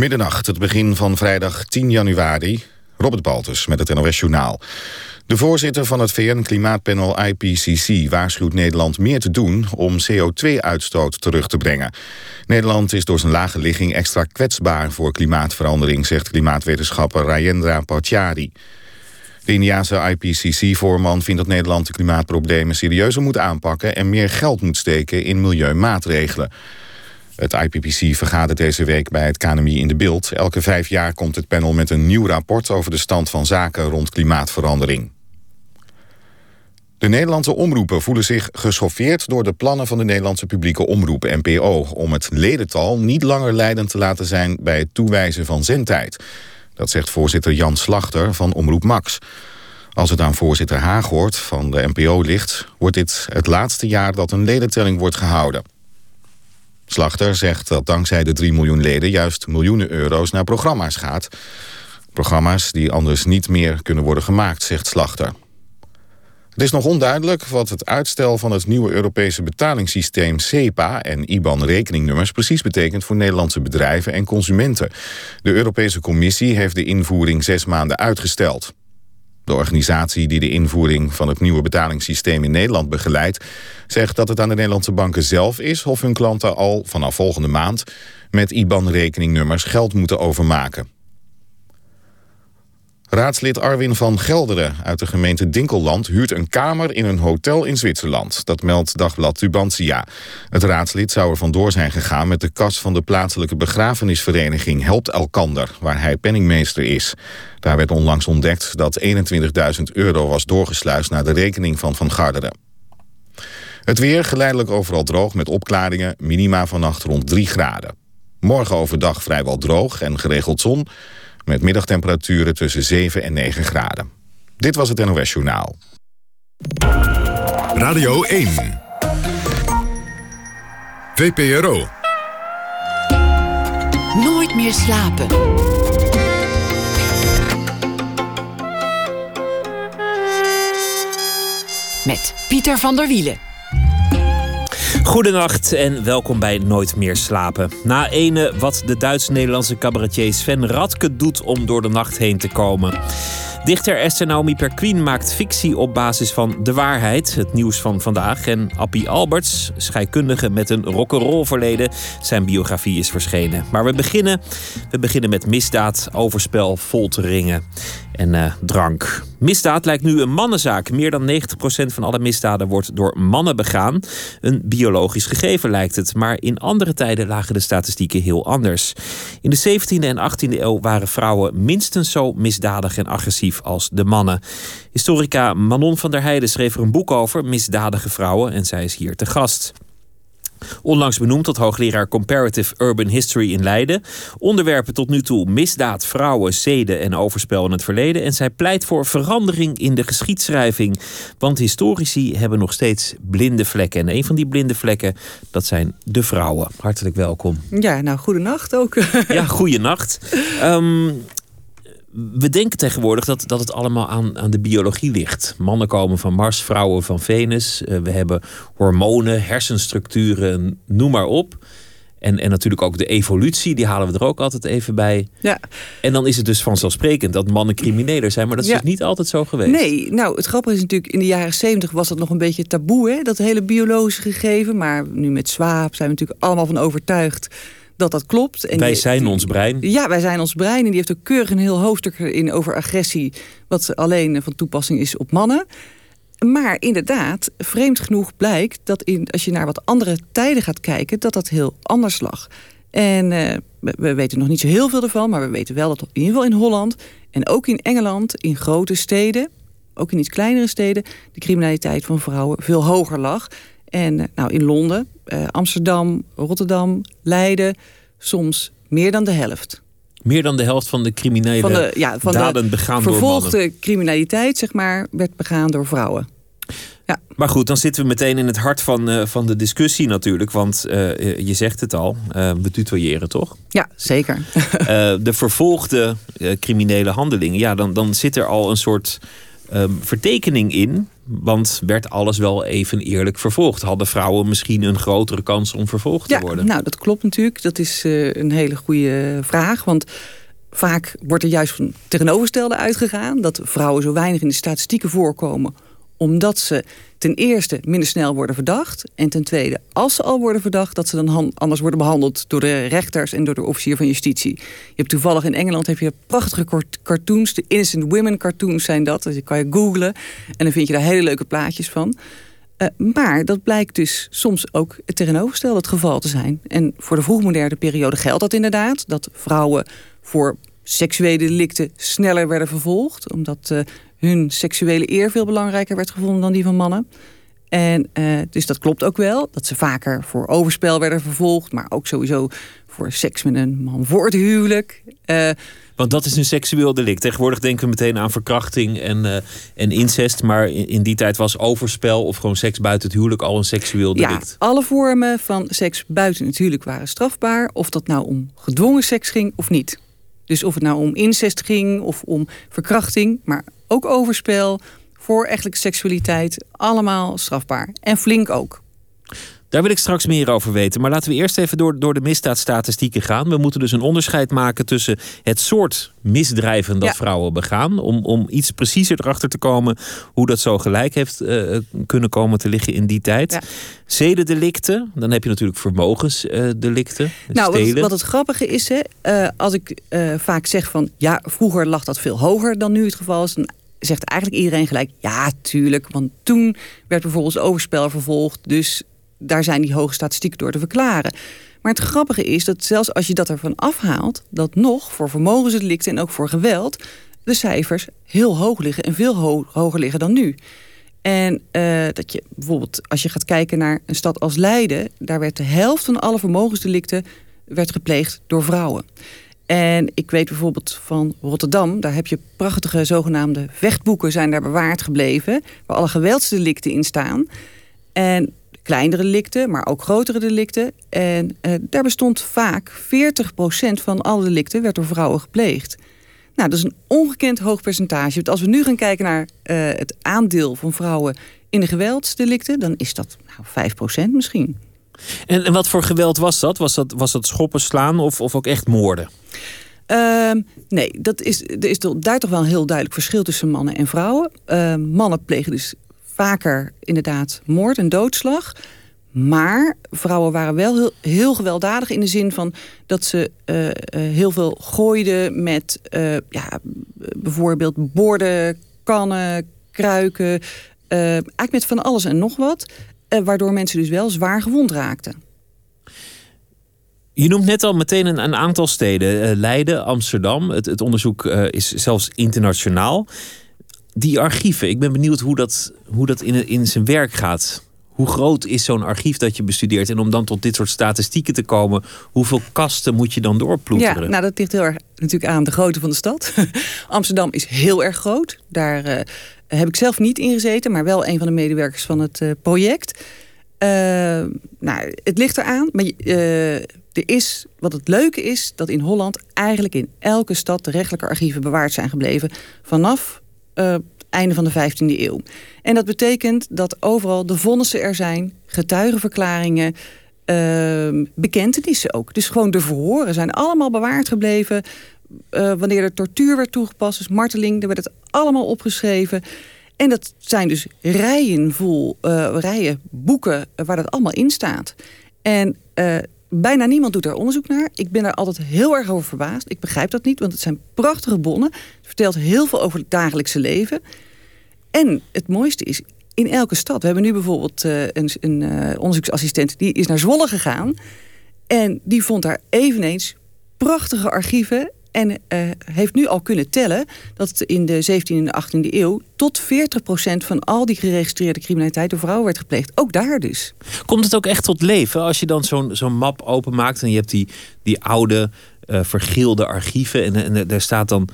Middernacht, het begin van vrijdag 10 januari. Robert Baltus met het NOS Journaal. De voorzitter van het VN-klimaatpanel IPCC waarschuwt Nederland meer te doen om CO2-uitstoot terug te brengen. Nederland is door zijn lage ligging extra kwetsbaar voor klimaatverandering, zegt klimaatwetenschapper Rajendra Pachauri. De Indiase IPCC-voorman vindt dat Nederland de klimaatproblemen serieuzer moet aanpakken en meer geld moet steken in milieumaatregelen. Het IPPC vergadert deze week bij het KNMI in de beeld. Elke vijf jaar komt het panel met een nieuw rapport over de stand van zaken rond klimaatverandering. De Nederlandse omroepen voelen zich geschoffeerd door de plannen van de Nederlandse publieke omroep NPO om het ledental niet langer leidend te laten zijn bij het toewijzen van zendtijd. Dat zegt voorzitter Jan Slachter van Omroep Max. Als het aan voorzitter Haaghoort van de NPO ligt, wordt dit het laatste jaar dat een ledentelling wordt gehouden. Slachter zegt dat dankzij de 3 miljoen leden juist miljoenen euro's naar programma's gaat. Programma's die anders niet meer kunnen worden gemaakt, zegt Slachter. Het is nog onduidelijk wat het uitstel van het nieuwe Europese betalingssysteem SEPA en IBAN-rekeningnummers precies betekent voor Nederlandse bedrijven en consumenten. De Europese Commissie heeft de invoering zes maanden uitgesteld. De organisatie die de invoering van het nieuwe betalingssysteem in Nederland begeleidt... zegt dat het aan de Nederlandse banken zelf is... of hun klanten al vanaf volgende maand met IBAN-rekeningnummers geld moeten overmaken. Raadslid Arwin van Gelderen uit de gemeente Dinkelland... huurt een kamer in een hotel in Zwitserland. Dat meldt dagblad Tubantia. Het raadslid zou er vandoor zijn gegaan met de kas van de plaatselijke begrafenisvereniging Helpt Elkander... waar hij penningmeester is. Daar werd onlangs ontdekt dat 21.000 euro was doorgesluist... naar de rekening van Van Garderen. Het weer geleidelijk overal droog met opklaringen. Minima vannacht rond 3 graden. Morgen overdag vrijwel droog en geregeld zon met middagtemperaturen tussen 7 en 9 graden. Dit was het NOS Journaal. Radio 1. VPRO. Nooit meer slapen. Met Pieter van der Wielen. Goedenacht en welkom bij Nooit meer slapen. Na ene wat de Duits-Nederlandse cabaretier Sven Radke doet om door de nacht heen te komen. Dichter Esther Naomi Perquin maakt fictie op basis van de waarheid, het nieuws van vandaag. En Appie Alberts, scheikundige met een rock'n'roll verleden, zijn biografie is verschenen. Maar we beginnen, we beginnen met misdaad, overspel, folteringen en uh, drank. Misdaad lijkt nu een mannenzaak. Meer dan 90% van alle misdaden wordt door mannen begaan. Een biologisch gegeven lijkt het, maar in andere tijden lagen de statistieken heel anders. In de 17e en 18e eeuw waren vrouwen minstens zo misdadig en agressief als de mannen. Historica Manon van der Heijden schreef er een boek over, Misdadige Vrouwen, en zij is hier te gast. Onlangs benoemd tot hoogleraar Comparative Urban History in Leiden. Onderwerpen tot nu toe misdaad, vrouwen, zeden en overspel in het verleden. En zij pleit voor verandering in de geschiedschrijving. Want historici hebben nog steeds blinde vlekken. En een van die blinde vlekken, dat zijn de vrouwen. Hartelijk welkom. Ja, nou, goedenacht ook. ja, goedenacht. Um, we denken tegenwoordig dat, dat het allemaal aan, aan de biologie ligt. Mannen komen van Mars, vrouwen van Venus. Uh, we hebben hormonen, hersenstructuren, noem maar op. En, en natuurlijk ook de evolutie, die halen we er ook altijd even bij. Ja. En dan is het dus vanzelfsprekend dat mannen crimineler zijn. Maar dat is ja. dus niet altijd zo geweest. Nee, nou het grappige is natuurlijk... in de jaren zeventig was dat nog een beetje taboe, hè? dat hele biologische gegeven. Maar nu met Zwaap zijn we natuurlijk allemaal van overtuigd dat dat klopt. En wij zijn ons brein. Ja, wij zijn ons brein. En die heeft ook keurig een heel hoofdstuk in over agressie... wat alleen van toepassing is op mannen. Maar inderdaad, vreemd genoeg blijkt dat in, als je naar wat andere tijden gaat kijken... dat dat heel anders lag. En uh, we weten nog niet zo heel veel ervan... maar we weten wel dat in ieder geval in Holland... en ook in Engeland, in grote steden... ook in iets kleinere steden... de criminaliteit van vrouwen veel hoger lag... En nou, in Londen, uh, Amsterdam, Rotterdam, Leiden, soms meer dan de helft. Meer dan de helft van de criminele van de, ja, van daden de begaan vervolgde door mannen. criminaliteit, zeg maar, werd begaan door vrouwen. Ja. Maar goed, dan zitten we meteen in het hart van, uh, van de discussie natuurlijk. Want uh, je zegt het al, uh, we tutoyeren toch? Ja, zeker. de vervolgde criminele handelingen. Ja, dan, dan zit er al een soort um, vertekening in Want werd alles wel even eerlijk vervolgd? Hadden vrouwen misschien een grotere kans om vervolgd te worden? Nou, dat klopt natuurlijk. Dat is uh, een hele goede vraag. Want vaak wordt er juist van tegenovergestelde uitgegaan... dat vrouwen zo weinig in de statistieken voorkomen... omdat ze ten eerste minder snel worden verdacht... en ten tweede, als ze al worden verdacht... dat ze dan anders worden behandeld door de rechters... en door de officier van justitie. Je hebt toevallig in Engeland heb je prachtige cartoons... de Innocent Women cartoons zijn dat. Dus kan je googlen en dan vind je daar hele leuke plaatjes van... Uh, maar dat blijkt dus soms ook het tegenovergestelde het geval te zijn. En voor de vroegmoderne periode geldt dat inderdaad. Dat vrouwen voor seksuele delicten sneller werden vervolgd. Omdat uh, hun seksuele eer veel belangrijker werd gevonden dan die van mannen. En uh, dus dat klopt ook wel. Dat ze vaker voor overspel werden vervolgd. Maar ook sowieso voor seks met een man voor het huwelijk. Uh, want dat is een seksueel delict. Tegenwoordig denken we meteen aan verkrachting en, uh, en incest. Maar in, in, die tijd was overspel of gewoon seks buiten het huwelijk al een seksueel delict. Ja, alle vormen van seks buiten het huwelijk waren strafbaar. Of dat nou om gedwongen seks ging of niet. Dus of het nou om incest ging of om verkrachting. Maar ook overspel, voorechtelijke seksualiteit. Allemaal strafbaar. En flink ook. Daar wil ik straks meer over weten. Maar laten we eerst even door, door de misdaadstatistieken gaan. We moeten dus een onderscheid maken tussen het soort misdrijven dat vrouwen begaan. Om, om iets preciezer erachter te komen hoe dat zo gelijk heeft uh, kunnen komen te liggen in die tijd. Ja. Zedendelicten, dan heb je natuurlijk vermogensdelicten. Uh, nou, wat, wat, het grappige is, hè, uh, als ik vaak zeg van ja, vroeger lag dat veel hoger dan nu het geval is, dan zegt eigenlijk iedereen gelijk ja, tuurlijk. Want toen werd bijvoorbeeld overspel vervolgd, dus daar zijn die hoge statistieken door te verklaren. Maar het grappige is dat zelfs als je dat ervan afhaalt, dat nog voor vermogensdelicten en ook voor geweld de cijfers heel hoog liggen en veel hoger liggen dan nu. En uh, dat je bijvoorbeeld, als je gaat kijken naar een stad als Leiden, daar werd de helft van alle vermogensdelicten werd gepleegd door vrouwen. En ik weet bijvoorbeeld van Rotterdam, daar heb je prachtige zogenaamde vechtboeken zijn daar bewaard gebleven, waar alle geweldsdelicten in staan. En kleinere delicten, maar ook grotere delicten. En uh, daar bestond vaak 40% van alle delicten werd door vrouwen gepleegd. Nou, dat is een ongekend hoog percentage. Want als we nu gaan kijken naar uh, het aandeel van vrouwen in de geweldsdelicten, dan is dat nou, 5% misschien. En, en wat voor geweld was dat? Was dat, was dat schoppen, slaan of, of ook echt moorden? Uh, nee, dat is, er is daar toch wel een heel duidelijk verschil tussen mannen en vrouwen. Uh, mannen plegen dus vaker inderdaad moord en doodslag. Maar vrouwen waren wel heel, heel gewelddadig in de zin van dat ze uh, uh, heel veel gooiden met uh, ja, bijvoorbeeld borden, kannen, kruiken. eigenlijk met van alles en nog wat. waardoor mensen dus wel zwaar gewond raakten. Je noemt net al meteen een, aantal steden. Leiden, Amsterdam. Het, het onderzoek is zelfs internationaal die archieven, ik ben benieuwd hoe dat, hoe dat in, in zijn werk gaat. Hoe groot is zo'n archief dat je bestudeert? En om dan tot dit soort statistieken te komen, hoeveel kasten moet je dan doorploeteren? Ja, nou dat ligt heel erg natuurlijk aan de grootte van de stad. Amsterdam is heel erg groot. Daar uh, heb ik zelf niet in gezeten, maar wel een van de medewerkers van het project. Nou, het ligt eraan. Maar er is, wat het leuke is, dat in Holland eigenlijk in elke stad de rechtelijke archieven bewaard zijn gebleven. Vanaf uh, einde van de 15e eeuw. En dat betekent dat overal de vonnissen er zijn, getuigenverklaringen, uh, bekentenissen ook. Dus gewoon de verhoren zijn allemaal bewaard gebleven. Uh, wanneer er tortuur werd toegepast, dus marteling, er werd het allemaal opgeschreven. En dat zijn dus rijen vol, uh, rijen boeken waar dat allemaal in staat. En Bijna niemand doet daar onderzoek naar. Ik ben daar altijd heel erg over verbaasd. Ik begrijp dat niet, want het zijn prachtige bonnen. Het vertelt heel veel over het dagelijkse leven. En het mooiste is, in elke stad. We hebben nu bijvoorbeeld uh, een, een uh, onderzoeksassistent... die is naar Zwolle gegaan. En die vond daar eveneens prachtige archieven en uh, heeft nu al kunnen tellen dat in de 17e en de 18e eeuw tot 40% van al die geregistreerde criminaliteit door vrouwen werd gepleegd. Ook daar dus. Komt het ook echt tot leven als je dan zo'n zo'n map openmaakt en je hebt die, die oude uh, vergilde archieven en, en daar staat dan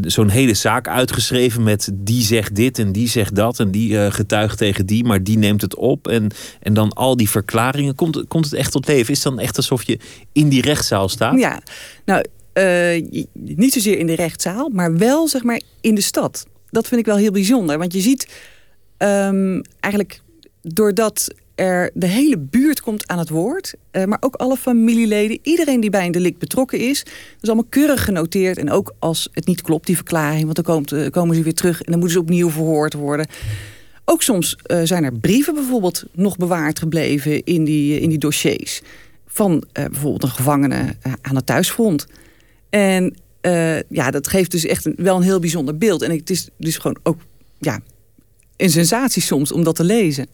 zo'n hele zaak uitgeschreven met die zegt dit en die zegt dat en die uh, getuigt tegen die, maar die neemt het op en, en dan al die verklaringen. Komt, komt het echt tot leven? Is het dan echt alsof je in die rechtszaal staat? Ja, nou uh, niet zozeer in de rechtszaal, maar wel zeg maar in de stad. Dat vind ik wel heel bijzonder. Want je ziet ehm, eigenlijk doordat er de hele buurt komt aan het woord. Uh, maar ook alle familieleden, iedereen die bij een delict betrokken is. Is allemaal keurig genoteerd. En ook als het niet klopt, die verklaring. Want dan komt, uh, komen ze weer terug en dan moeten ze opnieuw verhoord worden. Ook soms zijn er brieven bijvoorbeeld nog bewaard gebleven in die, in die dossiers. Van bijvoorbeeld een gevangene aan het thuisfront. En ja, dat geeft dus echt een, wel een heel bijzonder beeld. En het is dus gewoon ook ja, een sensatie soms om dat te lezen.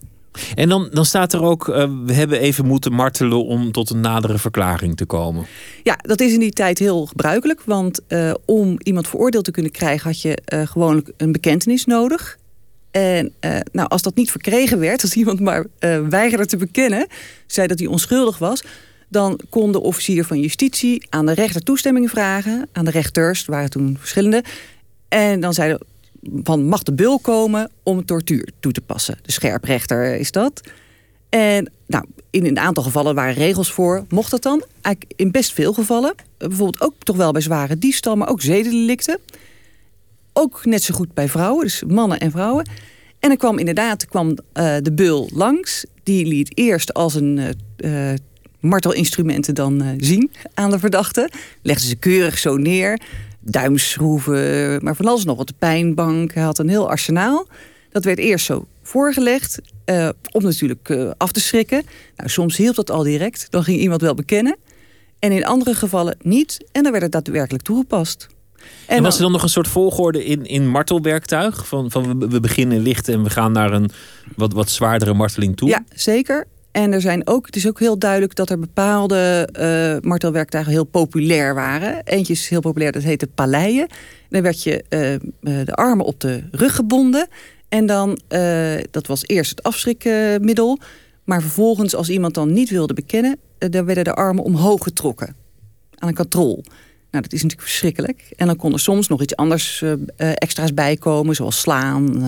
En dan, dan staat er ook, uh, we hebben even moeten martelen om tot een nadere verklaring te komen. Ja, dat is in die tijd heel gebruikelijk. Want uh, om iemand veroordeeld te kunnen krijgen had je uh, gewoonlijk een bekentenis nodig. En nou, als dat niet verkregen werd, als iemand maar weigerde te bekennen, zei dat hij onschuldig was, dan kon de officier van justitie aan de rechter toestemming vragen. Aan de rechters, er waren toen verschillende. En dan zeiden van mag de bul komen om tortuur toe te passen. De scherprechter is dat. En nou, in een aantal gevallen waren regels voor. Mocht dat dan? Eigenlijk in best veel gevallen. Bijvoorbeeld ook toch wel bij zware diefstal, maar ook zedendelicten. Ook net zo goed bij vrouwen, dus mannen en vrouwen. En er kwam inderdaad kwam, uh, de bul langs. Die liet eerst als een uh, uh, martelinstrumenten dan zien aan de verdachte. Legde ze keurig zo neer duimschroeven, maar van alles nog wat. De pijnbank, hij had een heel arsenaal. Dat werd eerst zo voorgelegd, uh, om natuurlijk uh, af te schrikken. Nou, soms hielp dat al direct, dan ging iemand wel bekennen. En in andere gevallen niet, en dan werd het daadwerkelijk toegepast. En, en was er dan nog een soort volgorde in, in martelwerktuig? Van, van we beginnen licht en we gaan naar een wat, wat zwaardere marteling toe? Ja, zeker. En er zijn ook, het is ook heel duidelijk dat er bepaalde uh, martelwerktuigen heel populair waren. Eentje is heel populair, dat heette paleien. Dan werd je uh, de armen op de rug gebonden. En dan, dat was eerst het afschrikmiddel. Maar vervolgens, als iemand dan niet wilde bekennen, dan werden de armen omhoog getrokken. Aan een katrol. Nou, dat is natuurlijk verschrikkelijk. En dan kon er soms nog iets anders extra's bijkomen, zoals slaan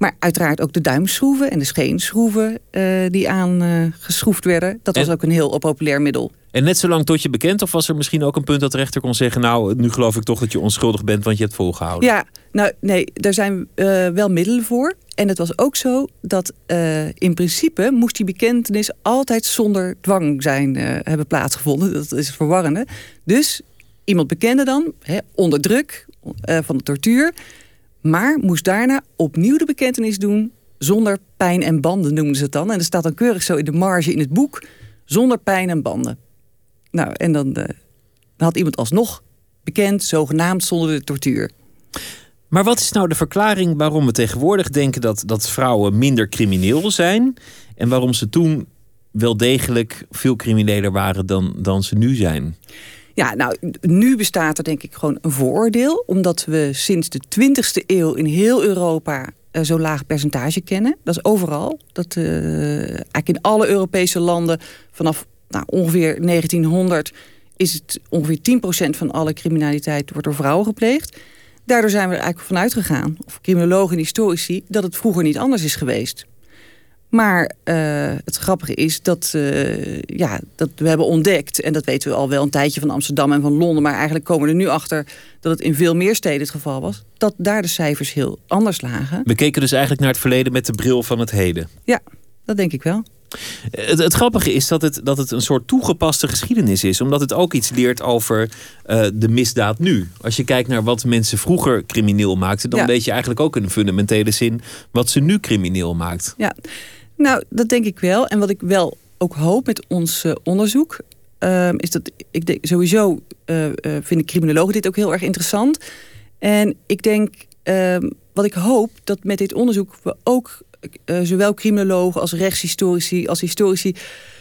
maar uiteraard ook de duimschroeven en de scheenschroeven uh, die aangeschroefd uh, werden. Dat was ook een heel populair middel. En net zo lang tot je bekend? Of was er misschien ook een punt dat de rechter kon zeggen... nou, nu geloof ik toch dat je onschuldig bent, want je hebt volgehouden? Ja, nou nee, daar zijn uh, wel middelen voor. En het was ook zo dat in principe moest die bekentenis... altijd zonder dwang zijn hebben plaatsgevonden. Dat is het verwarrende. Dus iemand bekende dan, hè, onder druk van de tortuur... Maar moest daarna opnieuw de bekentenis doen zonder pijn en banden, noemden ze het dan. En er staat dan keurig zo in de marge in het boek, zonder pijn en banden. Nou, en dan, uh, dan had iemand alsnog bekend, zogenaamd zonder de tortuur. Maar wat is nou de verklaring waarom we tegenwoordig denken dat, dat vrouwen minder crimineel zijn? En waarom ze toen wel degelijk veel crimineler waren dan, dan ze nu zijn? Ja, nou, nu bestaat er denk ik gewoon een vooroordeel. Omdat we sinds de 20e eeuw in heel Europa uh, zo'n laag percentage kennen. Dat is overal. Dat, uh, eigenlijk in alle Europese landen vanaf nou, ongeveer 1900 is het ongeveer 10% van alle criminaliteit wordt door vrouwen gepleegd. Daardoor zijn we er eigenlijk vanuit gegaan, of criminologen en historici, dat het vroeger niet anders is geweest. Maar uh, het grappige is dat, uh, ja, dat we hebben ontdekt... en dat weten we al wel een tijdje van Amsterdam en van Londen... maar eigenlijk komen we er nu achter dat het in veel meer steden het geval was... dat daar de cijfers heel anders lagen. We keken dus eigenlijk naar het verleden met de bril van het heden. Ja, dat denk ik wel. Het, het, grappige is dat het, dat het een soort toegepaste geschiedenis is. Omdat het ook iets leert over uh, de misdaad nu. Als je kijkt naar wat mensen vroeger crimineel maakten... dan ja. weet je eigenlijk ook in een fundamentele zin... wat ze nu crimineel maakt. Ja, nou, dat denk ik wel. En wat ik wel ook hoop met ons uh, onderzoek... Uh, is dat ik denk, sowieso uh, vind ik criminologen dit ook heel erg interessant. En ik denk, ehm, wat ik hoop, dat met dit onderzoek... we ook zowel criminologen als rechtshistorici als historici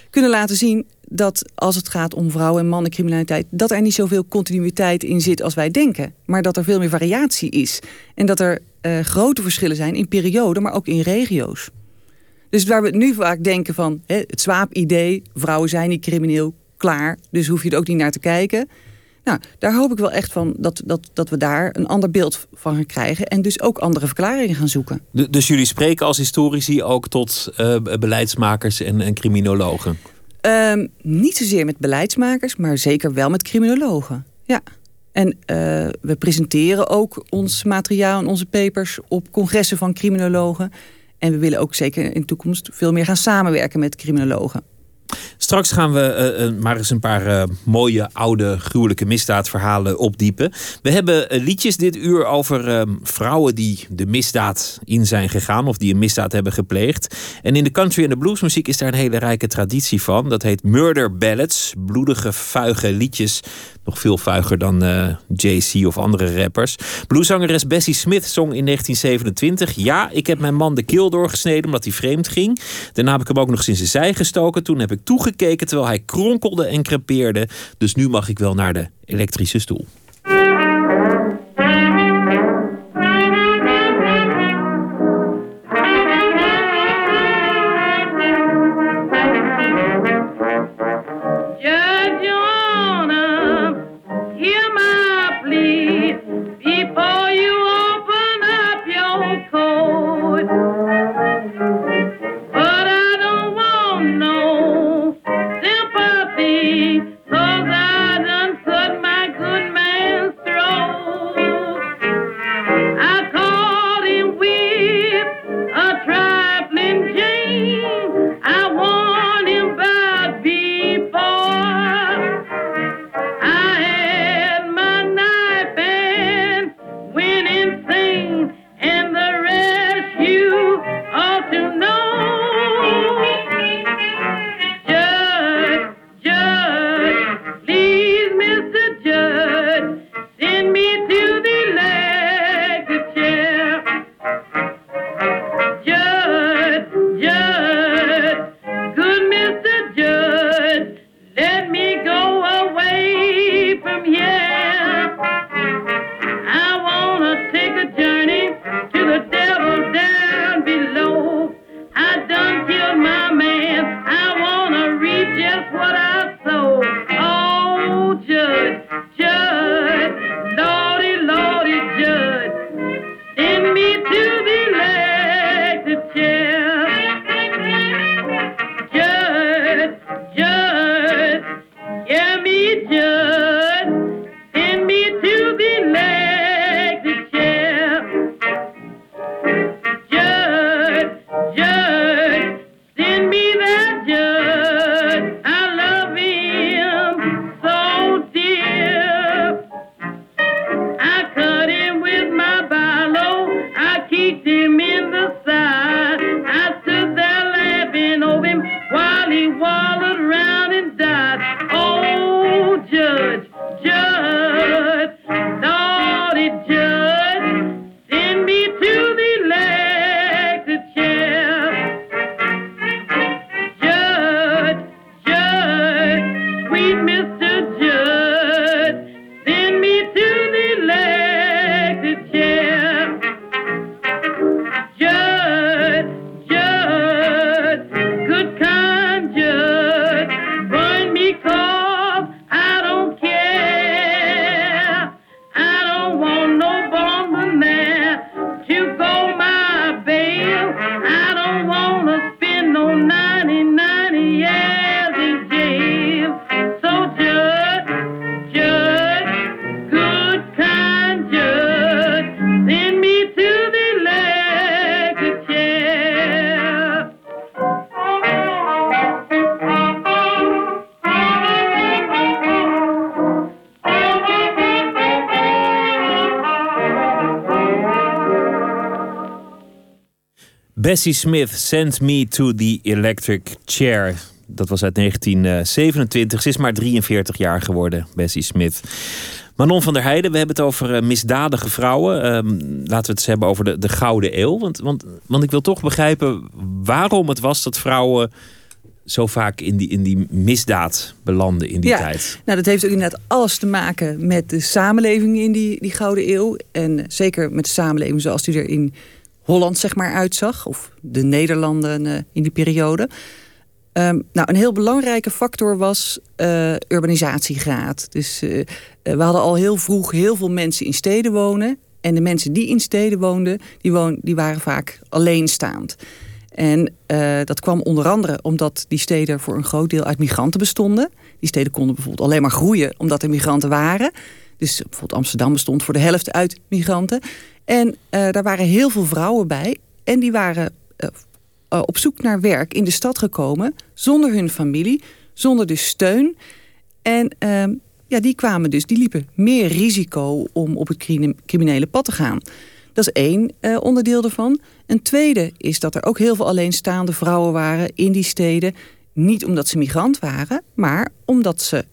kunnen laten zien dat als het gaat om vrouwen- en mannencriminaliteit... dat er niet zoveel continuïteit in zit als wij denken. Maar dat er veel meer variatie is. En dat er grote verschillen zijn in perioden, maar ook in regio's. Dus waar we nu vaak denken van hè, het zwaap-idee... vrouwen zijn niet crimineel, klaar, dus hoef je er ook niet naar te kijken... Nou, daar hoop ik wel echt van dat, dat, dat we daar een ander beeld van gaan krijgen. En dus ook andere verklaringen gaan zoeken. dus jullie spreken als historici ook tot uh, beleidsmakers en, en criminologen? Um, niet zozeer met beleidsmakers, maar zeker wel met criminologen. Ja. En uh, we presenteren ook ons materiaal en onze papers op congressen van criminologen. En we willen ook zeker in de toekomst veel meer gaan samenwerken met criminologen. Straks gaan we uh, maar eens een paar uh, mooie, oude, gruwelijke misdaadverhalen opdiepen. We hebben liedjes dit uur over uh, vrouwen die de misdaad in zijn gegaan of die een misdaad hebben gepleegd. En in de country en de bluesmuziek is daar een hele rijke traditie van. Dat heet murder ballads, bloedige, vuige liedjes nog veel vuiger dan Jay-Z of andere rappers. Blueszangeres Bessie Smith zong in 1927... Ja, ik heb mijn man de keel doorgesneden omdat hij vreemd ging. Daarna heb ik hem ook nog in zijn zij gestoken. Toen heb ik toegekeken terwijl hij kronkelde en crepeerde. Dus nu mag ik wel naar de elektrische stoel. Bessie Smith, Send Me to the Electric Chair. Dat was uit 1927. Ze is maar 43 jaar geworden, Bessie Smith. Manon van der Heijden, we hebben het over uh, misdadige vrouwen. Ehm, laten we het eens hebben over de, de Gouden Eeuw. Want, want, want ik wil toch begrijpen waarom het was dat vrouwen zo vaak in die, in die misdaad belanden in die ja, tijd. Nou, dat heeft ook inderdaad alles te maken met de samenleving in die, die Gouden Eeuw. En zeker met de samenleving zoals die er in Holland zeg maar uitzag. Of de Nederlanden uh, in die periode. Um, nou, een heel belangrijke factor was uh, urbanisatiegraad. Dus uh, we hadden al heel vroeg heel veel mensen in steden wonen. En de mensen die in steden woonden, die, woon, die waren vaak alleenstaand. En dat kwam onder andere omdat die steden voor een groot deel uit migranten bestonden. Die steden konden bijvoorbeeld alleen maar groeien omdat er migranten waren. Dus bijvoorbeeld Amsterdam bestond voor de helft uit migranten. En uh, daar waren heel veel vrouwen bij. En die waren op zoek naar werk in de stad gekomen... zonder hun familie, zonder de steun. En ehm, ja, die kwamen dus, die liepen meer risico om op het criminele pad te gaan. Dat is één onderdeel ervan. Een tweede is dat er ook heel veel alleenstaande vrouwen waren in die steden. Niet omdat ze migrant waren, maar omdat ze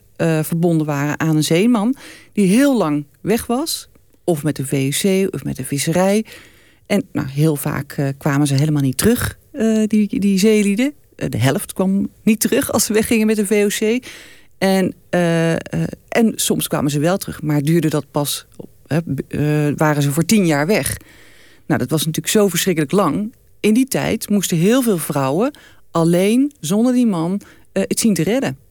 verbonden waren aan een zeeman... die heel lang weg was, of met de VUC of met de visserij. En nou, heel vaak uh, kwamen ze helemaal niet terug, die, die zeelieden. de helft kwam niet terug als ze weggingen met de VOC. En, en soms kwamen ze wel terug, maar duurde dat pas waren ze voor tien jaar weg. Nou, dat was natuurlijk zo verschrikkelijk lang. In die tijd moesten heel veel vrouwen alleen, zonder die man, het zien te redden.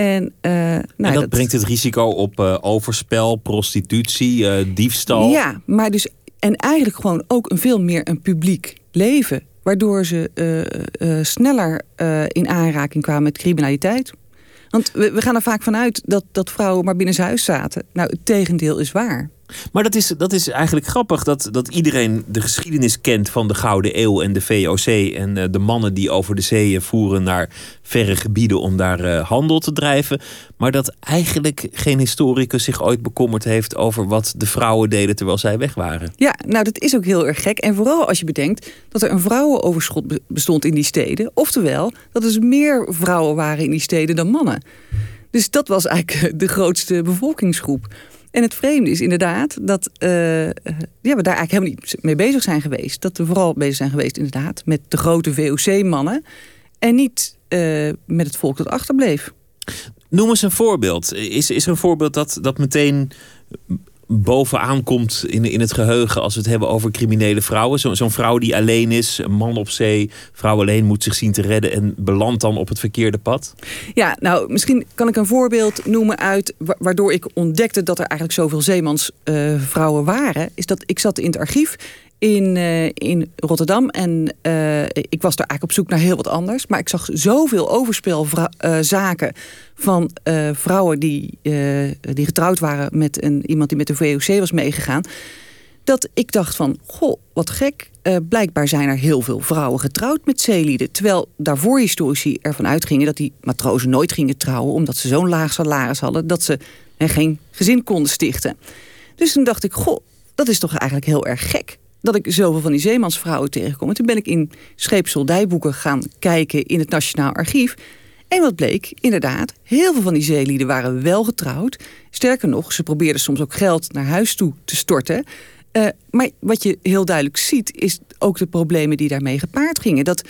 En, uh, nou, en dat, brengt het risico op overspel, prostitutie, diefstal. Ja, maar dus en eigenlijk gewoon ook een veel meer een publiek leven. Waardoor ze sneller in aanraking kwamen met criminaliteit. Want we, we, gaan er vaak vanuit dat, dat vrouwen maar binnen huis zaten. Nou, het tegendeel is waar. Maar dat is, dat is eigenlijk grappig dat, dat iedereen de geschiedenis kent van de Gouden Eeuw en de VOC. En uh, de mannen die over de zeeën voeren naar verre gebieden om daar uh, handel te drijven. Maar dat eigenlijk geen historicus zich ooit bekommerd heeft over wat de vrouwen deden terwijl zij weg waren. Ja, nou dat is ook heel erg gek. En vooral als je bedenkt dat er een vrouwenoverschot bestond in die steden. Oftewel, dat er dus meer vrouwen waren in die steden dan mannen. Dus dat was eigenlijk de grootste bevolkingsgroep. En het vreemde is inderdaad dat uh, ja, we daar eigenlijk helemaal niet mee bezig zijn geweest. Dat we vooral bezig zijn geweest inderdaad met de grote VOC-mannen. En niet uh, met het volk dat achterbleef. Noem eens een voorbeeld. Is, is er een voorbeeld dat, dat meteen bovenaan komt in, in het geheugen als we het hebben over criminele vrouwen. Zo'n zo vrouw die alleen is, een man op zee, vrouw alleen moet zich zien te redden en belandt dan op het verkeerde pad? Ja, nou misschien kan ik een voorbeeld noemen uit waardoor ik ontdekte dat er eigenlijk zoveel zeemansvrouwen uh, waren. Is dat ik zat in het archief in, uh, in Rotterdam. En uh, ik was daar eigenlijk op zoek naar heel wat anders. Maar ik zag zoveel overspelzaken uh, van vrouwen die, die getrouwd waren met een, iemand die met de VOC was meegegaan. Dat ik dacht van, goh, wat gek. blijkbaar zijn er heel veel vrouwen getrouwd met zeelieden. Terwijl daarvoor historici ervan uitgingen dat die matrozen nooit gingen trouwen... omdat ze zo'n laag salaris hadden dat ze geen gezin konden stichten. Dus toen dacht ik, goh, dat is toch eigenlijk heel erg gek dat ik zoveel van die zeemansvrouwen tegenkom. En toen ben ik in scheepsoldijboeken gaan kijken in het Nationaal Archief. En wat bleek, inderdaad, heel veel van die zeelieden waren wel getrouwd. Sterker nog, ze probeerden soms ook geld naar huis toe te storten. Uh, maar wat je heel duidelijk ziet, is ook de problemen die daarmee gepaard gingen. Dat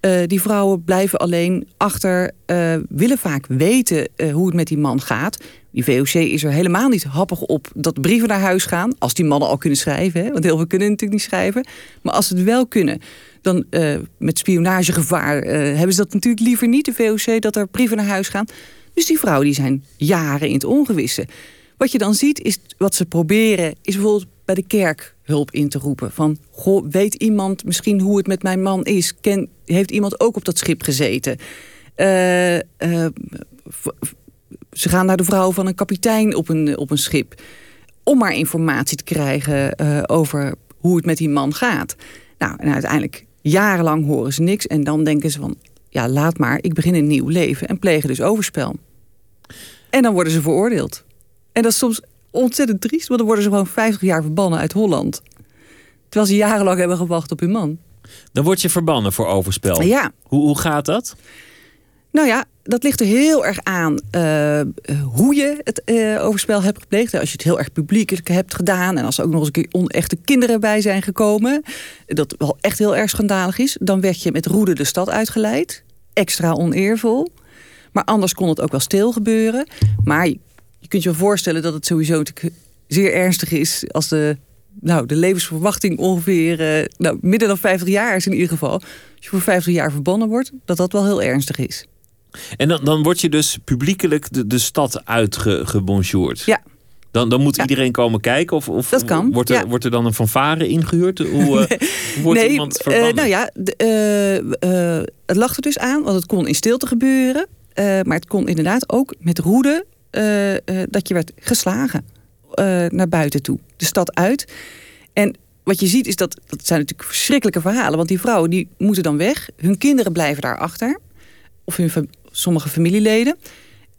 uh, die vrouwen blijven alleen achter, uh, willen vaak weten hoe het met die man gaat. Die VOC is er helemaal niet happig op dat brieven naar huis gaan. Als die mannen al kunnen schrijven. Hè, want heel veel kunnen natuurlijk niet schrijven. Maar als ze het wel kunnen, dan uh, met spionagegevaar uh, hebben ze dat natuurlijk liever niet. De VOC, dat er brieven naar huis gaan. Dus die vrouwen die zijn jaren in het ongewisse. Wat je dan ziet, is wat ze proberen... is bijvoorbeeld bij de kerk hulp in te roepen. Van, goh, weet iemand misschien hoe het met mijn man is? Heeft iemand ook op dat schip gezeten? Uh, ze gaan naar de vrouw van een kapitein op een, op een schip. Om maar informatie te krijgen uh, over hoe het met die man gaat. Nou, en uiteindelijk jarenlang horen ze niks. En dan denken ze van, ja, laat maar, ik begin een nieuw leven. En plegen dus overspel. En dan worden ze veroordeeld. En dat is soms ontzettend triest, want dan worden ze gewoon 50 jaar verbannen uit Holland. Terwijl ze jarenlang hebben gewacht op hun man. Dan word je verbannen voor overspel. Ja. Hoe, hoe gaat dat? Nou ja, dat ligt er heel erg aan uh, hoe je het uh, overspel hebt gepleegd. Als je het heel erg publiek hebt gedaan... en als er ook nog eens een keer onechte kinderen bij zijn gekomen... dat wel echt heel erg schandalig is... dan werd je met roede de stad uitgeleid. Extra oneervol. Maar anders kon het ook wel stil gebeuren. Maar je, je kunt je wel voorstellen dat het sowieso zeer ernstig is... als de, nou, de levensverwachting ongeveer nou, midden dan 50 jaar is in ieder geval. Als je voor 50 jaar verbannen wordt, dat dat wel heel ernstig is. En dan, dan word je dus publiekelijk de, de stad uitgebonjourd. Ja. Dan, dan moet iedereen komen kijken? Of, of dat kan, wordt, er, wordt er dan een fanfare ingehuurd? Hoe wordt nee, iemand verbannen? Uh, nou ja, uh, het lag er dus aan, want het kon in stilte gebeuren. maar het kon inderdaad ook met roede dat je werd geslagen naar buiten toe. De stad uit. En wat je ziet is dat, dat zijn natuurlijk verschrikkelijke verhalen. Want die vrouwen die moeten dan weg. Hun kinderen blijven daar achter. Of hun, sommige familieleden.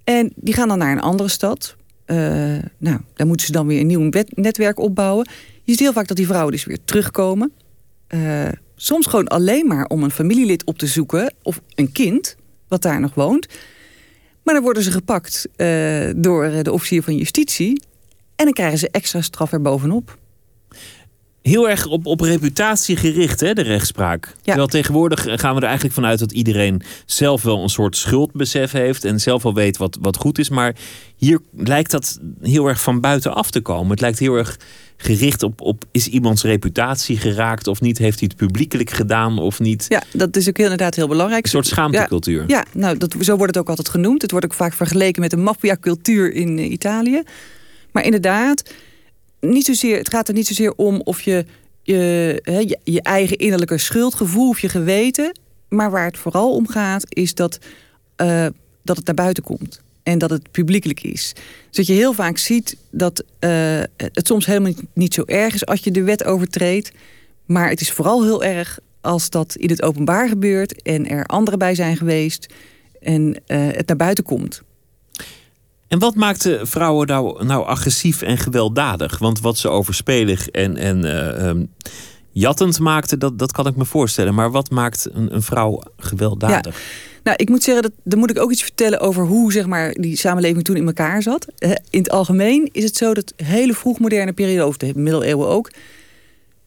En die gaan dan naar een andere stad. Uh, nou, daar moeten ze dan weer een nieuw netwerk opbouwen. Je ziet heel vaak dat die vrouwen dus weer terugkomen. Uh, soms gewoon alleen maar om een familielid op te zoeken. Of een kind, wat daar nog woont. Maar dan worden ze gepakt uh, door de officier van justitie. En dan krijgen ze extra straf er bovenop heel erg op, op reputatie gericht, hè, de rechtspraak. Ja. Terwijl tegenwoordig gaan we er eigenlijk vanuit dat iedereen zelf wel een soort schuldbesef heeft en zelf wel weet wat, wat goed is. Maar hier lijkt dat heel erg van buiten af te komen. Het lijkt heel erg gericht op, op is iemands reputatie geraakt of niet? Heeft hij het publiekelijk gedaan of niet? Ja, dat is ook inderdaad heel belangrijk. Een soort schaamtecultuur. Ja, ja nou, dat, zo wordt het ook altijd genoemd. Het wordt ook vaak vergeleken met de maffiacultuur in uh, Italië. Maar inderdaad, niet zozeer, het gaat er niet zozeer om of je je, je, eigen innerlijke schuldgevoel of je geweten. Maar waar het vooral om gaat, is dat, uh, dat het naar buiten komt. En dat het publiekelijk is. Dus dat je heel vaak ziet dat uh, het soms helemaal niet zo erg is als je de wet overtreedt. Maar het is vooral heel erg als dat in het openbaar gebeurt en er anderen bij zijn geweest en uh, het naar buiten komt. En wat maakte vrouwen nou, nou agressief en gewelddadig? Want wat ze overspelig en, en uh, jattend maakten, dat, dat kan ik me voorstellen. Maar wat maakt een, een vrouw gewelddadig? Nou, ik moet zeggen, dat, dan moet ik ook iets vertellen over hoe zeg maar, die samenleving toen in elkaar zat. In het algemeen is het zo dat hele vroegmoderne periode, of de middeleeuwen ook,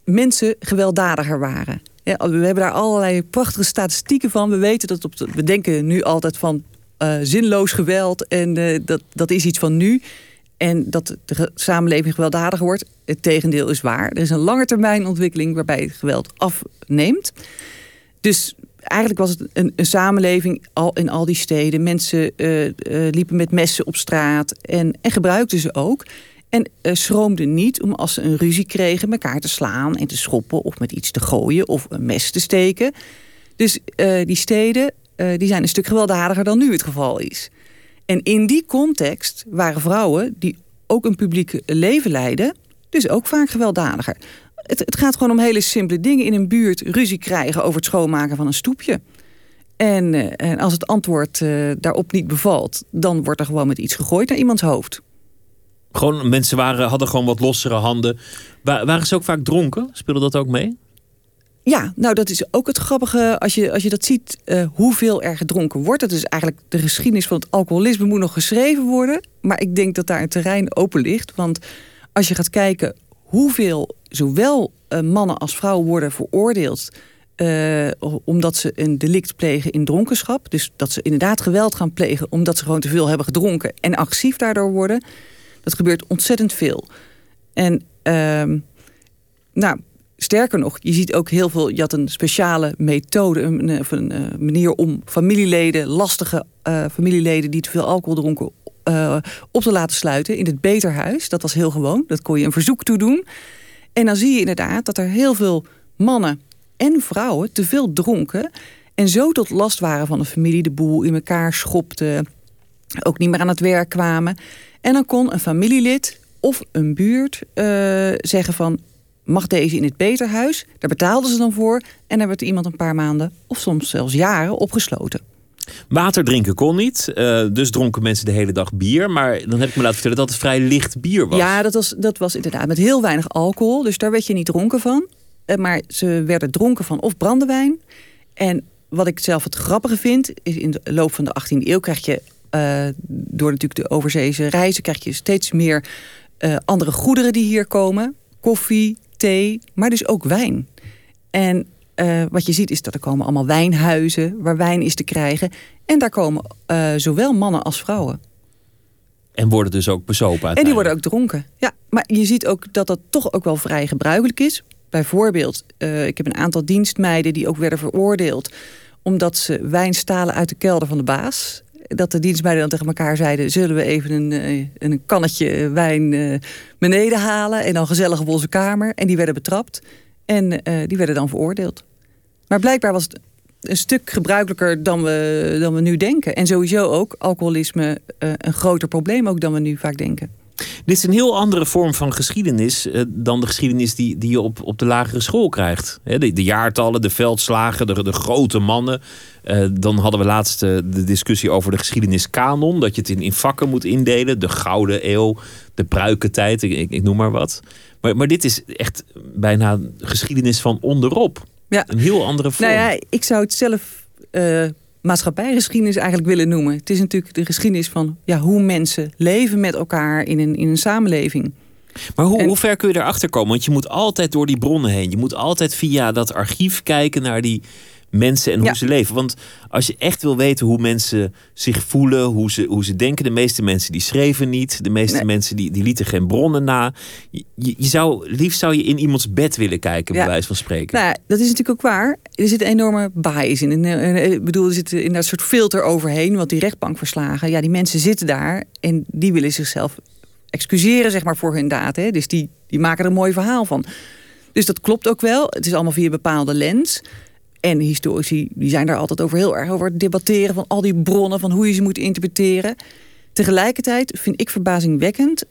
mensen gewelddadiger waren. We hebben daar allerlei prachtige statistieken van. We weten dat op de, we denken nu altijd van uh, zinloos geweld. En uh, dat, dat is iets van nu. En dat de samenleving gewelddadiger wordt. Het tegendeel is waar. Er is een lange termijn ontwikkeling waarbij het geweld afneemt. Dus eigenlijk was het een, samenleving al in al die steden. Mensen uh, liepen met messen op straat en, en gebruikten ze ook. En schroomden niet om als ze een ruzie kregen elkaar te slaan en te schoppen of met iets te gooien of een mes te steken. Dus die steden uh, die zijn een stuk gewelddadiger dan nu het geval is. En in die context waren vrouwen die ook een publiek leven leiden, dus ook vaak gewelddadiger. Het, het, gaat gewoon om hele simpele dingen. In een buurt ruzie krijgen over het schoonmaken van een stoepje. En, uh, en als het antwoord uh, daarop niet bevalt, dan wordt er gewoon met iets gegooid naar iemands hoofd. Gewoon, mensen waren, hadden gewoon wat lossere handen. waren ze ook vaak dronken? Speelde dat ook mee? Ja, nou dat is ook het grappige als je, als je dat ziet, uh, hoeveel er gedronken wordt. Dat is eigenlijk de geschiedenis van het alcoholisme moet nog geschreven worden. Maar ik denk dat daar een terrein open ligt. Want als je gaat kijken hoeveel zowel uh, mannen als vrouwen worden veroordeeld... Uh, omdat ze een delict plegen in dronkenschap. Dus dat ze inderdaad geweld gaan plegen omdat ze gewoon te veel hebben gedronken... en agressief daardoor worden. Dat gebeurt ontzettend veel. En uh, nou, Sterker nog, je ziet ook heel veel. Je had een speciale methode, een, of een, eh, manier om familieleden, lastige uh, familieleden die te veel alcohol dronken, uh, op te laten sluiten in het beterhuis. Dat was heel gewoon. Dat kon je een verzoek toe doen. En dan zie je inderdaad dat er heel veel mannen en vrouwen te veel dronken. En zo tot last waren van de familie, de boel in elkaar schopte. Ook niet meer aan het werk kwamen. En dan kon een familielid of een buurt zeggen van mag deze in het beterhuis. Daar betaalden ze dan voor. En dan werd iemand een paar maanden of soms zelfs jaren opgesloten. Water drinken kon niet, uh, dus dronken mensen de hele dag bier. Maar dan heb ik me laten vertellen dat het vrij licht bier was. Ja, dat was, dat was inderdaad met heel weinig alcohol. Dus daar werd je niet dronken van. Uh, maar ze werden dronken van of brandewijn. En wat ik zelf het grappige vind, is in de loop van de 18e eeuw krijg je... Uh, door natuurlijk de overzeese reizen krijg je steeds meer andere goederen die hier komen. Koffie, thee, maar dus ook wijn. En uh, wat je ziet is dat er komen allemaal wijnhuizen waar wijn is te krijgen. En daar komen uh, zowel mannen als vrouwen. En worden dus ook bezopen En die worden ook dronken. Ja, maar je ziet ook dat dat toch ook wel vrij gebruikelijk is. Bijvoorbeeld, uh, ik heb een aantal dienstmeiden die ook werden veroordeeld... omdat ze wijn stalen uit de kelder van de baas dat de dienstmeiden dan tegen elkaar zeiden... zullen we even een, eh, een kannetje wijn eh, beneden halen... en dan gezellig op onze kamer. En die werden betrapt. En die werden dan veroordeeld. Maar blijkbaar was het een stuk gebruikelijker dan we, dan we nu denken. En sowieso ook alcoholisme een groter probleem ook dan we nu vaak denken. Dit is een heel andere vorm van geschiedenis dan de geschiedenis die, die je op, op de lagere school krijgt. de, de, jaartallen, de veldslagen, de, de grote mannen. Uh, dan hadden we laatst uh, de discussie over de geschiedeniskanon. Dat je het in, in vakken moet indelen. De Gouden Eeuw, de Pruikentijd, ik, ik, ik noem maar wat. Maar, maar dit is echt bijna geschiedenis van onderop. Ja. Een heel andere vorm. Nou ja, ik zou het zelf maatschappijgeschiedenis eigenlijk willen noemen. Het is natuurlijk de geschiedenis van ja, hoe mensen leven met elkaar in een, in een samenleving. Maar hoe, hoe ver kun je erachter komen? Want je moet altijd door die bronnen heen. Je moet altijd via dat archief kijken naar die mensen en hoe ze leven. Want als je echt wil weten hoe mensen zich voelen, hoe ze, hoe ze denken, de meeste mensen die schreven niet, de meeste mensen die, die lieten geen bronnen na. Je, je, zou, liefst zou je in iemands bed willen kijken, bij wijze van spreken. Nou, dat is natuurlijk ook waar. Er zit een enorme bias in. Ik bedoel, er zit in dat soort filter overheen, want die rechtbankverslagen, ja, die mensen zitten daar en die willen zichzelf excuseren, zeg maar, voor hun daad. Hè? Dus die, die maken er een mooi verhaal van. Dus dat klopt ook wel. Het is allemaal via een bepaalde lens. En historici die zijn daar altijd over heel erg over debatteren van al die bronnen, van hoe je ze moet interpreteren. Tegelijkertijd vind ik verbazingwekkend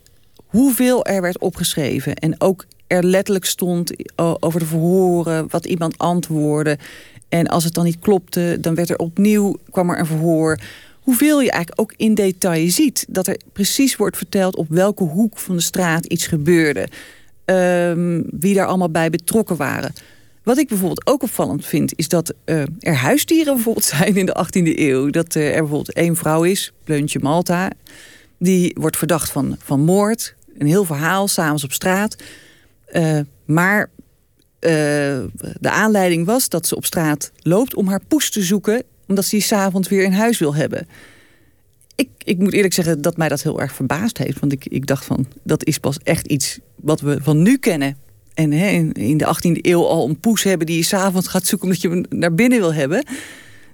hoeveel er werd opgeschreven. En ook er letterlijk stond over de verhoren, wat iemand antwoordde. En als het dan niet klopte, dan werd er opnieuw, kwam er een verhoor. Hoeveel je eigenlijk ook in detail ziet. Dat er precies wordt verteld op welke hoek van de straat iets gebeurde. Um, wie daar allemaal bij betrokken waren. Wat ik bijvoorbeeld ook opvallend vind, is dat uh, er huisdieren bijvoorbeeld zijn in de 18e eeuw. Dat uh, er bijvoorbeeld één vrouw is, Pleuntje Malta, die wordt verdacht van, van moord. Een heel verhaal, s'avonds op straat. Uh, maar de aanleiding was dat ze op straat loopt om haar poes te zoeken, omdat ze die s'avonds weer in huis wil hebben. Ik, ik moet eerlijk zeggen dat mij dat heel erg verbaasd heeft. Want ik, ik dacht van, dat is pas echt iets wat we van nu kennen en hè, in de 18e eeuw al een poes hebben die je s'avonds gaat zoeken omdat je hem naar binnen wil hebben.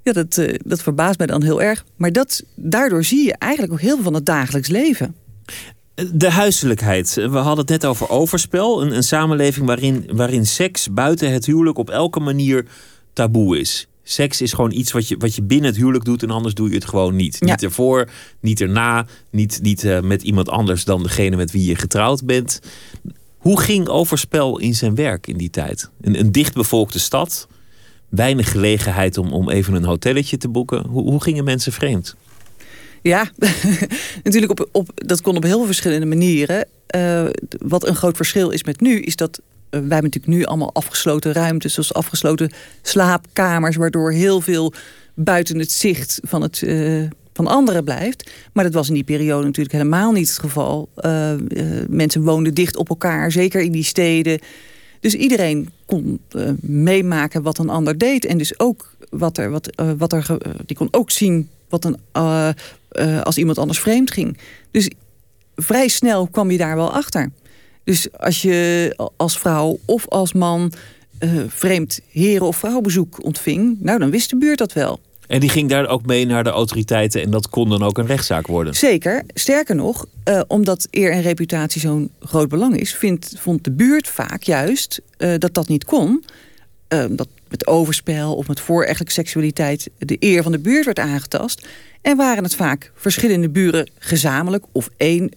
Ja, dat, uh, dat verbaast mij dan heel erg. Maar dat, daardoor zie je eigenlijk ook heel veel van het dagelijks leven. De huiselijkheid. We hadden het net over overspel. Een, een samenleving waarin, waarin seks buiten het huwelijk op elke manier taboe is. Seks is gewoon iets wat je, wat je binnen het huwelijk doet en anders doe je het gewoon niet. Ja. Niet ervoor, niet erna, niet, niet uh, met iemand anders dan degene met wie je getrouwd bent. Hoe ging Overspel in zijn werk in die tijd? Een, een dichtbevolkte stad, weinig gelegenheid om, om even een hotelletje te boeken. Hoe, hoe gingen mensen vreemd? Ja, natuurlijk op, op, dat kon op heel verschillende manieren. Uh, wat een groot verschil is met nu, is dat uh, wij natuurlijk nu allemaal afgesloten ruimtes, zoals afgesloten slaapkamers, waardoor heel veel buiten het zicht van het, uh, van anderen blijft. Maar dat was in die periode natuurlijk helemaal niet het geval. Uh, uh, mensen woonden dicht op elkaar, zeker in die steden. Dus iedereen kon uh, meemaken wat een ander deed. En dus ook wat er, wat, wat er, die kon ook zien wat een, als iemand anders vreemd ging. Dus vrij snel kwam je daar wel achter. Dus als je als vrouw of als man vreemd heren- of vrouwbezoek ontving... nou, dan wist de buurt dat wel. En die ging daar ook mee naar de autoriteiten en dat kon dan ook een rechtszaak worden. Zeker. Sterker nog, uh, omdat eer en reputatie zo'n groot belang is, vond de buurt vaak juist uh, dat dat niet kon. Uh, dat met overspel of met voorechtelijke seksualiteit de eer van de buurt werd aangetast. En waren het vaak verschillende buren gezamenlijk of één,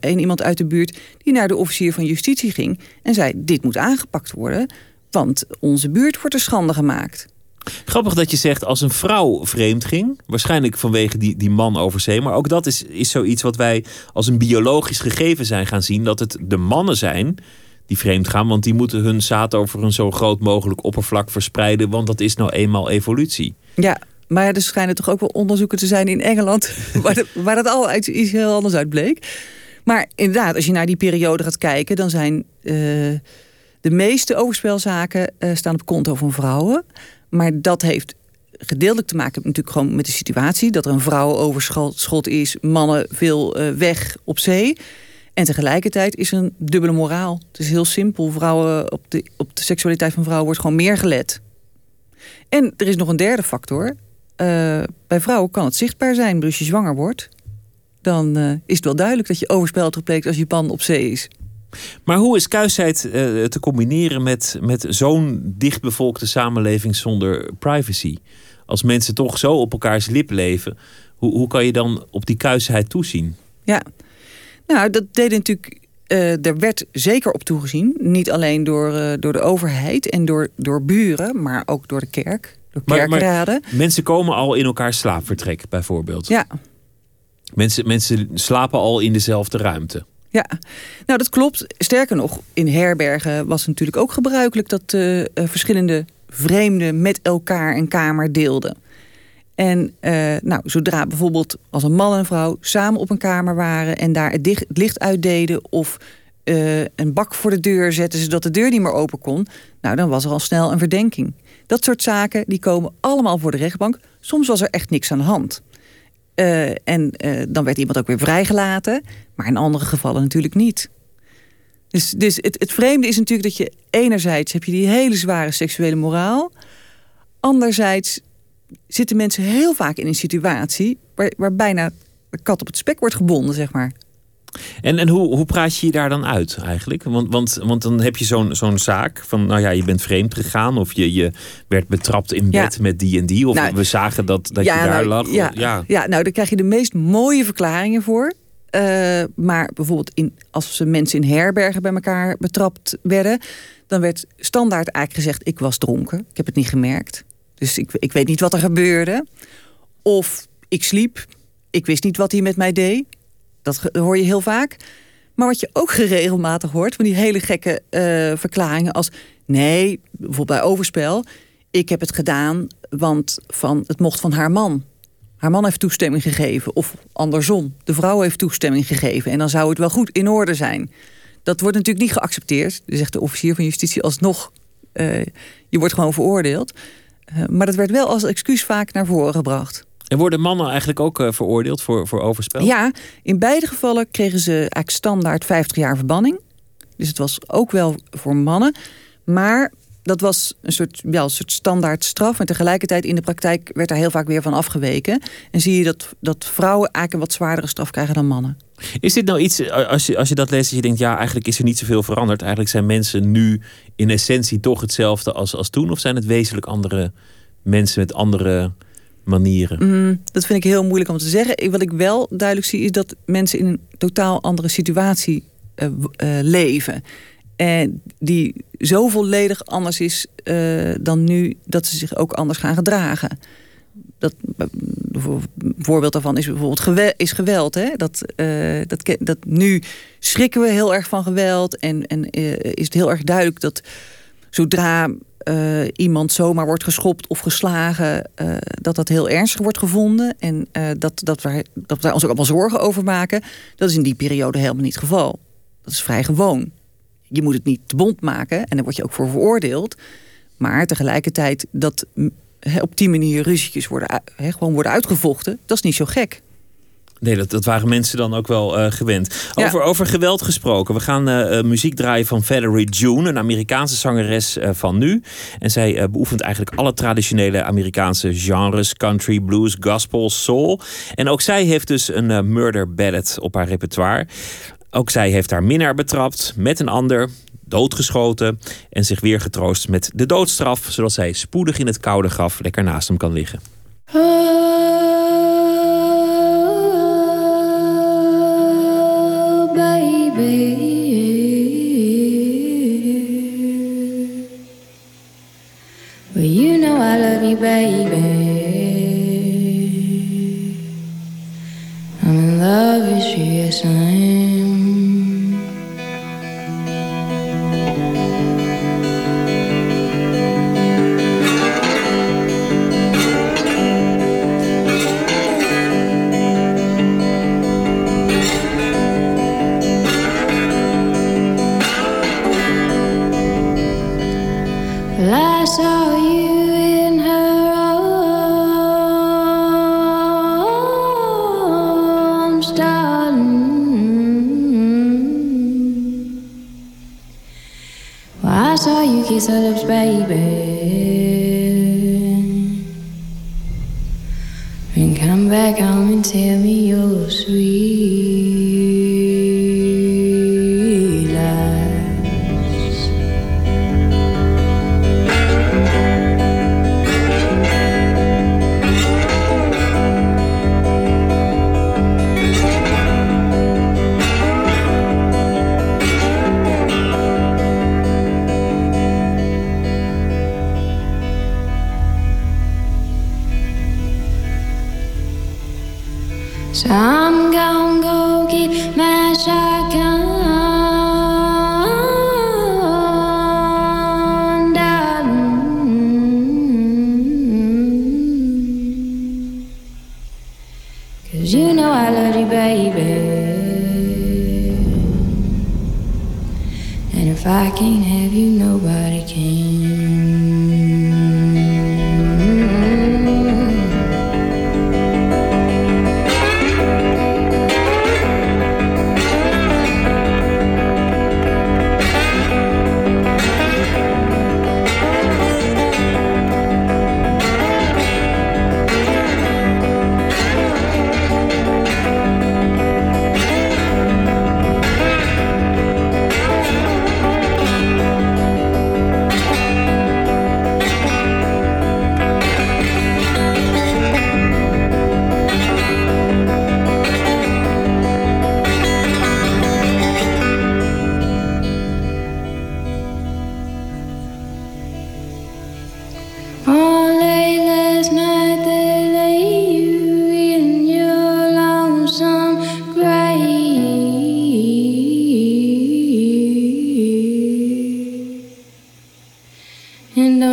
één iemand uit de buurt die naar de officier van justitie ging en zei: Dit moet aangepakt worden, want onze buurt wordt er schande gemaakt. Grappig dat je zegt als een vrouw vreemd ging. Waarschijnlijk vanwege die, die man over zee. Maar ook dat is, is zoiets wat wij als een biologisch gegeven zijn gaan zien. Dat het de mannen zijn die vreemd gaan. Want die moeten hun zaad over een zo groot mogelijk oppervlak verspreiden. Want dat is nou eenmaal evolutie. Ja, maar er schijnen toch ook wel onderzoeken te zijn in Engeland. waar, waar dat al iets heel anders uit bleek. Maar inderdaad, als je naar die periode gaat kijken. Dan zijn uh, de meeste overspelzaken uh, staan op konto van vrouwen. Maar dat heeft gedeeltelijk te maken natuurlijk gewoon met de situatie. Dat er een vrouwenoverschot is, mannen veel uh, weg op zee. En tegelijkertijd is er een dubbele moraal. Het is heel simpel. Vrouwen, op, de, op de seksualiteit van vrouwen wordt gewoon meer gelet. En er is nog een derde factor. Uh, bij vrouwen kan het zichtbaar zijn. Als je zwanger wordt, dan uh, is het wel duidelijk dat je overspel hebt als je pan op zee is. Maar hoe is kuisheid uh, te combineren met, met zo'n dichtbevolkte samenleving zonder privacy? Als mensen toch zo op elkaars lip leven, hoe, hoe kan je dan op die kuisheid toezien? Ja, Nou, dat deden natuurlijk. Uh, er werd zeker op toegezien. Niet alleen door, uh, door de overheid en door, door buren, maar ook door de kerk. Door kerkraden. Maar, mensen komen al in elkaar slaapvertrek, bijvoorbeeld. Ja. Mensen, mensen slapen al in dezelfde ruimte. Ja, nou dat klopt. Sterker nog, in herbergen was het natuurlijk ook gebruikelijk dat uh, verschillende vreemden met elkaar een kamer deelden. En uh, nou, zodra bijvoorbeeld als een man en vrouw samen op een kamer waren en daar het, licht uitdeden of uh, een bak voor de deur zetten zodat de deur niet meer open kon, nou dan was er al snel een verdenking. Dat soort zaken die komen allemaal voor de rechtbank. Soms was er echt niks aan de hand. Uh, en dan werd iemand ook weer vrijgelaten, maar in andere gevallen natuurlijk niet. Dus, dus het, het vreemde is natuurlijk dat je enerzijds heb je die hele zware seksuele moraal, anderzijds zitten mensen heel vaak in een situatie waar, waar bijna de kat op het spek wordt gebonden, zeg maar. En, en hoe, hoe praat je je daar dan uit eigenlijk? Want, want, want dan heb je zo'n zo'n zaak van, nou ja, je bent vreemd gegaan of je, je werd betrapt in bed met die en die. Of nou, we zagen dat, dat je daar nou, lag. Ja, ja. ja, nou daar krijg je de meest mooie verklaringen voor. Uh, maar bijvoorbeeld in, als ze mensen in herbergen bij elkaar betrapt werden, dan werd standaard eigenlijk gezegd: ik was dronken, ik heb het niet gemerkt. Dus ik, ik weet niet wat er gebeurde. Of ik sliep. Ik wist niet wat hij met mij deed. Dat hoor je heel vaak. Maar wat je ook geregelmatig hoort... van die hele gekke uh, verklaringen als... nee, bijvoorbeeld bij overspel... ik heb het gedaan, want van, het mocht van haar man. Haar man heeft toestemming gegeven. Of andersom, de vrouw heeft toestemming gegeven. En dan zou het wel goed in orde zijn. Dat wordt natuurlijk niet geaccepteerd. Zegt de officier van justitie alsnog... Uh, je wordt gewoon veroordeeld. Uh, maar dat werd wel als excuus vaak naar voren gebracht. En worden mannen eigenlijk ook uh, veroordeeld voor, voor overspel? Ja, in beide gevallen kregen ze eigenlijk standaard 50 jaar verbanning. Dus het was ook wel voor mannen. Maar dat was een soort, ja, een soort standaard straf. En tegelijkertijd in de praktijk werd daar heel vaak weer van afgeweken. En zie je dat, dat vrouwen eigenlijk een wat zwaardere straf krijgen dan mannen. Is dit nou iets, als je, als je dat leest, dat je denkt... ja, eigenlijk is er niet zoveel veranderd. Eigenlijk zijn mensen nu in essentie toch hetzelfde als, als toen? Of zijn het wezenlijk andere mensen met andere manieren? Mm, dat vind ik heel moeilijk om te zeggen. Wat ik wel duidelijk zie is dat mensen in een totaal andere situatie uh, uh, leven. En die zo volledig anders is uh, dan nu dat ze zich ook anders gaan gedragen. Dat, voorbeeld daarvan is bijvoorbeeld geweld, is geweld. Hè? Dat, dat, nu schrikken we heel erg van geweld. En, en is het heel erg duidelijk dat zodra uh, iemand zomaar wordt geschopt of geslagen, uh, dat dat heel ernstig wordt gevonden. En uh, dat, dat, wij, dat ons ook allemaal zorgen over maken. Dat is in die periode helemaal niet het geval. Dat is vrij gewoon. Je moet het niet te bond maken en daar word je ook voor veroordeeld. Maar tegelijkertijd dat op die manier ruzietjes worden, gewoon worden uitgevochten, dat is niet zo gek. Nee, dat, dat waren mensen dan ook wel uh, gewend. Over, ja. over geweld gesproken. We gaan uh, muziek draaien van Valerie June, een Amerikaanse zangeres uh, van nu. En zij beoefent eigenlijk alle traditionele Amerikaanse genres: country, blues, gospel, soul. En ook zij heeft dus een murder ballad op haar repertoire. Ook zij heeft haar minnaar betrapt met een ander, doodgeschoten en zich weer getroost met de doodstraf, zodat zij spoedig in het koude graf lekker naast hem kan liggen. Oh, baby. Well, you know I love you, baby. I'm in love with you, yes I am. Kiss her lips, baby. And come back home and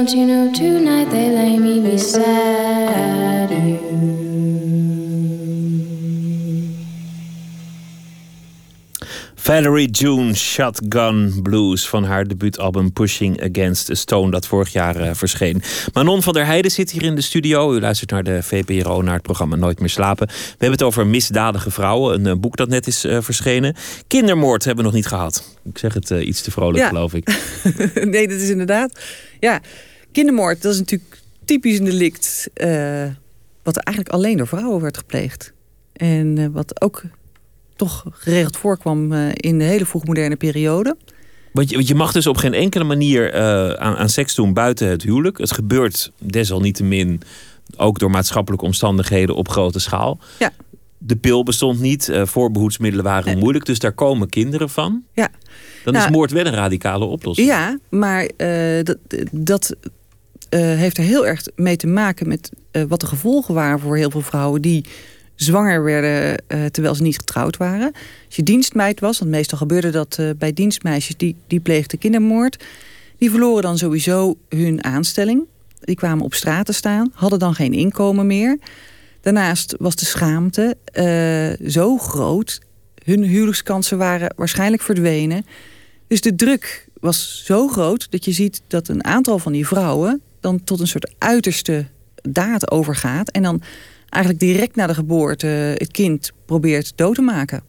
don't you know tonight they lay me beside you. Valerie June Shotgun Blues van haar debuutalbum Pushing Against a Stone dat vorig jaar eh, verscheen. Manon van der Heijden zit hier in de studio. U luistert naar de VPRO, naar het programma Nooit meer slapen. We hebben het over misdadige vrouwen, een eh, boek dat net is eh, verschenen. Kindermoord hebben we nog niet gehad. Ik zeg het iets te vrolijk, Ja. geloof ik. nee, dat is inderdaad. Ja, kindermoord, dat is natuurlijk typisch een delict. eh, wat eigenlijk alleen door vrouwen werd gepleegd. En eh, wat ook toch geregeld voorkwam eh, in de hele vroegmoderne periode. Want je, want je mag dus op geen enkele manier aan, aan seks doen buiten het huwelijk. Het gebeurt desalniettemin ook door maatschappelijke omstandigheden op grote schaal. Ja. De pil bestond niet, eh, voorbehoedsmiddelen waren Nee. moeilijk, dus daar komen kinderen van. Ja. Dan is Nou, moord wel een radicale oplossing. Ja, maar dat, dat eh, heeft er heel erg mee te maken met eh, wat de gevolgen waren voor heel veel vrouwen die zwanger werden eh, terwijl ze niet getrouwd waren. Als je dienstmeid was, want meestal gebeurde dat bij dienstmeisjes die, die pleegden kindermoord, die verloren dan sowieso hun aanstelling. Die kwamen op straat te staan, hadden dan geen inkomen meer. Daarnaast was de schaamte zo groot. Hun huwelijkskansen waren waarschijnlijk verdwenen. Dus de druk was zo groot dat je ziet dat een aantal van die vrouwen dan tot een soort uiterste daad overgaat. En dan eigenlijk direct na de geboorte het kind probeert dood te maken.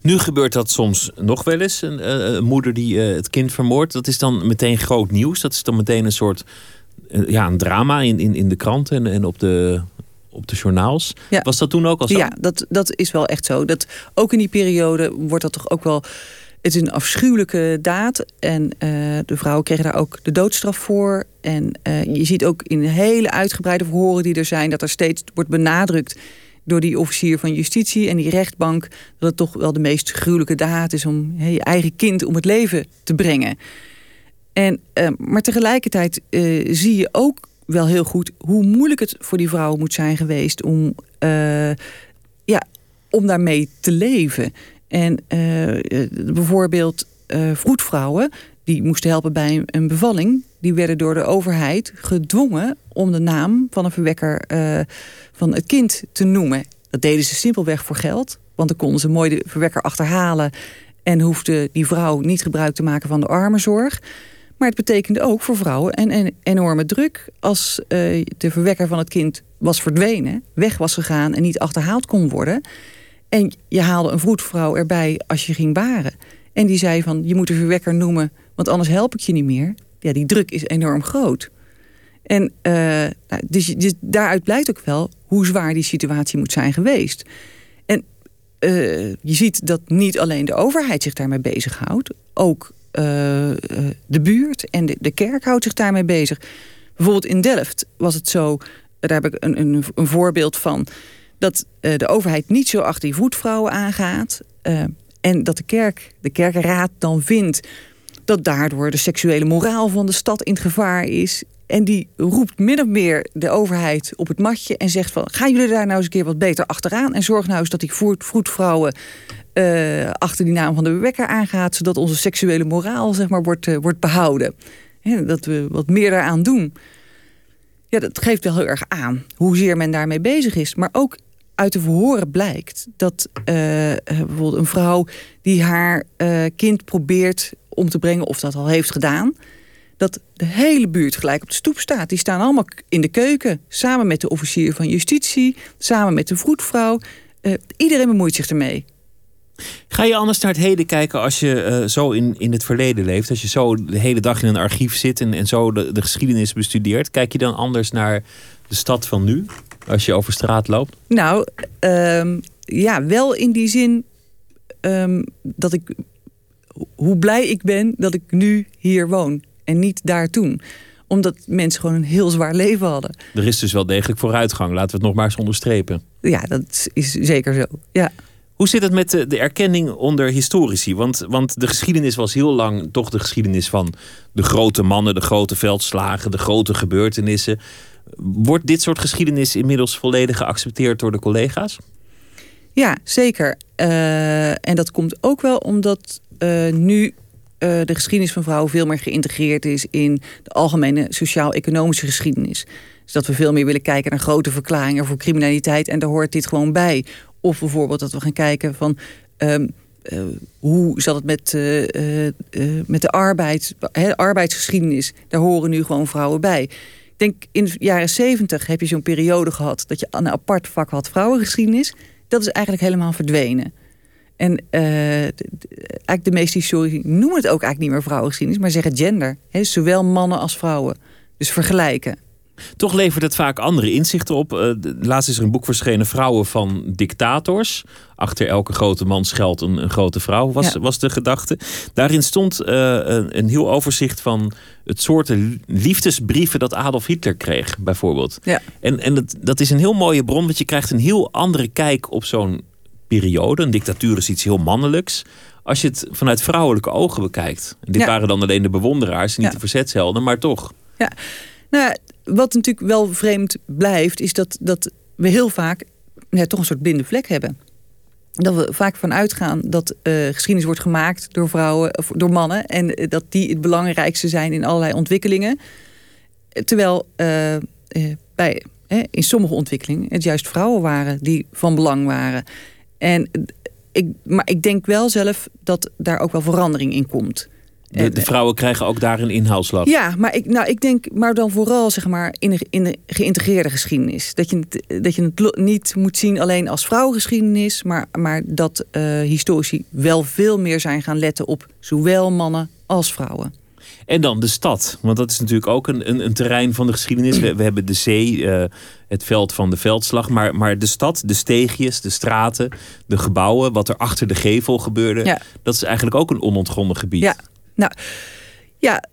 Nu gebeurt dat soms nog wel eens. Een, eh, moeder die eh, het kind vermoordt. Dat is dan meteen groot nieuws. Dat is dan meteen een soort eh, ja, een drama in, in, in de kranten en, en op, de, op de journaals. Ja. Was dat toen ook al zo? Ja, dat, dat is wel echt zo. Dat, ook in die periode wordt dat toch ook wel. Het is een afschuwelijke daad. En eh, de vrouwen kregen daar ook de doodstraf voor. En eh, je ziet ook in hele uitgebreide verhoren die er zijn... dat er steeds wordt benadrukt door die officier van justitie en die rechtbank... dat het toch wel de meest gruwelijke daad is om je eigen kind om het leven te brengen. En, eh, maar tegelijkertijd zie je ook wel heel goed hoe moeilijk het voor die vrouwen moet zijn geweest om, ja, om daarmee te leven. En eh, bijvoorbeeld eh vroedvrouwen die moesten helpen bij een- bevalling, die werden door de overheid gedwongen om de naam van een verwekker eh, van het kind te noemen. Dat deden ze simpelweg voor geld, want dan konden ze mooi de verwekker achterhalen en hoefde die vrouw niet gebruik te maken van de armenzorg. Maar het betekende ook voor vrouwen een, een enorme druk. Als de verwekker van het kind was verdwenen, weg was gegaan en niet achterhaald kon worden. En je haalde een vroedvrouw erbij als je ging baren. En die zei van, je moet de verwekker noemen, want anders help ik je niet meer. Ja, die druk is enorm groot. En eh, nou, dus, dus daaruit blijkt ook wel hoe zwaar die situatie moet zijn geweest. En eh, je ziet dat niet alleen de overheid zich daarmee bezighoudt, ook eh, de buurt en de, de kerk houdt zich daarmee bezig. Bijvoorbeeld in Delft was het zo, daar heb ik een, een, een voorbeeld van, dat eh, de overheid niet zo achter die voetvrouwen aangaat. eh, en dat de kerk, de kerkenraad dan vindt dat daardoor de seksuele moraal van de stad in gevaar is. En die roept min of meer de overheid op het matje en zegt van... gaan jullie daar nou eens een keer wat beter achteraan... en zorg nou eens dat die voet- vroedvrouwen eh, achter die naam van de wekker aangaat... zodat onze seksuele moraal zeg maar, wordt, wordt behouden. Hè, dat we wat meer daaraan doen. Ja, dat geeft wel heel erg aan hoezeer men daarmee bezig is. Maar ook uit de verhoren blijkt dat eh, eh, bijvoorbeeld een vrouw die haar eh, kind probeert om te brengen of dat al heeft gedaan. Dat de hele buurt gelijk op de stoep staat. Die staan allemaal in de keuken. Samen met de officier van justitie. Samen met de vroedvrouw. Uh, iedereen bemoeit zich ermee. Ga je anders naar het heden kijken als je zo in, in het verleden leeft? Als je zo de hele dag in een archief zit en, en zo de, de geschiedenis bestudeert. Kijk je dan anders naar de stad van nu? Als je over straat loopt? Nou, um, ja, wel in die zin um, dat ik... Hoe blij ik ben dat ik nu hier woon. En niet daar toen omdat mensen gewoon een heel zwaar leven hadden. Er is dus wel degelijk vooruitgang. Laten we het nog maar eens onderstrepen. Ja, dat is zeker zo. Ja. Hoe zit het met de, de, erkenning onder historici? Want, want de geschiedenis was heel lang toch de geschiedenis van de grote mannen, de grote veldslagen, de grote gebeurtenissen. Wordt dit soort geschiedenis inmiddels volledig geaccepteerd door de collega's? Ja, zeker. Uh, en dat komt ook wel omdat uh, nu uh, de geschiedenis van vrouwen veel meer geïntegreerd is in de algemene sociaal-economische geschiedenis. Dus dat we veel meer willen kijken naar grote verklaringen voor criminaliteit. En daar hoort dit gewoon bij. Of bijvoorbeeld dat we gaan kijken van. Uh, hoe zat het met, met de arbeid, he, arbeidsgeschiedenis? Daar horen nu gewoon vrouwen bij. Denk in de jaren zeventig heb je zo'n periode gehad dat je een apart vak had vrouwengeschiedenis. Dat is eigenlijk helemaal verdwenen. En eigenlijk de meeste historici noemen het ook eigenlijk niet meer vrouwengeschiedenis, maar zeggen gender. He, zowel mannen als vrouwen. Dus vergelijken. Toch levert het vaak andere inzichten op. Uh, laatst is er een boek verschenen, Vrouwen van Dictators. Achter elke grote man schuilt een, een grote vrouw, was, ja. was de gedachte. Daarin stond uh, een, een, heel overzicht van het soorten liefdesbrieven dat Adolf Hitler kreeg, bijvoorbeeld. Ja. En, en dat, dat is een heel mooie bron, want je krijgt een heel andere kijk op zo'n periode. Een dictatuur is iets heel mannelijks als je het vanuit vrouwelijke ogen bekijkt. Dit ja. waren dan alleen de bewonderaars, niet ja. de verzetshelden, maar toch. Ja, nou, wat natuurlijk wel vreemd blijft, is dat, dat we heel vaak toch een soort blinde vlek hebben. Dat we vaak van uitgaan dat uh, geschiedenis wordt gemaakt door vrouwen, of door mannen. En dat die het belangrijkste zijn in allerlei ontwikkelingen. Terwijl uh, bij, in sommige ontwikkelingen het juist vrouwen waren die van belang waren. En ik, maar ik denk wel zelf dat daar ook wel verandering in komt. De, de, vrouwen krijgen ook daar een inhaalslag. Ja, maar ik, nou, ik denk, maar dan vooral zeg maar, in, de, in de geïntegreerde geschiedenis. Dat je, het, dat je het niet moet zien alleen als vrouwengeschiedenis, maar, maar dat uh, historici wel veel meer zijn gaan letten op zowel mannen als vrouwen. En dan de stad, want dat is natuurlijk ook een, een, een terrein van de geschiedenis. We, we hebben de zee, uh, het veld van de veldslag, maar, maar de stad, de steegjes, de straten, de gebouwen, wat er achter de gevel gebeurde, ja. dat is eigenlijk ook een onontgonnen gebied. Ja, nou, ja,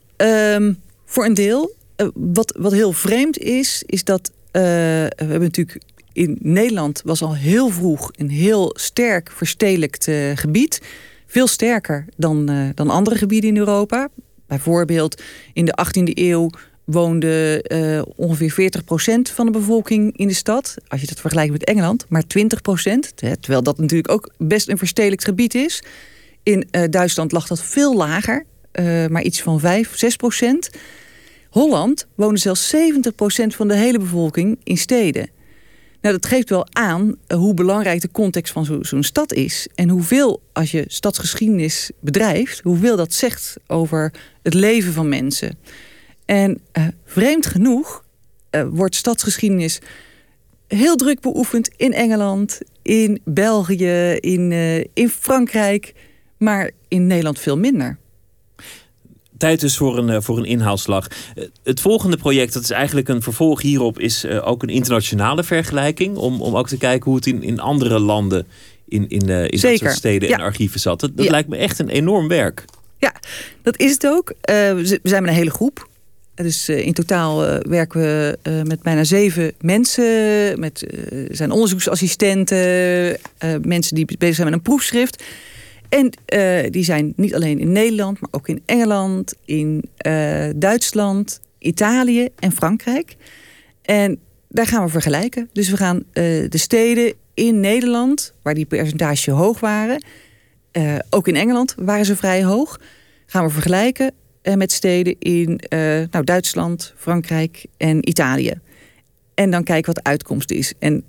um, voor een deel. Uh, wat, wat heel vreemd is, is dat uh, we hebben natuurlijk in Nederland was al heel vroeg een heel sterk verstedelijkt uh, gebied. Veel sterker dan, dan andere gebieden in Europa. Bijvoorbeeld in de 18e eeuw woonde ongeveer 40% van de bevolking in de stad. Als je dat vergelijkt met Engeland, maar 20%. Terwijl dat natuurlijk ook best een verstedelijkt gebied is. In Duitsland lag dat veel lager, uh, maar iets van 5, 6 procent. Holland woonde zelfs 70 procent van de hele bevolking in steden. Nou, dat geeft wel aan uh, hoe belangrijk de context van zo'n zo stad is. En hoeveel, als je stadsgeschiedenis bedrijft, hoeveel dat zegt over het leven van mensen. En uh, vreemd genoeg wordt stadsgeschiedenis heel druk beoefend in Engeland, in België, in, in Frankrijk maar in Nederland veel minder. Tijd dus voor een, voor een inhaalslag. Het volgende project, dat is eigenlijk een vervolg hierop, is ook een internationale vergelijking. Om, om ook te kijken hoe het in, in andere landen in, in, in dat soort steden ja. en archieven zat. Dat, dat ja. lijkt me echt een enorm werk. Ja, dat is het ook. Uh, we zijn met een hele groep. Dus uh, in totaal uh, werken we uh, met bijna zeven mensen. Met zijn onderzoeksassistenten, mensen die bezig zijn met een proefschrift. En uh, die zijn niet alleen in Nederland, maar ook in Engeland, in uh, Duitsland, Italië en Frankrijk. En daar gaan we vergelijken. Dus we gaan uh, de steden in Nederland, waar die percentages hoog waren, ook in Engeland waren ze vrij hoog, gaan we vergelijken met steden in nou, Duitsland, Frankrijk en Italië. En dan kijken wat de uitkomst is. En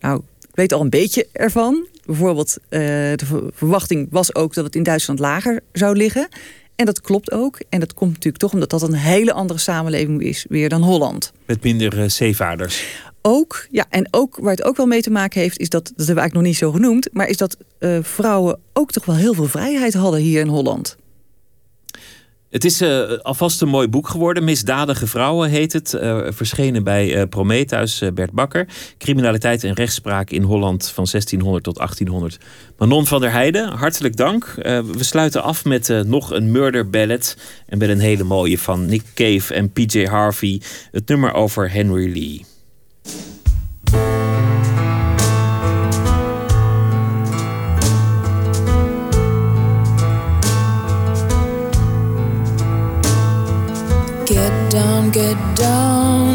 nou, ik weet al een beetje ervan bijvoorbeeld, uh, de verwachting was ook dat het in Duitsland lager zou liggen. En dat klopt ook. En dat komt natuurlijk toch omdat dat een hele andere samenleving is weer dan Holland. Met minder uh, zeevaarders. Ook, ja, en ook waar het ook wel mee te maken heeft, is dat, dat hebben we eigenlijk nog niet zo genoemd, maar is dat uh, vrouwen ook toch wel heel veel vrijheid hadden hier in Holland. Het is uh, alvast een mooi boek geworden. Misdadige vrouwen heet het. Uh, verschenen bij uh, Prometheus, Bert Bakker. Criminaliteit en rechtspraak in Holland van 1600 tot 1800. Manon van der Heijden, hartelijk dank. we sluiten af met nog een murder ballad. En met een hele mooie van Nick Cave en PJ Harvey. Het nummer over Henry Lee. Down, get down,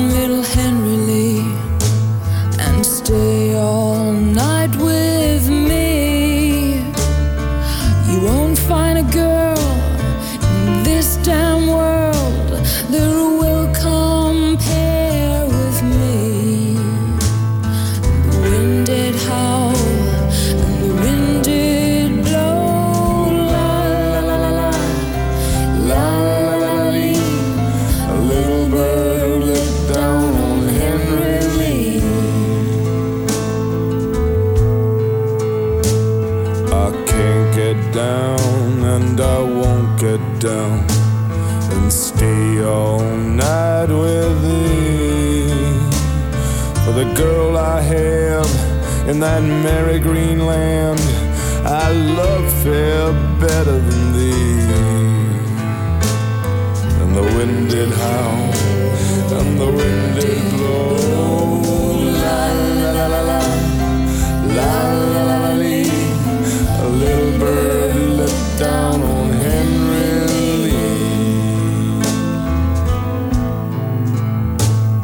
in that merry green land, I love fair better than thee. And the wind did howl, and the wind did blow. La la la la la, la la la la lee. A little bird looked down on Henry Lee.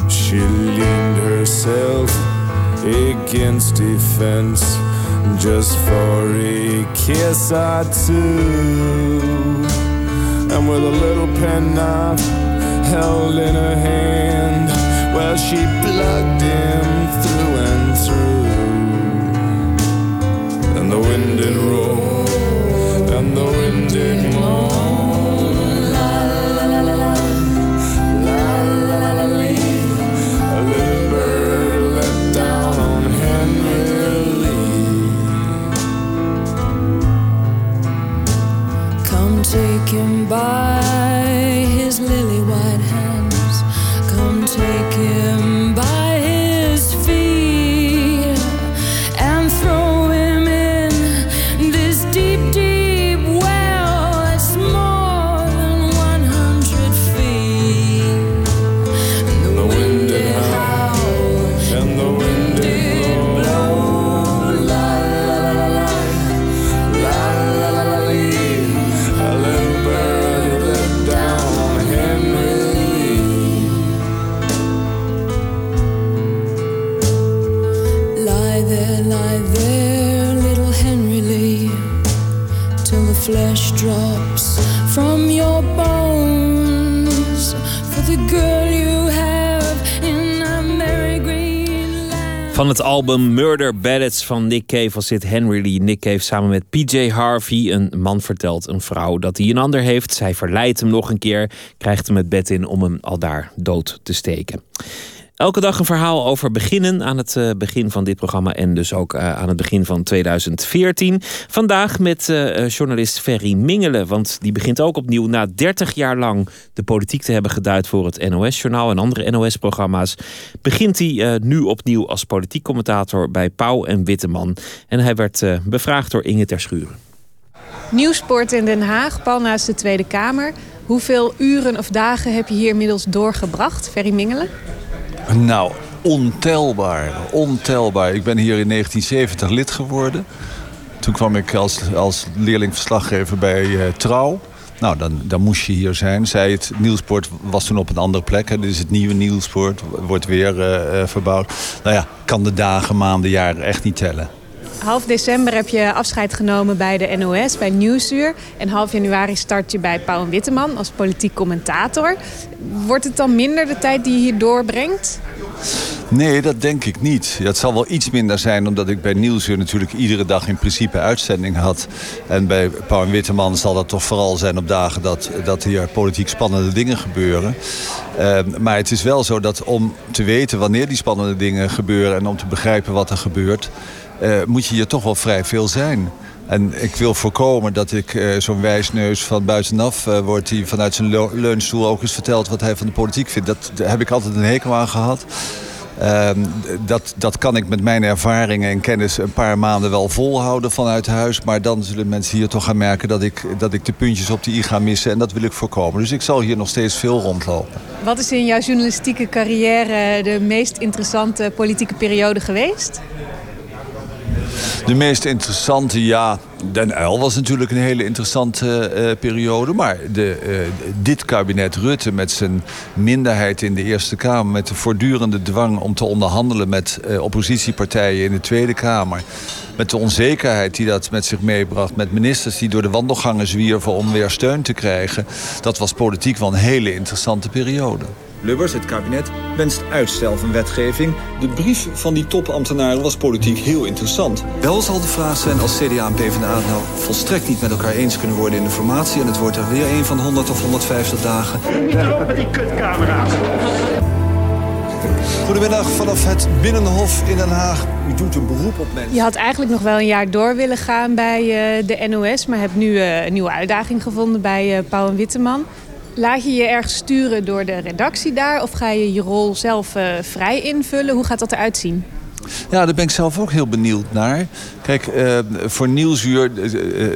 She leaned herself against defense just for a kiss or two. And with a little penknife held in her hand, well, she plugged him through and through. And the wind did roar, and the wind did moan. Van het album Murder Ballads van Nick Cave was dit Henry Lee. Nick Cave samen met PJ Harvey. Een man vertelt een vrouw dat hij een ander heeft. Zij verleidt hem nog een keer, krijgt hem het bed in om hem al daar dood te steken. Elke dag een verhaal over beginnen aan het eh, begin van dit programma en dus ook eh, aan het begin van 2014. Vandaag met eh, journalist Ferry Mingelen, want die begint ook opnieuw na 30 jaar lang de politiek te hebben geduid voor het NOS-journaal en andere NOS-programma's. Begint hij nu opnieuw als politiek commentator bij Pauw en Witteman. En hij werd bevraagd door Inge Terschuren. Nieuwsport in Den Haag, pal naast de Tweede Kamer. Hoeveel uren of dagen heb je hier inmiddels doorgebracht, Ferry Mingelen? Nou, ontelbaar. Ontelbaar. Ik ben hier in 1970 lid geworden. Toen kwam ik als, als leerlingverslaggever bij eh, Trouw. Nou, dan, dan moest je hier zijn. Zij het Nieuwsport was toen op een andere plek. Hè. Dit is het nieuwe Nieuwsport. Wordt weer eh, eh, verbouwd. Nou ja, kan de dagen, maanden, jaren echt niet tellen. Half december heb je afscheid genomen bij de NOS, bij Nieuwsuur. En half januari start je bij Pauw en Witteman als politiek commentator. Wordt het dan minder de tijd die je hier doorbrengt? Nee, dat denk ik niet. Dat zal wel iets minder zijn omdat ik bij Nieuwsuur natuurlijk iedere dag in principe uitzending had. En bij Pauw en Witteman zal dat toch vooral zijn op dagen dat, dat hier politiek spannende dingen gebeuren. Uh, maar het is wel zo dat om te weten wanneer die spannende dingen gebeuren en om te begrijpen wat er gebeurt, uh, moet je hier toch wel vrij veel zijn. En ik wil voorkomen dat ik uh, zo'n wijsneus van buitenaf uh, word... die vanuit zijn leunstoel ook eens vertelt wat hij van de politiek vindt. Dat, daar heb ik altijd een hekel aan gehad. Uh, dat, dat kan ik met mijn ervaringen en kennis een paar maanden wel volhouden vanuit huis. Maar dan zullen mensen hier toch gaan merken dat ik, dat ik de puntjes op de i ga missen. En dat wil ik voorkomen. Dus ik zal hier nog steeds veel rondlopen. Wat is in jouw journalistieke carrière de meest interessante politieke periode geweest? De meest interessante, ja, Den Uyl was natuurlijk een hele interessante uh, periode. Maar de, uh, dit kabinet Rutte met zijn minderheid in de Eerste Kamer... met de voortdurende dwang om te onderhandelen met oppositiepartijen in de Tweede Kamer... met de onzekerheid die dat met zich meebracht... met ministers die door de wandelgangen zwierven om weer steun te krijgen... dat was politiek wel een hele interessante periode. Lubbers, het kabinet, wenst uitstel van wetgeving. De brief van die topambtenaren was politiek heel interessant. Wel zal de vraag zijn als CDA en PvdA nou volstrekt niet met elkaar eens kunnen worden in de formatie... en het wordt er weer een van 100 of 150 dagen. Niet erop met die kutcamera's. Goedemiddag vanaf het Binnenhof in Den Haag. U doet een beroep op mensen. Je had eigenlijk nog wel een jaar door willen gaan bij uh, de NOS... maar hebt nu uh, een nieuwe uitdaging gevonden bij uh, Pauw en Witteman. Laat je je ergens sturen door de redactie daar... of ga je je rol zelf uh, vrij invullen? Hoe gaat dat eruit zien? Ja, daar ben ik zelf ook heel benieuwd naar. Kijk, uh, voor Nieuwsuur uh,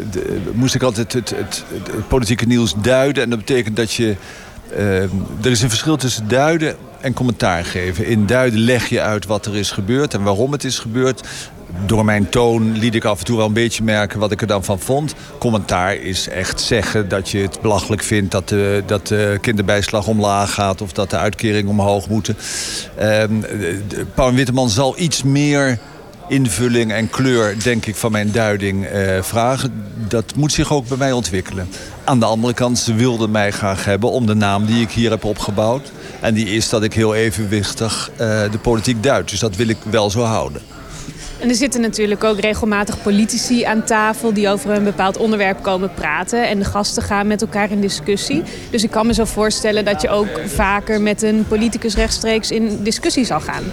moest ik altijd het, het, het, politieke nieuws duiden. En dat betekent dat je... er is een verschil tussen duiden en commentaar geven. In duiden leg je uit wat er is gebeurd en waarom het is gebeurd door mijn toon liet ik af en toe wel een beetje merken wat ik er dan van vond. Commentaar is echt zeggen dat je het belachelijk vindt dat de, dat de kinderbijslag omlaag gaat of dat de uitkeringen omhoog moeten. Um, Paul Witteman zal iets meer invulling en kleur, denk ik, van mijn duiding vragen. Dat moet zich ook bij mij ontwikkelen. Aan de andere kant, ze wilden mij graag hebben om de naam die ik hier heb opgebouwd. En die is dat ik heel evenwichtig de politiek duid. Dus dat wil ik wel zo houden. En er zitten natuurlijk ook regelmatig politici aan tafel... die over een bepaald onderwerp komen praten. En de gasten gaan met elkaar in discussie. Dus ik kan me zo voorstellen dat je ook vaker met een politicus rechtstreeks in discussie zal gaan.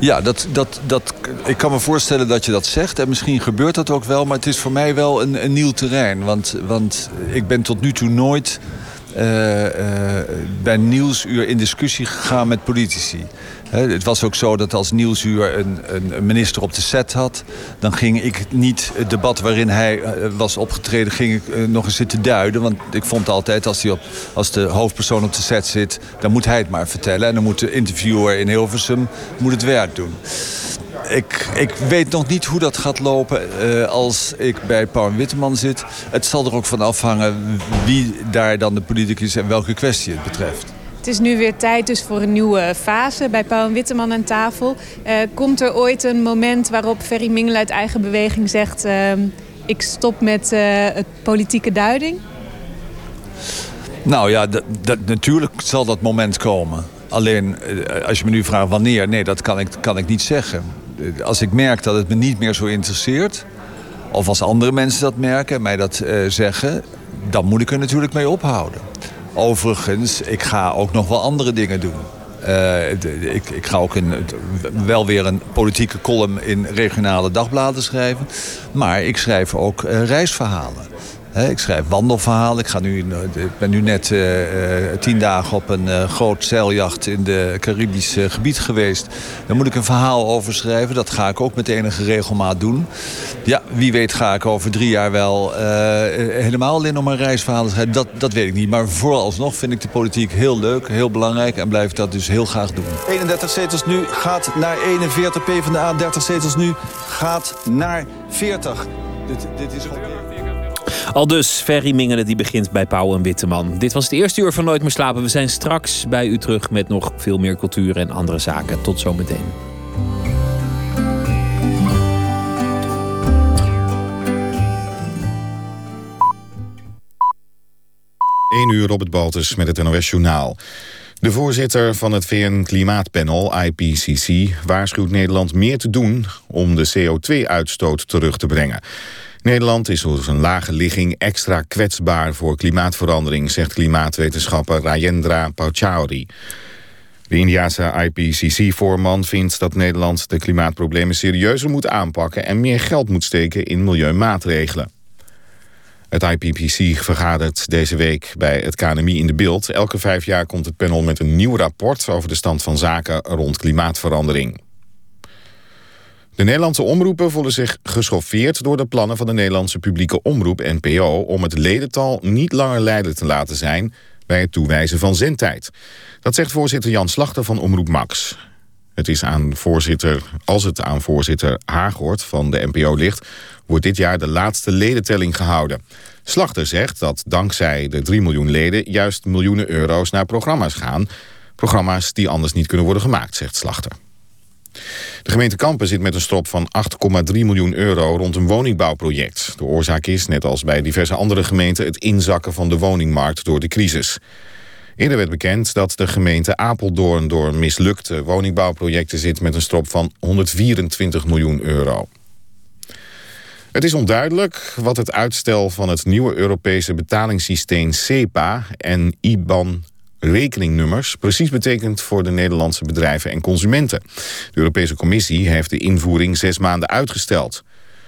Ja, dat, dat, dat, ik kan me voorstellen dat je dat zegt. En misschien gebeurt dat ook wel. Maar het is voor mij wel een, een nieuw terrein. Want, want ik ben tot nu toe nooit... Uh, uh, bij Nieuwsuur in discussie gegaan met politici. Het was ook zo dat als Nieuwsuur een, een, minister op de set had... dan ging ik niet het debat waarin hij was opgetreden... ging ik nog eens zitten duiden. Want ik vond altijd, als, op, als de hoofdpersoon op de set zit... dan moet hij het maar vertellen. En dan moet de interviewer in Hilversum moet het werk doen. Ik, ik weet nog niet hoe dat gaat lopen uh, als ik bij Paul Witteman zit. Het zal er ook van afhangen wie daar dan de politicus en welke kwestie het betreft. Is nu weer tijd dus voor een nieuwe fase bij Pauw en Witteman aan tafel. Uh, komt er ooit een moment waarop Ferry Mingel uit eigen beweging zegt... Uh, ik stop met uh, het politieke duiding? Nou ja, natuurlijk zal dat moment komen. Alleen, als je me nu vraagt wanneer, nee, dat kan ik, kan ik niet zeggen. Als ik merk dat het me niet meer zo interesseert... of als andere mensen dat merken en mij dat zeggen... dan moet ik er natuurlijk mee ophouden. Overigens, ik ga ook nog wel andere dingen doen. Uh, ik, ik, ga ook een, wel weer een politieke column in regionale dagbladen schrijven. Maar ik schrijf ook uh, reisverhalen. Ik schrijf wandelverhalen. Ik, ga nu, ik ben nu net uh, tien dagen op een uh, groot zeiljacht in de Caribische gebied geweest. Daar moet ik een verhaal over schrijven. Dat ga ik ook met enige regelmaat doen. Ja, wie weet ga ik over drie jaar wel helemaal alleen nog maar reisverhalen schrijven. Dat, dat weet ik niet. Maar vooralsnog vind ik de politiek heel leuk, heel belangrijk. En blijf dat dus heel graag doen. 31 zetels nu gaat naar 41. PvdA 30 zetels nu gaat naar 40. Dit, dit is alweer... Al dus Ferry Mingelen die begint bij Pauw en Witteman. Dit was het eerste uur van Nooit meer slapen. We zijn straks bij u terug met nog veel meer cultuur en andere zaken. Tot zometeen. Eén uur Robert Baltus met het NOS Journaal. De voorzitter van het VN-klimaatpanel, IPCC, waarschuwt Nederland meer te doen om de CO2-uitstoot terug te brengen. Nederland is door zijn lage ligging extra kwetsbaar voor klimaatverandering, zegt klimaatwetenschapper Rajendra Pachauri. De Indiase IPCC-voorman vindt dat Nederland de klimaatproblemen serieuzer moet aanpakken en meer geld moet steken in milieumaatregelen. Het IPCC vergadert deze week bij het KNMI in de beeld. Elke vijf jaar komt het panel met een nieuw rapport over de stand van zaken rond klimaatverandering. De Nederlandse omroepen voelen zich geschoffeerd door de plannen van de Nederlandse publieke omroep NPO om het ledental niet langer leidend te laten zijn bij het toewijzen van zendtijd. Dat zegt voorzitter Jan Slachter van Omroep Max. Het is aan voorzitter, als het aan voorzitter Haaghoort van de NPO ligt, wordt dit jaar de laatste ledentelling gehouden. Slachter zegt dat dankzij de 3 miljoen leden juist miljoenen euro's naar programma's gaan. Programma's die anders niet kunnen worden gemaakt, zegt Slachter. De gemeente Kampen zit met een strop van 8,3 miljoen euro rond een woningbouwproject. De oorzaak is, net als bij diverse andere gemeenten, het inzakken van de woningmarkt door de crisis. Eerder werd bekend dat de gemeente Apeldoorn door mislukte woningbouwprojecten zit met een strop van 124 miljoen euro. Het is onduidelijk wat het uitstel van het nieuwe Europese betalingssysteem SEPA en IBAN rekeningnummers precies betekent voor de Nederlandse bedrijven en consumenten. De Europese Commissie heeft de invoering zes maanden uitgesteld.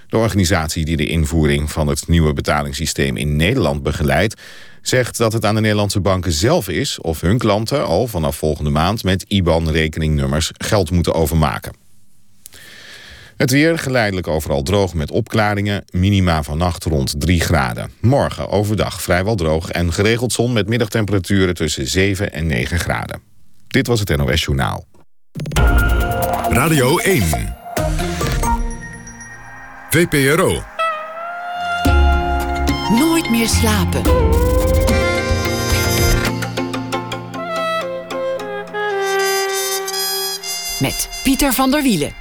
De organisatie die de invoering van het nieuwe betalingssysteem in Nederland begeleidt, zegt dat het aan de Nederlandse banken zelf is of hun klanten al vanaf volgende maand met IBAN-rekeningnummers geld moeten overmaken. Het weer geleidelijk overal droog met opklaringen. Minima vannacht rond 3 graden. Morgen overdag vrijwel droog en geregeld zon met middagtemperaturen tussen 7 en 9 graden. Dit was het NOS Journaal. Radio 1. VPRO. Nooit meer slapen. Met Pieter van der Wielen.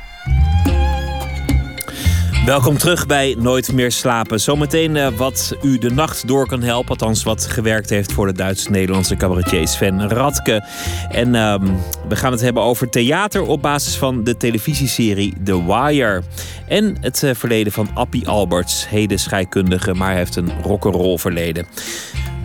Welkom terug bij Nooit meer slapen. Zometeen uh, wat u de nacht door kan helpen. Althans, wat gewerkt heeft voor de Duits-Nederlandse cabaretier Sven Radke. En uh, we gaan het hebben over theater op basis van de televisieserie The Wire. En het uh, verleden van Appie Alberts, heden scheikundige, maar hij heeft een rock'n'roll verleden.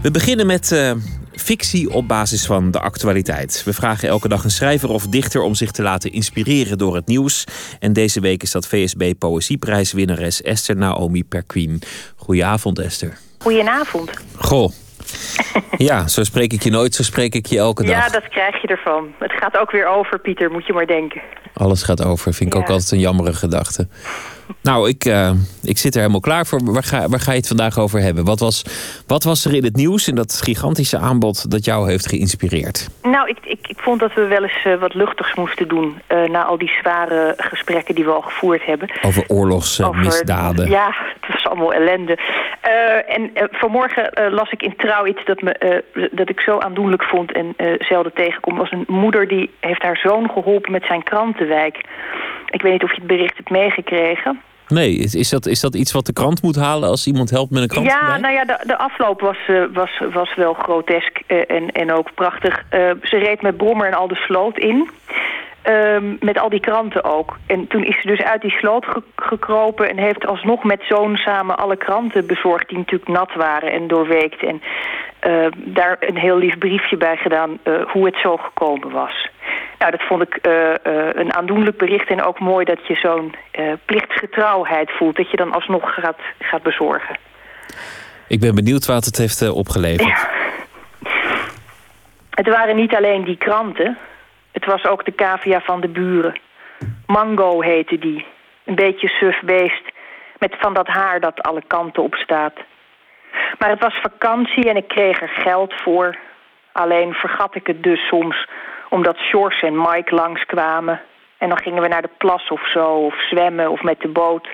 We beginnen met uh, fictie op basis van de actualiteit. We vragen elke dag een schrijver of dichter om zich te laten inspireren door het nieuws. En deze week is dat VSB Poëzieprijswinnares Esther Naomi Perquin. Goedenavond, Esther. Goedenavond. Goh. Ja, zo spreek ik je nooit, zo spreek ik je elke dag. Ja, dat krijg je ervan. Het gaat ook weer over, Pieter, moet je maar denken. Alles gaat over, vind ik ook altijd een jammere gedachte. Nou, ik, uh, ik zit er helemaal klaar voor. Waar ga, waar ga je het vandaag over hebben? Wat was, wat was er in het nieuws in dat gigantische aanbod dat jou heeft geïnspireerd? Nou, ik, ik, ik vond dat we wel eens uh, wat luchtigs moesten doen... Uh, na al die zware gesprekken die we al gevoerd hebben. Over oorlogsmisdaden. Ja, het was allemaal ellende. en vanmorgen las ik in Trouw iets dat, me, dat ik zo aandoenlijk vond... en zelden tegenkom. was een moeder die heeft haar zoon geholpen met zijn krantenwijk... Ik weet niet of je het bericht hebt meegekregen. Nee, is, dat, is dat iets wat de krant moet halen als iemand helpt met een krant? Ja, nou ja, de, de afloop was, uh, was, was wel grotesk uh, en, en ook prachtig. Uh, ze reed met Brommer en al de sloot in. Um, met al die kranten ook. En toen is ze dus uit die sloot ge gekropen... en heeft alsnog met zoon samen alle kranten bezorgd... die natuurlijk nat waren en doorweekt. En uh, daar een heel lief briefje bij gedaan uh, hoe het zo gekomen was. Nou, dat vond ik uh, een aandoenlijk bericht... en ook mooi dat je zo'n plichtgetrouwheid voelt... dat je dan alsnog gaat, gaat bezorgen. Ik ben benieuwd wat het heeft opgeleverd. Ja. Het waren niet alleen die kranten... Het was ook de cavia van de buren. Mango heette die. Een beetje suf beest. Met van dat haar dat alle kanten op staat. Maar het was vakantie en ik kreeg er geld voor. Alleen vergat ik het dus soms. Omdat Sjors en Mike langskwamen. En dan gingen we naar de plas of zo. Of zwemmen of met de boot.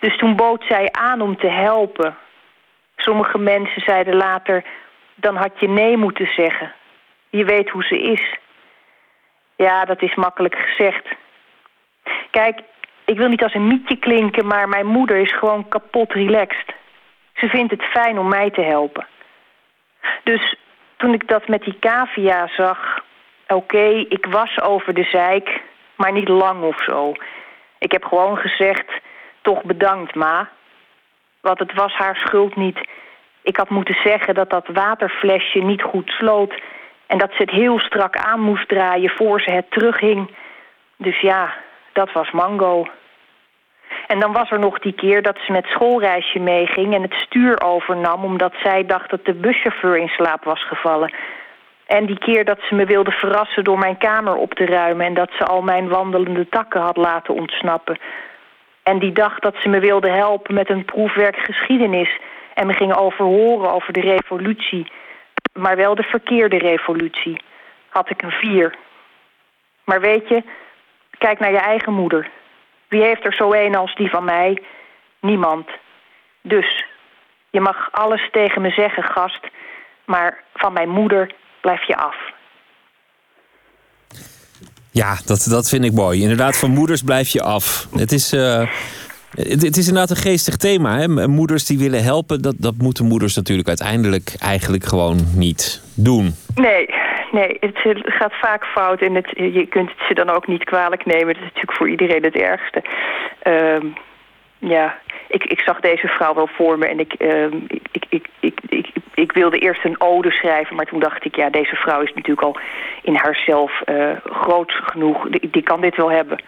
Dus toen bood zij aan om te helpen. Sommige mensen zeiden later... dan had je nee moeten zeggen. Je weet hoe ze is. Ja, dat is makkelijk gezegd. Kijk, ik wil niet als een mietje klinken, maar mijn moeder is gewoon kapot relaxed. Ze vindt het fijn om mij te helpen. Dus toen ik dat met die cavia zag... oké, ik was over de zeik, maar niet lang of zo. Ik heb gewoon gezegd, toch bedankt, ma. Want het was haar schuld niet. Ik had moeten zeggen dat dat waterflesje niet goed sloot... en dat ze het heel strak aan moest draaien voor ze het terughing. Dus ja, dat was Mango. En dan was er nog die keer dat ze met schoolreisje meeging... en het stuur overnam omdat zij dacht dat de buschauffeur in slaap was gevallen. En die keer dat ze me wilde verrassen door mijn kamer op te ruimen... en dat ze al mijn wandelende takken had laten ontsnappen. En die dag dat ze me wilde helpen met een proefwerk geschiedenis... en me ging overhoren over de revolutie. Maar wel de verkeerde revolutie. Had ik een vier. Maar weet je, kijk naar je eigen moeder... Wie heeft er zo een als die van mij? Niemand. Dus, je mag alles tegen me zeggen, gast... maar van mijn moeder blijf je af. Ja, dat, dat vind ik mooi. Inderdaad, van moeders blijf je af. Het is, uh, het, het, is inderdaad een geestig thema. Hè? Moeders die willen helpen, dat, dat moeten moeders natuurlijk uiteindelijk eigenlijk gewoon niet doen. Nee, nee, het gaat vaak fout en het, je kunt het ze dan ook niet kwalijk nemen. Dat is natuurlijk voor iedereen het ergste. Um, ja, ik, ik zag deze vrouw wel voor me en ik, um, ik, ik, ik, ik, ik, wilde eerst een ode schrijven, maar toen dacht ik, ja, deze vrouw is natuurlijk al in haarzelf uh, groot genoeg. Die, kan dit wel hebben.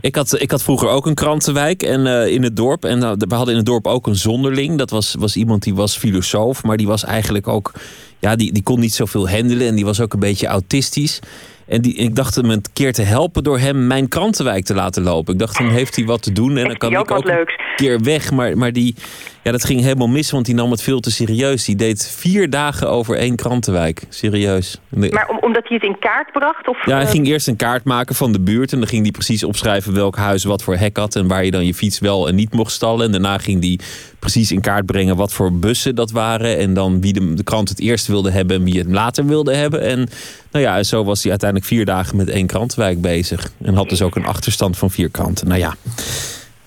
Ik had, ik had vroeger ook een krantenwijk en, uh, in het dorp. En uh, we hadden in het dorp ook een zonderling. Dat was, was iemand die was filosoof, maar die was eigenlijk ook ja, die, die kon niet zoveel handelen en die was ook een beetje autistisch. En die, ik dacht hem een keer te helpen door hem mijn krantenwijk te laten lopen. Ik dacht, dan heeft hij wat te doen en dan kan ik ook een keer weg. Maar, maar die, ja, dat ging helemaal mis, want die nam het veel te serieus. Die deed vier dagen over één krantenwijk. Serieus. Maar om, omdat hij het in kaart bracht? Of, ja, hij uh... ging eerst een kaart maken van de buurt. En dan ging hij precies opschrijven welk huis wat voor hek had. En waar je dan je fiets wel en niet mocht stallen. En daarna ging hij precies in kaart brengen wat voor bussen dat waren. En dan wie de, de krant het eerst wilde hebben en wie het later wilde hebben. En nou ja, zo was hij uiteindelijk vier dagen met één krantenwijk bezig. En had dus ook een achterstand van vier kranten. Nou ja.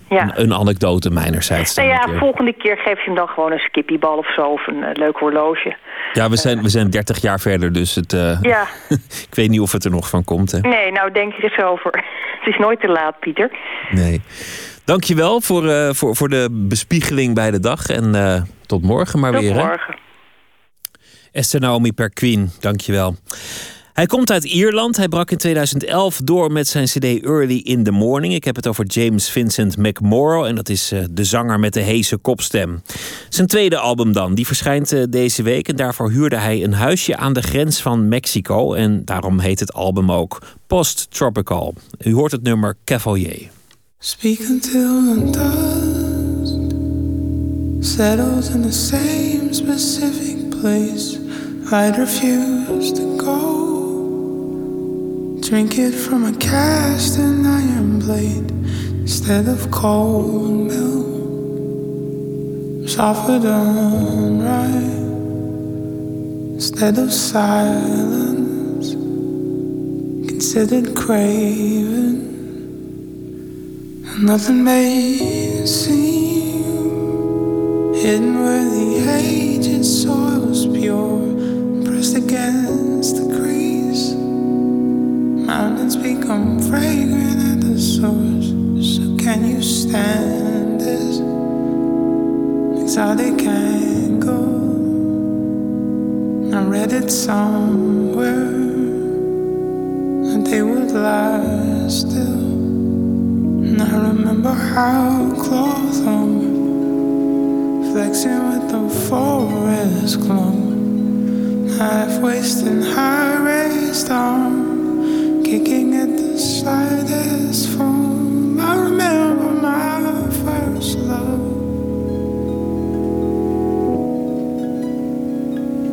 Ja. Een, een anekdote mijnerzijds. Nou ja, volgende keer geef je hem dan gewoon een skippiebal of zo. Of een uh, leuk horloge. Ja, we zijn, we zijn 30 jaar verder, dus het, uh, ja. ik weet niet of het er nog van komt. Hè? Nee, nou denk er eens over. het is nooit te laat, Pieter. Nee. Dankjewel voor, uh, voor, voor de bespiegeling bij de dag. En tot morgen maar tot weer. Tot morgen. Esther Naomi Perquin, dankjewel. Hij komt uit Ierland. Hij brak in 2011 door met zijn CD Early in the Morning. Ik heb het over James Vincent McMorrow. En dat is uh, de zanger met de heese kopstem. Zijn tweede album dan. Die verschijnt uh, deze week. En daarvoor huurde hij een huisje aan de grens van Mexico. En daarom heet het album ook Post Tropical. U hoort het nummer Cavalier. Speak until the dust settles in the same specific place. I'd refuse to go. Drink it from a cast and iron blade instead of cold milk. Suffered unright instead of silence. Considered craven, and nothing it seem hidden where the aged soil's pure, pressed against the crease. Mountains become fragrant at the source. So can you stand this exotic angle? I read it somewhere that they would last still. And I remember how cloth hung, flexing with the forest glow. Half wasting high raised arm kicking at the slightest form. I remember my first love.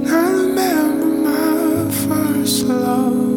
I remember my first love.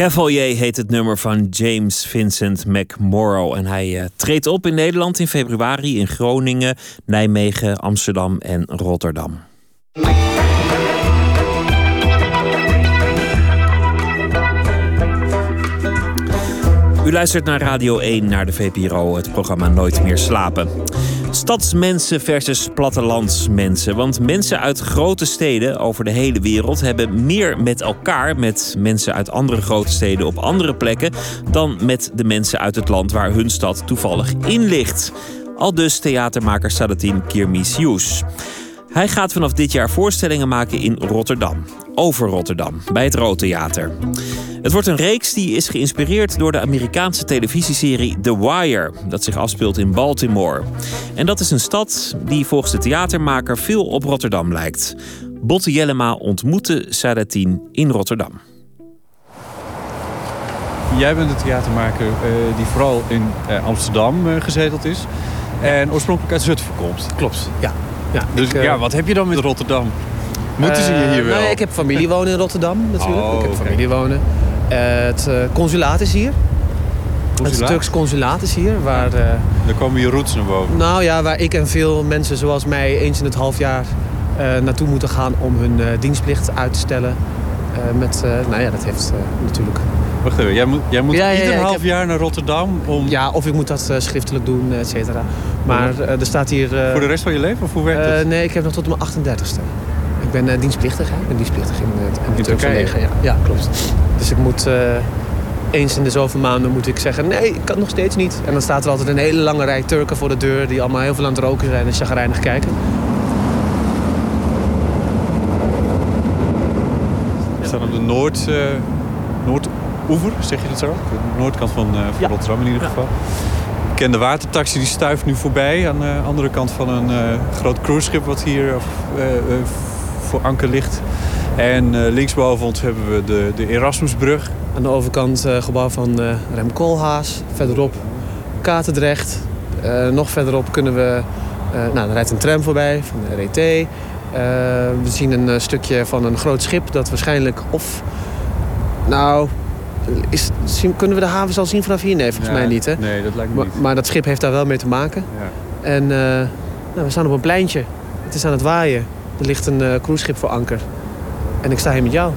Cavalier heet het nummer van James Vincent McMorrow. En hij eh, treedt op in Nederland in februari in Groningen, Nijmegen, Amsterdam en Rotterdam. U luistert naar Radio 1, naar de VPRO, het programma Nooit meer slapen. Stadsmensen versus plattelandsmensen. Want mensen uit grote steden over de hele wereld hebben meer met elkaar, met mensen uit andere grote steden op andere plekken, dan met de mensen uit het land waar hun stad toevallig in ligt. Al dus theatermaker Sadatine Kirmisius. Hij gaat vanaf dit jaar voorstellingen maken in Rotterdam. Over Rotterdam, bij het Rood Theater. Het wordt een reeks die is geïnspireerd door de Amerikaanse televisieserie The Wire, dat zich afspeelt in Baltimore. En dat is een stad die volgens de theatermaker veel op Rotterdam lijkt. Botte Jellema ontmoette Sadatine in Rotterdam. Jij bent een theatermaker eh, die vooral in eh, Amsterdam eh, gezeteld is. En oorspronkelijk uit Zutphen komt. Klopt, ja. ja Dus ik, ja, wat heb je dan met Rotterdam? Moeten ze je hier wel? nou ja, ik heb familie wonen in Rotterdam natuurlijk. Oh, ik heb familie wonen. Eh, het eh, consulaat is hier. Het? Turks consulaat is hier. Waar, eh, Daar komen je roots naar boven. nou ja, waar ik en veel mensen zoals mij eens in het half jaar naartoe moeten gaan om hun dienstplicht uit te stellen. Met, nou ja, dat heeft natuurlijk... Wacht even, jij moet, jij moet Ja, ja, ja, ieder half heb- jaar naar Rotterdam om... Ja, of ik moet dat schriftelijk doen, et cetera. Maar er staat hier... Voor de rest van je leven? Of hoe werkt het? nee, ik heb nog tot mijn 38ste. Ik ben eh, dienstplichtig, hè? Ik ben dienstplichtig in, het Turkije? leger. Ja. ja, klopt. Dus ik moet eh, eens in de zoveel maanden moet ik zeggen... nee, ik kan nog steeds niet. En dan staat er altijd een hele lange rij Turken voor de deur... die allemaal heel veel aan het roken zijn en chagrijnig kijken. We staan op de Noord, eh Noordoever, zeg je dat zo? De noordkant van, van Rotterdam in ieder geval. Ik ken de watertaxi, die stuift nu voorbij aan de andere kant van een groot cruiseschip wat hier eh, voor anker ligt. En eh, linksboven ons hebben we de, de Erasmusbrug. Aan de overkant eh gebouw van eh, Rem Koolhaas. Verderop Katendrecht. Nog verderop kunnen we... nou, er rijdt een tram voorbij van de RET. We zien een stukje van een groot schip dat waarschijnlijk of... Nou, is, zien- kunnen we de havens al zien vanaf hier? Nee, volgens Ja, mij niet. Hè? Nee, dat lijkt me Maar, niet. maar dat schip heeft daar wel mee te maken. Ja. En nou, we staan op een pleintje. Het is aan het waaien. Er ligt een eh cruiseschip voor anker. En ik sta hier met jou.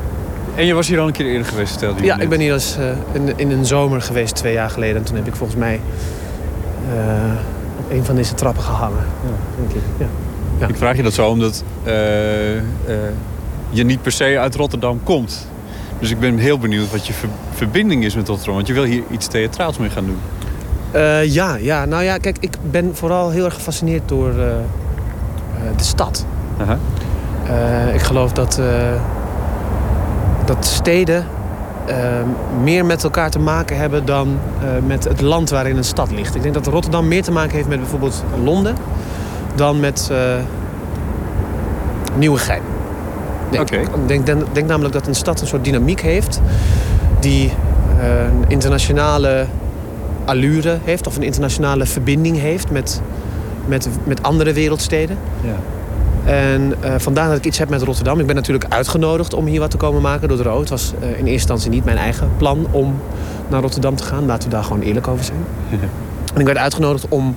En je was hier al een keer eerder geweest, vertelde je Ja, net. ik ben hier als, eh, in, in een zomer geweest, twee jaar geleden. En toen heb ik volgens mij eh, op een van deze trappen gehangen. denk ik. Ja. Ja. Ik vraag je dat zo omdat je niet per se uit Rotterdam komt. Dus ik ben heel benieuwd wat je ver- verbinding is met Rotterdam. Want je wil hier iets theatraals mee gaan doen. Ja, ja, nou ja, kijk, ik ben vooral heel erg gefascineerd door de stad. Ik geloof dat, eh, dat steden eh, meer met elkaar te maken hebben dan eh, met het land waarin een stad ligt. Ik denk dat Rotterdam meer te maken heeft met bijvoorbeeld Londen dan met eh Nieuwegein. Ik denk, denk, denk namelijk dat een stad een soort dynamiek heeft die eh, een internationale allure heeft of een internationale verbinding heeft met, met, met andere wereldsteden. Ja. En eh, vandaar dat ik iets heb met Rotterdam. Ik ben natuurlijk uitgenodigd om hier wat te komen maken door de Rood. Het was eh, in eerste instantie niet mijn eigen plan om naar Rotterdam te gaan. Laten we daar gewoon eerlijk over zijn. En ik werd uitgenodigd om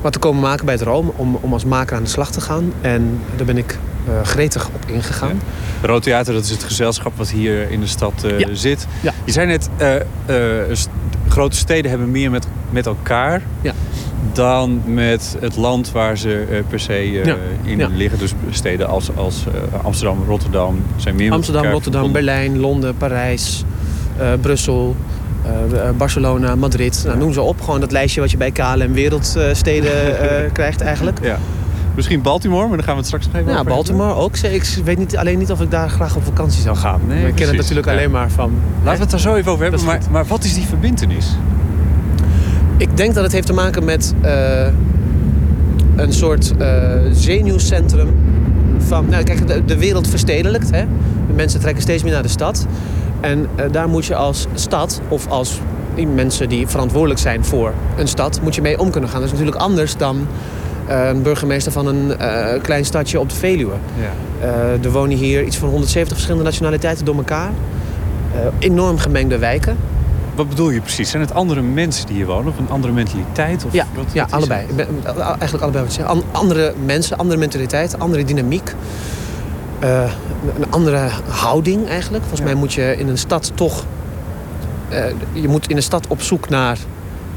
wat te komen maken bij het Rome. Om, om als maker aan de slag te gaan. En daar ben ik eh, gretig op ingegaan. Rood Theater, dat is het gezelschap wat hier in de stad eh, zit. Ja. Je zei net, grote steden hebben meer met, met elkaar Ja. Dan met het land waar ze eh, per se eh, Ja. in Ja. liggen. Dus steden als, als eh, Amsterdam, Rotterdam zijn meer Amsterdam, Rotterdam, verbonden. Berlijn, Londen, Parijs, Brussel, Barcelona, Madrid. Nou, noem ze op. Gewoon dat lijstje wat je bij KLM Wereldsteden krijgt eigenlijk. Ja. Misschien Baltimore, maar daar gaan we het straks nog even Ja, over hebben. Baltimore ook. Ik weet niet, alleen niet of ik daar graag op vakantie zou gaan. Nee, ik ken het natuurlijk alleen maar van... Laten we het daar zo even over hebben. Maar, maar wat is die verbindenis? Ik denk dat het heeft te maken met eh, een soort eh, zenuwcentrum van... Nou, kijk, de, de wereld verstedelijkt. Hè? De mensen trekken steeds meer naar de stad. En eh, daar moet je als stad of als die mensen die verantwoordelijk zijn voor een stad... moet je mee om kunnen gaan. Dat is natuurlijk anders dan een burgemeester van een klein stadje op de Veluwe. Ja. Er wonen hier iets van 170 verschillende nationaliteiten door elkaar. Enorm gemengde wijken. Wat bedoel je precies? Zijn het andere mensen die hier wonen of een andere mentaliteit? Of Ja, wat, ja wat allebei. Ik ben, eigenlijk allebei wat je zegt. An- andere mensen, andere mentaliteit, andere dynamiek. Eh, een andere houding eigenlijk. Volgens mij moet je in een stad toch... eh, je moet in een stad op zoek naar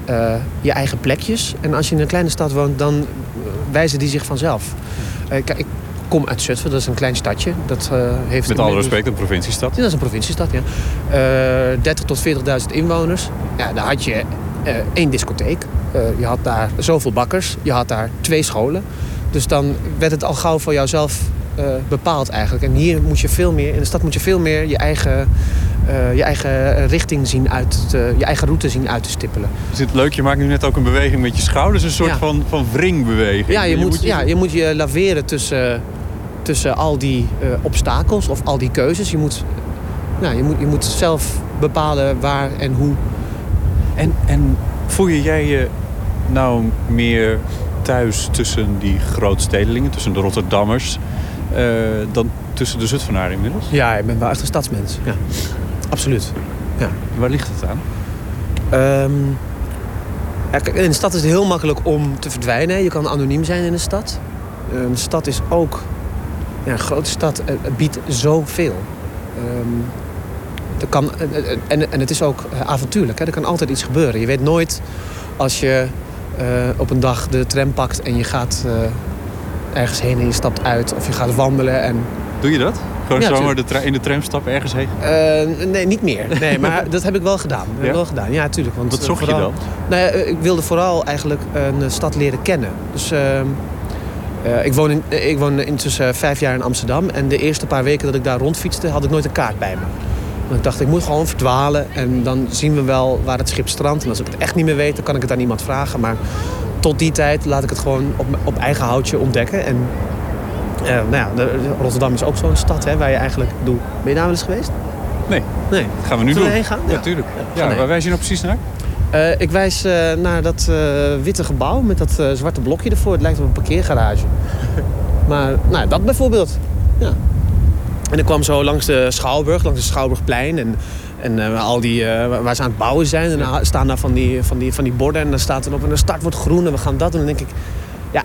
eh, je eigen plekjes. En als je in een kleine stad woont, dan wijzen die zich vanzelf. Ik kom uit Zutphen, dat is een klein stadje. Dat, eh, heeft Met alle respect, een provinciestad. ja, dat is een provinciestad, ja. Eh 30 tot 40.000 inwoners. Ja, daar had je eh, één discotheek. Je had daar zoveel bakkers. Je had daar twee scholen. Dus dan werd het al gauw voor jouzelf bepaald eigenlijk. En hier moet je veel meer, in de stad moet je veel meer je eigen, je eigen richting zien uit te, je eigen route zien uit te stippelen. Is het leuk? Je maakt nu net ook een beweging met je schouders. Een soort Ja. van, van wringbeweging. Ja, je moet, ja, je moet je laveren tussen, tussen al die eh, obstakels of al die keuzes. Je moet, nou, je, moet, je moet zelf bepalen waar en hoe. En, en voel je jij je nou meer thuis tussen die grootstedelingen, tussen de Rotterdammers, eh, dan tussen de Zutphenaren inmiddels? Ja, ik ben wel echt een stadsmens. Ja, absoluut. Ja. Waar ligt het aan? Ehm, kijk, in de stad is het heel makkelijk om te verdwijnen. Je kan anoniem zijn in een stad. Een stad is ook... Ja, een grote stad eh, biedt zoveel. Ehm er kan, eh, eh, en, en het is ook eh, avontuurlijk. Hè? Er kan altijd iets gebeuren. Je weet nooit als je eh, op een dag de tram pakt en je gaat eh, ergens heen en je stapt uit. Of je gaat wandelen en Doe je dat? Gewoon Ja, zomaar de in de tram stappen ergens heen? Eh, nee, niet meer. Nee, maar dat heb ik wel gedaan. Dat heb ik Ja? wel gedaan. Ja, tuurlijk. Want, Wat eh, zocht je dan? Nou ja, eh, ik wilde vooral eigenlijk een eh, stad leren kennen. Dus eh, ik, woon in, eh, ik woon intussen vijf jaar in Amsterdam. En de eerste paar weken dat ik daar rondfietste, had ik nooit een kaart bij me. Want ik dacht, ik moet gewoon verdwalen. En dan zien we wel waar het schip strandt. En als ik het echt niet meer weet, dan kan ik het aan iemand vragen. Maar tot die tijd laat ik het gewoon op, op eigen houtje ontdekken. En Eh, nou ja, de- Rotterdam is ook zo'n stad hè, waar je eigenlijk... Doe, ben je daar wel eens geweest? Nee. Nee. Dat gaan we nu Zullen doen. we heen gaan? Ja, Ja. tuurlijk. Ja, waar wijs je nou precies naar? Eh, ik wijs eh, naar dat eh, witte gebouw met dat zwarte blokje ervoor. Het lijkt op een parkeergarage. maar nou, dat bijvoorbeeld. Ja. En ik kwam zo langs de Schouwburg, langs de Schouwburgplein. En, en al die, waar- ze aan het bouwen zijn. En dan staan daar van die, van, die, van die borden. En dan staat er op en de start wordt groen en we gaan dat doen. En dan denk ik, ja,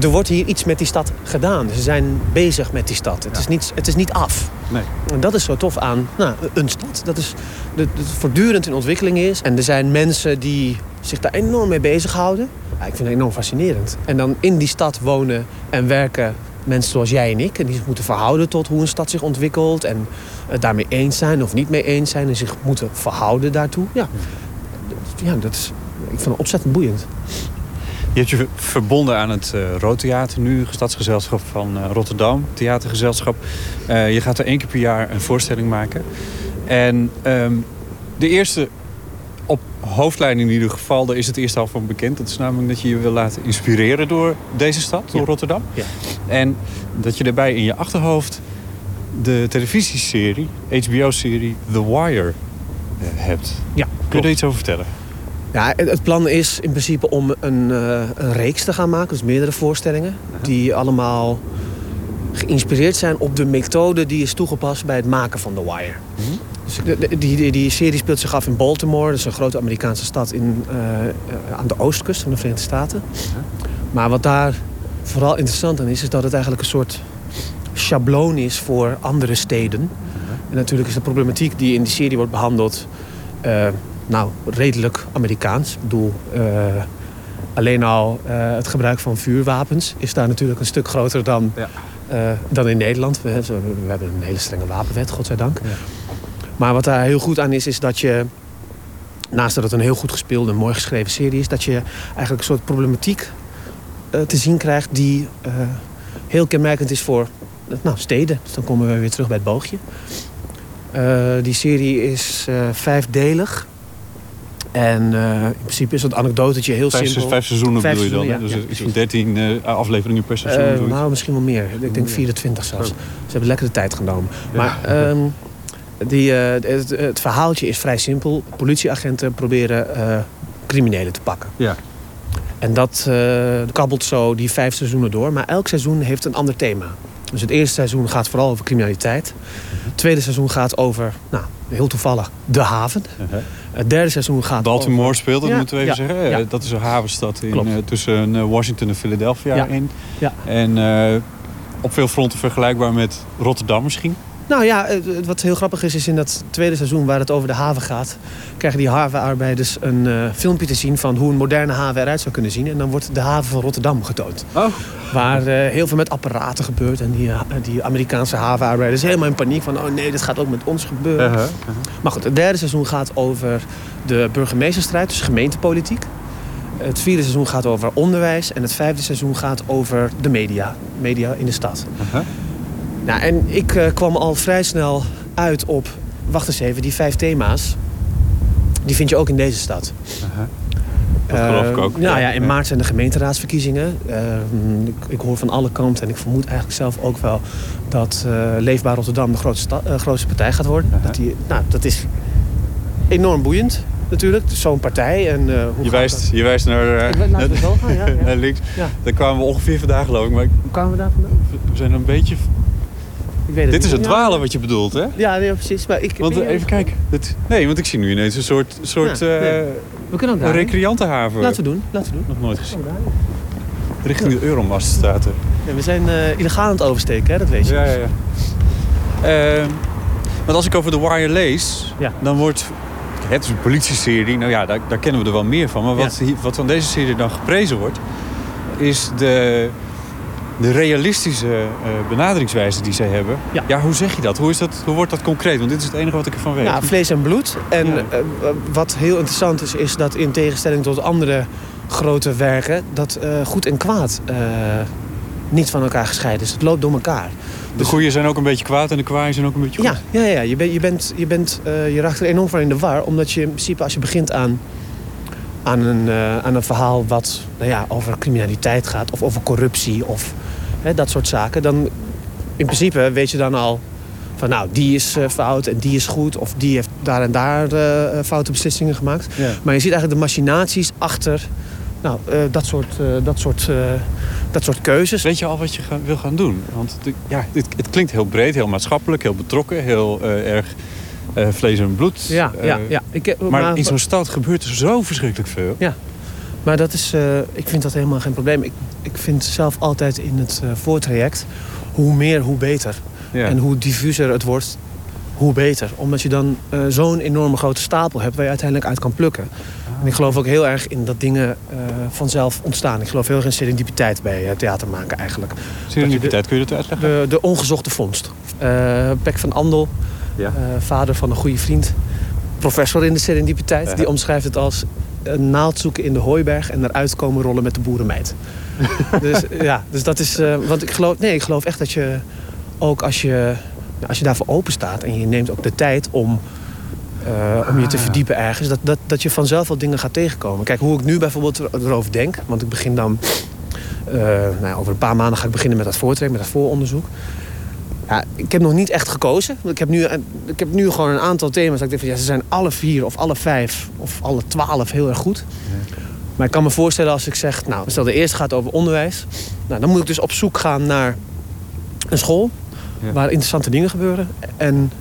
er wordt hier iets met die stad gedaan. Ze zijn bezig met die stad. Het, is, niet, het is niet af. Nee. En dat is zo tof aan nou, een stad. Dat, is, dat het voortdurend in ontwikkeling is. En er zijn mensen die zich daar enorm mee bezighouden. Ja, ik vind het enorm fascinerend. En dan in die stad wonen en werken mensen zoals jij en ik. En die zich moeten verhouden tot hoe een stad zich ontwikkelt. En het daarmee eens zijn of niet mee eens zijn. En zich moeten verhouden daartoe. Ja, ja dat is, ik vind het ontzettend boeiend. Je hebt je verbonden aan het uh, Rood Theater nu, stadsgezelschap van uh, Rotterdam, theatergezelschap. Uh, je gaat er één keer per jaar een voorstelling maken. En um, de eerste, op hoofdlijn in ieder geval, daar is het eerste al van bekend. Dat is namelijk dat je je wil laten inspireren door deze stad, door Ja. Rotterdam. Ja. En dat je daarbij in je achterhoofd de televisieserie, HBO-serie The Wire eh, hebt. Ja, Kun je er iets over vertellen? Ja, het plan is in principe om een, eh, een reeks te gaan maken. Dus meerdere voorstellingen. Die allemaal geïnspireerd zijn op de methode die is toegepast bij het maken van The Wire. Dus de- de- die, die, die serie speelt zich af in Baltimore. Dat is een grote Amerikaanse stad in, eh, aan de oostkust van de Verenigde Staten. Maar wat daar vooral interessant aan is, is dat het eigenlijk een soort schabloon is voor andere steden. En natuurlijk is de problematiek die in die serie wordt behandeld, eh, nou, redelijk Amerikaans. Ik bedoel, eh, alleen al eh, het gebruik van vuurwapens is daar natuurlijk een stuk groter dan, eh, dan in Nederland. We, we hebben een hele strenge wapenwet, godzijdank. Maar wat daar heel goed aan is, is dat je, naast dat het een heel goed gespeelde en mooi geschreven serie is, dat je eigenlijk een soort problematiek te zien krijgt die heel kenmerkend is voor nou, steden. Dus dan komen we weer terug bij het boogje. Die serie is vijfdelig. En eh, in principe is het anekdotetje heel Vijf, simpel. vijf seizoenen Vijf bedoel je dan? seizoenen, hè? ja, dus ja, iets van 13 eh, afleveringen per seizoen. Eh, nou, misschien wel meer. Ik denk 24 zelfs. Ze hebben lekker de tijd genomen. Maar ehm, die, het, het verhaaltje is vrij simpel. Politieagenten proberen criminelen te pakken. Ja. En dat kabbelt zo die vijf seizoenen door. Maar elk seizoen heeft een ander thema. Dus het eerste seizoen gaat vooral over criminaliteit. Het tweede seizoen gaat over, nou, heel toevallig, de haven. Het derde seizoen gaat Baltimore over... speelt, dat Ja, moeten we even ja, zeggen. ja. Eh, Dat is een havenstad in, eh, tussen eh, Washington en Philadelphia in. En op veel fronten vergelijkbaar met Rotterdam misschien. Nou ja, wat heel grappig is, is in dat tweede seizoen waar het over de haven gaat, krijgen die havenarbeiders een eh, filmpje te zien van hoe een moderne haven eruit zou kunnen zien. En dan wordt de haven van Rotterdam getoond. Oh. Waar eh, heel veel met apparaten gebeurt. En die, eh, die Amerikaanse havenarbeiders helemaal in paniek van, oh nee, dit gaat ook met ons gebeuren. Uh-huh, Maar goed, het derde seizoen gaat over de burgemeesterstrijd, dus gemeentepolitiek. Het vierde seizoen gaat over onderwijs. En het vijfde seizoen gaat over de media. Media in de stad. Nou, en ik eh, kwam al vrij snel uit op... Wacht eens even, die vijf thema's... die vind je ook in deze stad. Dat geloof ik Eh, ook. Nou ja, in Ja. maart zijn de gemeenteraadsverkiezingen. Eh, ik, ik hoor van alle kanten en ik vermoed eigenlijk zelf ook wel... dat eh, Leefbaar Rotterdam de grootste, eh, partij gaat worden. dat, die, nou, dat is enorm boeiend natuurlijk. Zo'n partij. En, eh, hoe Je wijst, dat? je wijst naar, eh, Ik we zo gaan, ja, ja. naar links. Ja. Daar kwamen we ongeveer vandaag geloof ik. Maar Hoe kwamen we daar vandaan? we zijn een beetje... Weet het Dit is Ja. dwalen wat je bedoelt, hè? Ja, nee, precies. Maar ik, Want eh, even kijken. Dit, nee, want ik zie nu ineens een soort, soort Ja, eh, nee. We kunnen ook daar. recreantenhaven. Laten we doen. Laten we doen. Nog nooit gezien. Richting de Euromast staat er. Ja, we zijn eh, illegaal aan het oversteken, hè? dat weet je. Ja, ja, ja. Ehm, want als ik over The Wire lees, Ja. dan wordt... Het is een politieserie, nou ja, daar, daar kennen we er wel meer van. Maar wat, hier- wat van deze serie dan geprezen wordt... is de, de realistische eh, benaderingswijze die zij hebben. Ja. hoe zeg je dat? Hoe, is dat? hoe wordt dat concreet? Want dit is het enige wat ik ervan weet. Ja, vlees en bloed. En Ja. eh, wat heel interessant is, is dat in tegenstelling tot andere grote werken... dat eh, goed en kwaad niet van elkaar gescheiden is. Het loopt door elkaar. de goeie zijn ook een beetje kwaad en de kwaaien zijn ook een beetje goed. Ja, ja, ja. Je, bent je, bent, je, bent, je raakt er enorm van in de war. Omdat je in principe als je begint aan, aan, een, aan een verhaal wat nou ja, over criminaliteit gaat... of over corruptie of hè, dat soort zaken, dan in principe weet je dan al van nou, die is eh, fout en die is goed. Of die heeft daar en daar eh, foute beslissingen gemaakt. Ja. Maar je ziet eigenlijk de machinaties achter nou, dat, soort, dat, soort, dat soort keuzes. Weet je al wat je gaan- wil gaan doen? Want de- ja, het, het klinkt heel breed, heel maatschappelijk, heel betrokken, heel erg vlees en bloed. Ja, ja, ja. Ik, maar, maar- in zo'n stad gebeurt er zo verschrikkelijk veel. Ja, maar dat is, eh, ik vind dat helemaal geen probleem. Ik, ik vind zelf altijd in het eh, voortraject, hoe meer, hoe beter. Ja. En hoe diffuser het wordt, hoe beter. Omdat je dan eh, zo'n enorme grote stapel hebt waar je uiteindelijk uit kan plukken. En ik geloof ook heel erg in dat dingen vanzelf ontstaan. Ik geloof heel erg in serendipiteit bij theater maken eigenlijk. Serendipiteit, kun je dat uitleggen? De, de ongezochte vondst. Pek van Andel, Ja. vader van een goede vriend, professor in de serendipiteit, die omschrijft het als een naald zoeken in de hooiberg en eruit komen rollen met de boerenmeid. dus ja, dus dat is. eh, want ik geloof, nee, ik geloof echt dat je ook als je, als je daarvoor open staat en je neemt ook de tijd om. eh, om je te Ah. verdiepen ergens, dat, dat, dat je vanzelf wel dingen gaat tegenkomen. Kijk, hoe ik nu bijvoorbeeld er- erover denk, want ik begin dan, eh, nou ja, over een paar maanden ga ik beginnen met dat voortrek, met dat vooronderzoek. Ja, ik heb nog niet echt gekozen. Ik heb, nu, ik heb nu gewoon een aantal thema's. Dat ik denk van, ja, ze zijn alle vier of alle vijf of alle twaalf heel erg goed. Maar ik kan me voorstellen als ik zeg, nou, stel de eerste gaat over onderwijs. Nou, dan moet ik dus op zoek gaan naar een school Ja. waar interessante dingen gebeuren. En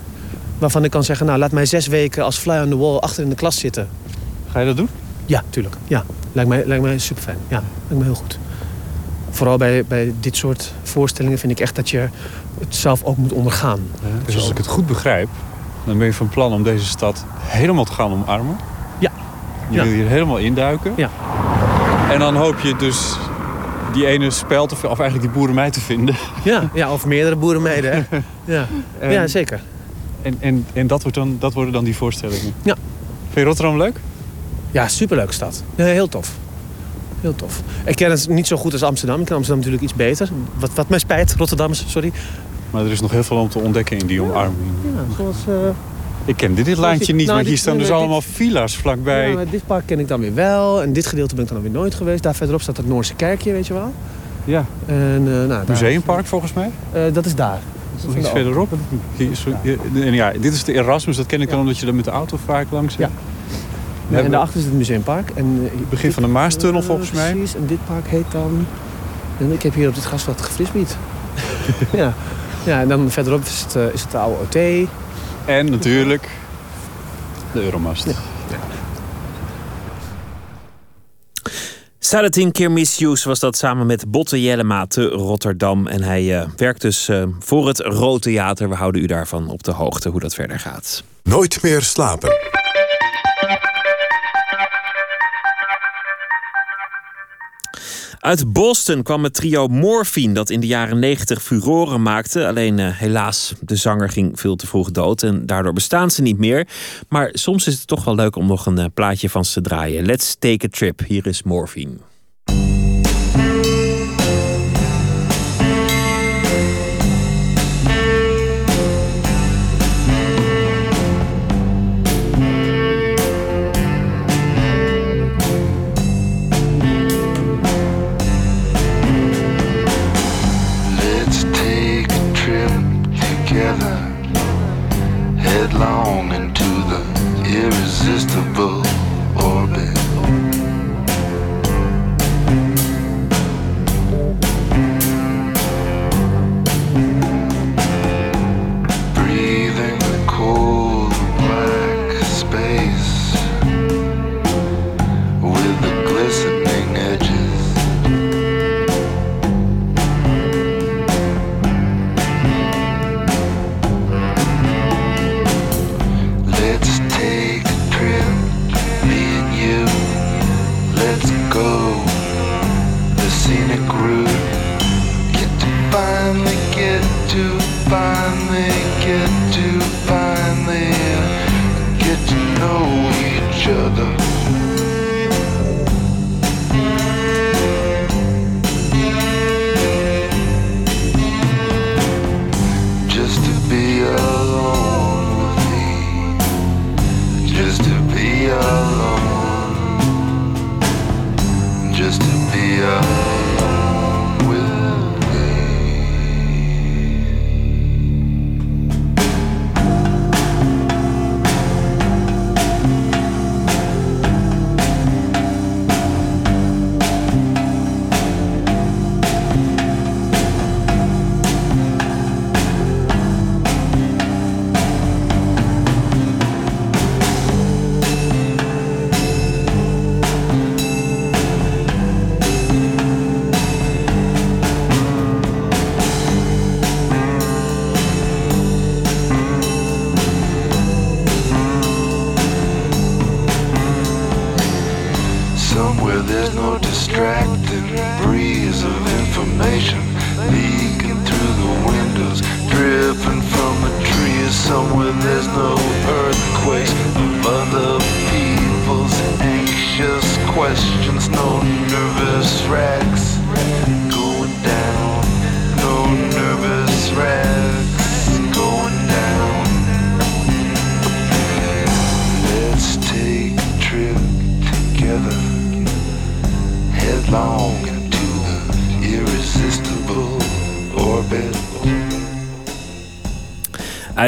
waarvan ik kan zeggen, nou, laat mij zes weken als fly on the wall achter in de klas zitten. Ga je dat doen? Ja, tuurlijk. Ja, lijkt mij, lijkt mij super fijn. Ja, lijkt me heel goed. Vooral bij, bij dit soort voorstellingen vind ik echt dat je het zelf ook moet ondergaan. Dus als ik het goed begrijp, dan ben je van plan om deze stad helemaal te gaan omarmen. Ja. Je Ja. wil hier helemaal induiken. Ja. En dan hoop je dus die ene speld, of, of eigenlijk die boerenmeid te vinden. Ja, ja of meerdere boerenmeiden. Hè? Ja. En- ja, zeker. En, en, en dat, wordt dan, dat worden dan die voorstellingen. Ja. Vind je Rotterdam leuk? Ja, superleuke stad. Ja, heel tof. Heel tof. Ik ken het niet zo goed als Amsterdam. Ik ken Amsterdam natuurlijk iets beter. Wat, wat mij spijt, Rotterdammers, sorry. Maar er is nog heel veel om te ontdekken in die omarming. Ja, zoals... eh, Ik ken dit, dit niet, nou, want hier staan nee, dus nee, allemaal villa's vlakbij. Ja, maar dit park ken ik dan weer wel. En dit gedeelte ben ik dan weer nooit geweest. Daar verderop staat het Noorse kerkje, weet je wel. Ja. En, eh, nou, Museumpark volgens mij. Eh, dat is daar. Is nog iets verderop? Hier is- hier- en ja, dit is de Erasmus, dat ken ik dan omdat je er met de auto vaak langs zit. Ja. Ja, en daarachter is het museumpark. En, eh, Begin van de Maastunnel volgens mij. Precies, en dit park heet dan... En ik heb hier op dit grasveld gefrisbied. ja. ja, en dan verderop is het, eh, is het de oude OT. En natuurlijk de Euromast. Salatin Kirmisius was dat samen met Botte Jellema te Rotterdam. En hij eh, werkt dus voor het Rood Theater. We houden u daarvan op de hoogte hoe dat verder gaat. Nooit meer slapen. Uit Boston kwam het trio Morphine dat in de jaren 90 furoren maakte. Alleen eh, helaas, de zanger ging veel te vroeg dood en daardoor bestaan ze niet meer. Maar soms is het toch wel leuk om nog een eh, plaatje van ze te draaien. Let's take a trip. Hier is Morphine.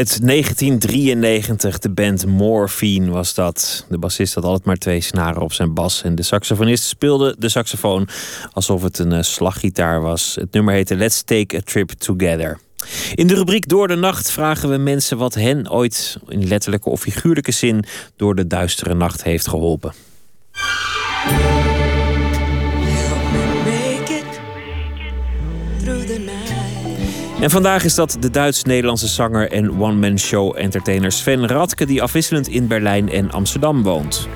Uit 1993, de band Morphine was dat. De bassist had altijd maar twee snaren op zijn bas. En de saxofonist speelde de saxofoon alsof het een eh, slaggitaar was. Het nummer heette Let's Take a Trip Together. In de rubriek Door de Nacht vragen we mensen wat hen ooit in letterlijke of figuurlijke zin door de duistere nacht heeft geholpen. En vandaag is dat de Duits-Nederlandse zanger en one-man show entertainer Sven Radke, die afwisselend in Berlijn en Amsterdam woont.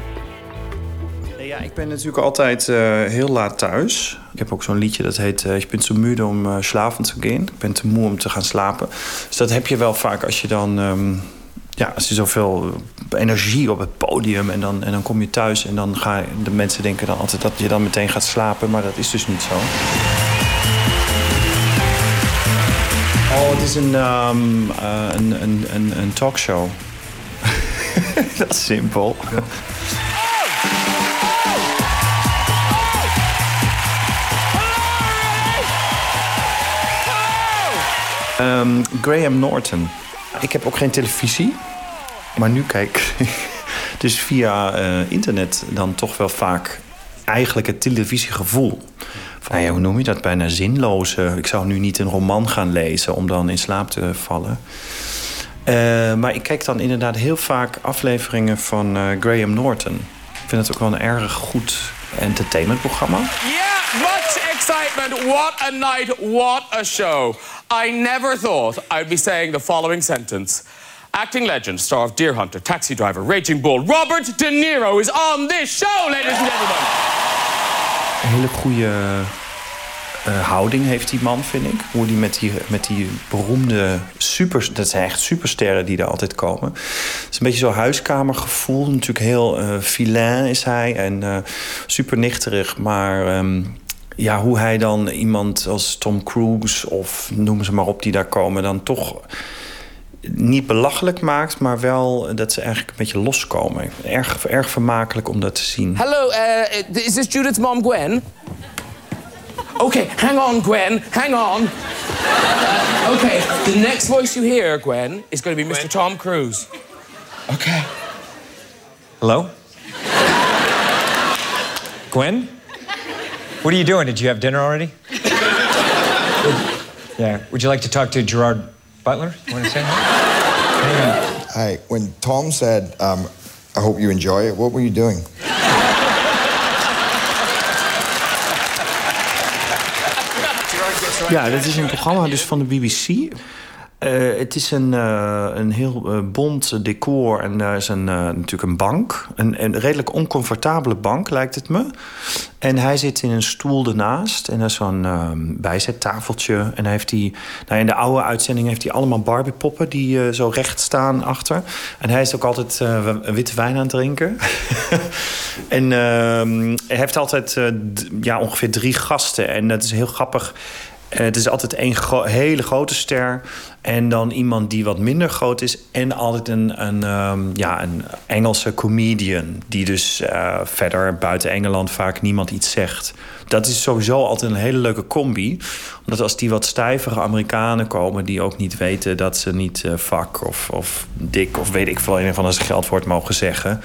Ja, ik ben natuurlijk altijd eh, heel laat thuis. Ik heb ook zo'n liedje dat heet uh, Ik ben te müde om uh, slapen te gaan. Ik ben te moe om te gaan slapen. Dus dat heb je wel vaak als je dan... ehm, ja, als je zoveel energie op het podium en dan, en dan kom je thuis... en dan gaan de mensen denken dan altijd dat je dan meteen gaat slapen. Maar dat is dus niet zo. Oh, het is een, ehm, eh, een, een, een, een talkshow. dat is simpel. Ehm, Graham Norton. Ik heb ook geen televisie. Maar nu kijk ik dus via eh, internet dan toch wel vaak eigenlijk het televisiegevoel. Nou ja, hoe noem je dat? Bijna zinloze. Ik zou nu niet een roman gaan lezen om dan in slaap te vallen. Eh, maar ik kijk dan inderdaad heel vaak afleveringen van eh, Graham Norton. Ik vind het ook wel een erg goed entertainmentprogramma. Yeah, much excitement. What a night. What a show. I never thought I'd be saying the following sentence. Acting legend, star of Deer Hunter, Taxi Driver, Raging Bull, Robert De Niro is on this show, ladies and gentlemen. Een hele goede eh, houding heeft die man, vind ik. Hoe die met die, met die beroemde super... Dat zijn echt supersterren die er altijd komen. Het is een beetje zo'n huiskamergevoel. Natuurlijk heel eh vilain is hij en eh, super nichterig. Maar ehm, ja, hoe hij dan iemand als Tom Cruise of noem ze maar op die daar komen... dan toch niet belachelijk maakt, maar wel dat ze eigenlijk een beetje loskomen. Erg, erg vermakelijk om dat te zien. Hello, uh, is this Judith's mom, Gwen? Okay, hang on, Gwen, hang on. okay, the next voice you hear, Gwen, is going to be Mr. Tom Cruise. Okay. Hello? Gwen? What are you doing? Did you have dinner already? yeah. Would you like to talk to Gerard Butler? You want to say hi? Hi. When Tom said, um, I hope you enjoy it, what were you doing? Ja, dat is een programma dus van de BBC. Eh, het is een, eh, een heel eh, bont decor en daar is een, natuurlijk een bank. Een, een redelijk oncomfortabele bank, lijkt het me. En hij zit in een stoel ernaast en er is zo'n ehm, bijzettafeltje. En hij heeft die, nou in de oude uitzending heeft hij allemaal Barbie-poppen die zo recht staan achter. En hij is ook altijd witte wijn aan het drinken. en ehm, hij heeft altijd ja, ongeveer drie gasten. En dat is heel grappig. Het is altijd één hele grote ster. En dan iemand die wat minder groot is. En altijd een, een, ehm, ja, een Engelse comedian. Die dus eh, verder buiten Engeland vaak niemand iets zegt. Dat is sowieso altijd een hele leuke combi. Omdat als die wat stijvere Amerikanen komen... die ook niet weten dat ze niet eh fuck of, of dik... of weet ik veel, een of ander geldwoord mogen zeggen.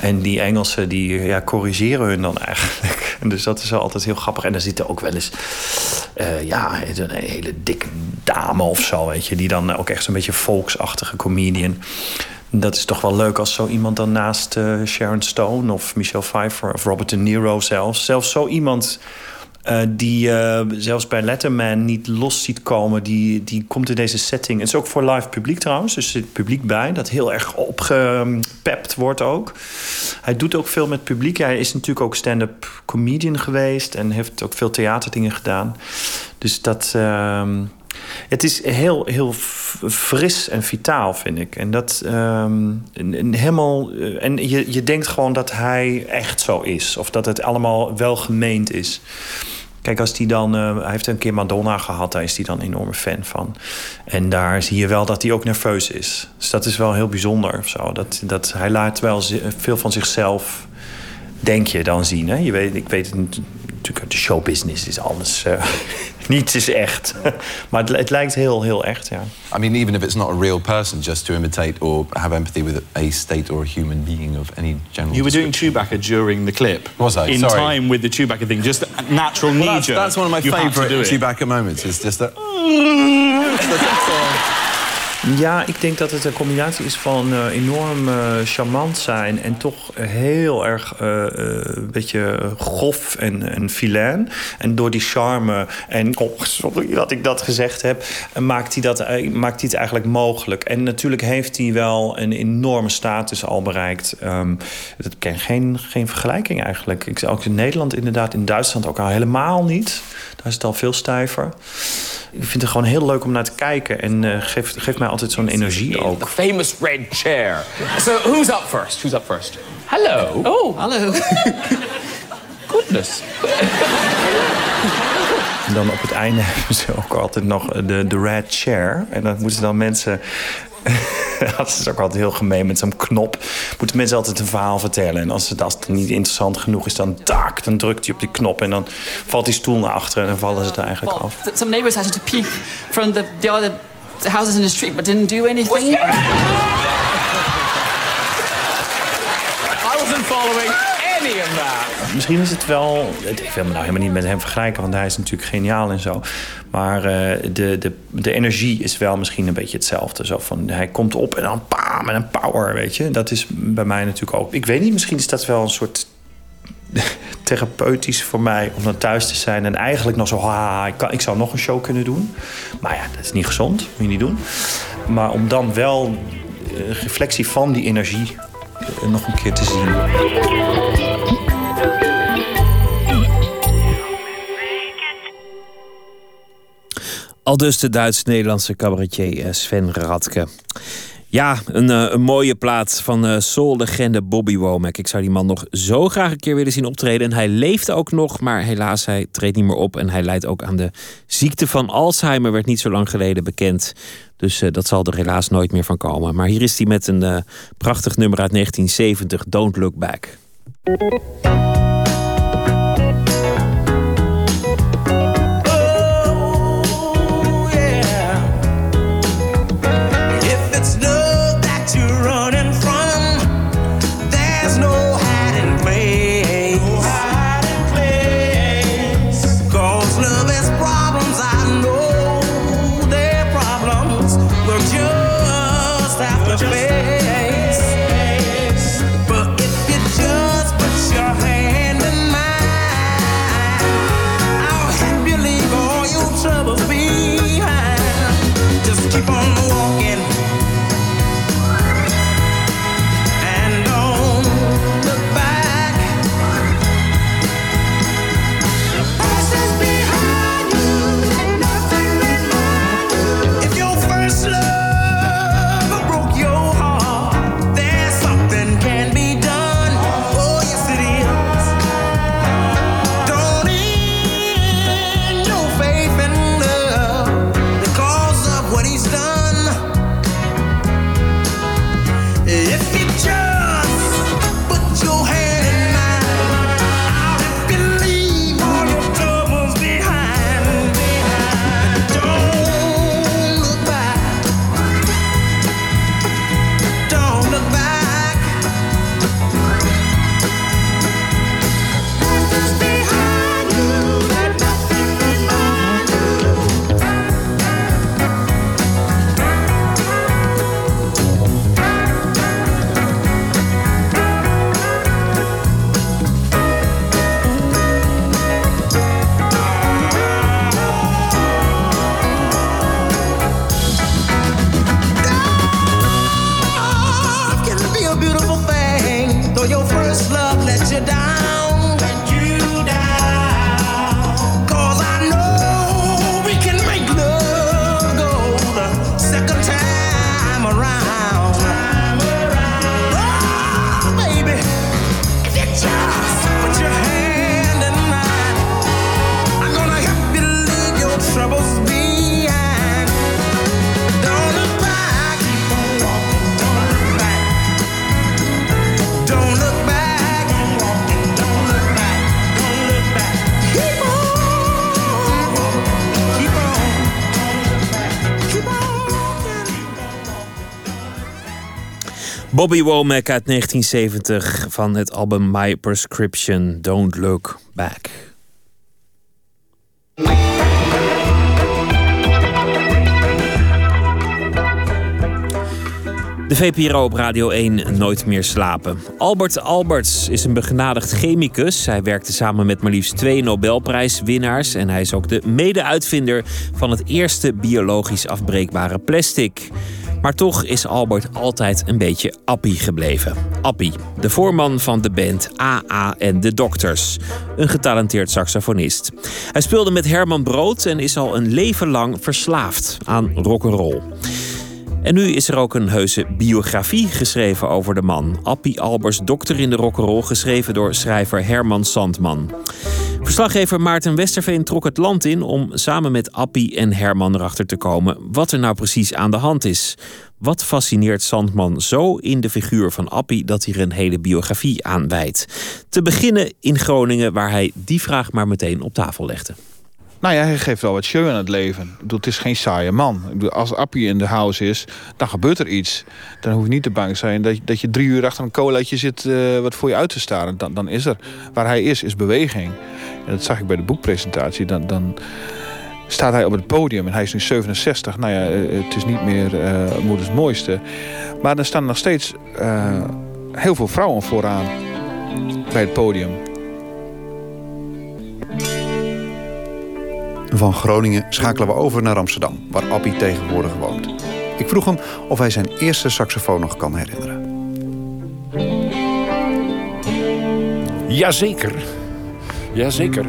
En die Engelsen die ja, corrigeren hun dan eigenlijk. En dus dat is altijd heel grappig. En daar zitten ook wel eens eh, ja, een hele dikke dame of zo, weet je. Die dan ook echt zo'n beetje volksachtige comedian. Dat is toch wel leuk als zo iemand dan naast eh, Sharon Stone of Michelle Pfeiffer of Robert De Niro zelfs. Zelfs zo iemand eh, die je zelfs bij Letterman niet los ziet komen. Die, die komt in deze setting. Het is ook voor live publiek trouwens. Dus er zit publiek bij. Dat heel erg opgepept wordt ook. Hij doet ook veel met publiek. Hij is natuurlijk ook stand-up comedian geweest. En heeft ook veel theaterdingen gedaan. Dus dat... het is heel, heel fris en vitaal, vind ik. En dat ehm, helemaal. eh, En je, je denkt gewoon dat hij echt zo is. Of dat het allemaal wel gemeend is. Kijk, als die dan. eh, hij heeft een keer Madonna gehad, daar is hij dan een enorme fan van. En daar zie je wel dat hij ook nerveus is. Dus dat is wel heel bijzonder of zo. Dat, dat hij laat wel veel van zichzelf denk je dan zien. Hè? Je weet, ik weet natuurlijk uit de showbusiness is alles... eh, niets is echt. maar het, het lijkt heel, heel echt, ja. I mean, even if it's not a real person, just to imitate or have empathy with a state or a human being of any general. You were doing Chewbacca during the clip. Was I? In Sorry. time with the Chewbacca thing, just natural Well, knee that's, that's one of my favourite it. Chewbacca moments. It's just that. Ja, ik denk dat het een combinatie is van eh, enorm eh, charmant zijn... en toch heel erg eh, een beetje grof en, en. En door die charme en... Oh, sorry dat ik dat gezegd heb. Maakt hij, dat, maakt hij het eigenlijk mogelijk. En natuurlijk heeft hij wel een enorme status al bereikt. Ehm, dat ken geen, geen vergelijking eigenlijk. Ik, ook in Nederland inderdaad, in Duitsland ook al helemaal niet. Daar is het al veel stijver. Ik vind het gewoon heel leuk om naar te kijken. En geeft, geeft mij altijd zo'n energie ook. The famous red chair. So who's up first? Who's up first? Hello. Oh, hello. Goodness. En dan op het einde hebben ze ook altijd nog de, de red chair. En dan moeten dan mensen... dat is ook altijd heel gemeen met zo'n knop. Moeten mensen altijd een verhaal vertellen. En als het, als het niet interessant genoeg is, dan taak. Dan drukt hij op die knop en dan valt die stoel naar achteren. En dan vallen ze er eigenlijk af. Some neighbors had to peek from the, the other houses in the street, but didn't do anything. I wasn't following any of that. Misschien is het wel. Ik wil me nou helemaal niet met hem vergelijken, want hij is natuurlijk geniaal en zo. Maar eh, de, de, de energie is wel misschien een beetje hetzelfde. Zo van, hij komt op en dan pam en een power, weet je. Dat is bij mij natuurlijk ook. Ik weet niet, misschien is dat wel een soort therapeutisch voor mij om dan thuis te zijn en eigenlijk nog zo, ha, ik, ik zou nog een show kunnen doen. Maar ja, dat is niet gezond, moet je niet doen. Maar om dan wel eh, reflectie van die energie eh, nog een keer te zien. Al dus de Duits-Nederlandse cabaretier eh, Sven Radke. Ja, een, eh, een mooie plaat van eh soul-legende Bobby Womack. Ik zou die man nog zo graag een keer willen zien optreden. En hij leeft ook nog, maar helaas, hij treedt niet meer op. En hij lijdt ook aan de ziekte van Alzheimer, werd niet zo lang geleden bekend. Dus eh, dat zal er helaas nooit meer van komen. Maar hier is hij met een prachtig nummer uit 1970, Don't Look Back. Bobby Womack uit 1970 van het album My Prescription, Don't Look Back. De VPRO op Radio 1 Nooit meer slapen. Albert Alberts is een begenadigd chemicus. Hij werkte samen met maar liefst twee Nobelprijswinnaars. En hij is ook de mede-uitvinder van het eerste biologisch afbreekbare plastic. Maar toch is Albert altijd een beetje Appie gebleven. Appie, de voorman van de band AA en de Dokters. Een getalenteerd saxofonist. Hij speelde met Herman Brood en is al een leven lang verslaafd aan rock'n'roll. En nu is er ook een heuse biografie geschreven over de man. Appie Albers, dokter in de rock'n'roll, geschreven door schrijver Herman Sandman. Verslaggever Maarten Westerveen trok het land in om samen met Appie en Herman erachter te komen wat er nou precies aan de hand is. Wat fascineert Sandman zo in de figuur van Appie dat hij er een hele biografie aan wijdt? Te beginnen in Groningen, waar hij die vraag maar meteen op tafel legde. Nou ja, hij geeft wel wat show aan het leven. Ik bedoel, het is geen saaie man. Ik bedoel, als Appie in de house is, dan gebeurt er iets. Dan hoef je niet te bang zijn dat dat je drie uur achter een colaatje zit... eh, wat voor je uit te staren. Dan, dan is er. Waar hij is, is beweging. En dat zag ik bij de boekpresentatie. Dan, dan staat hij op het podium en hij is nu 67. Nou ja, eh, het is niet meer eh moeders mooiste. Maar er staan nog steeds heel veel vrouwen vooraan bij het podium. Van Groningen schakelen we over naar Amsterdam, waar Appie tegenwoordig woont. Ik vroeg hem of hij zijn eerste saxofoon nog kan herinneren. Jazeker. Jazeker.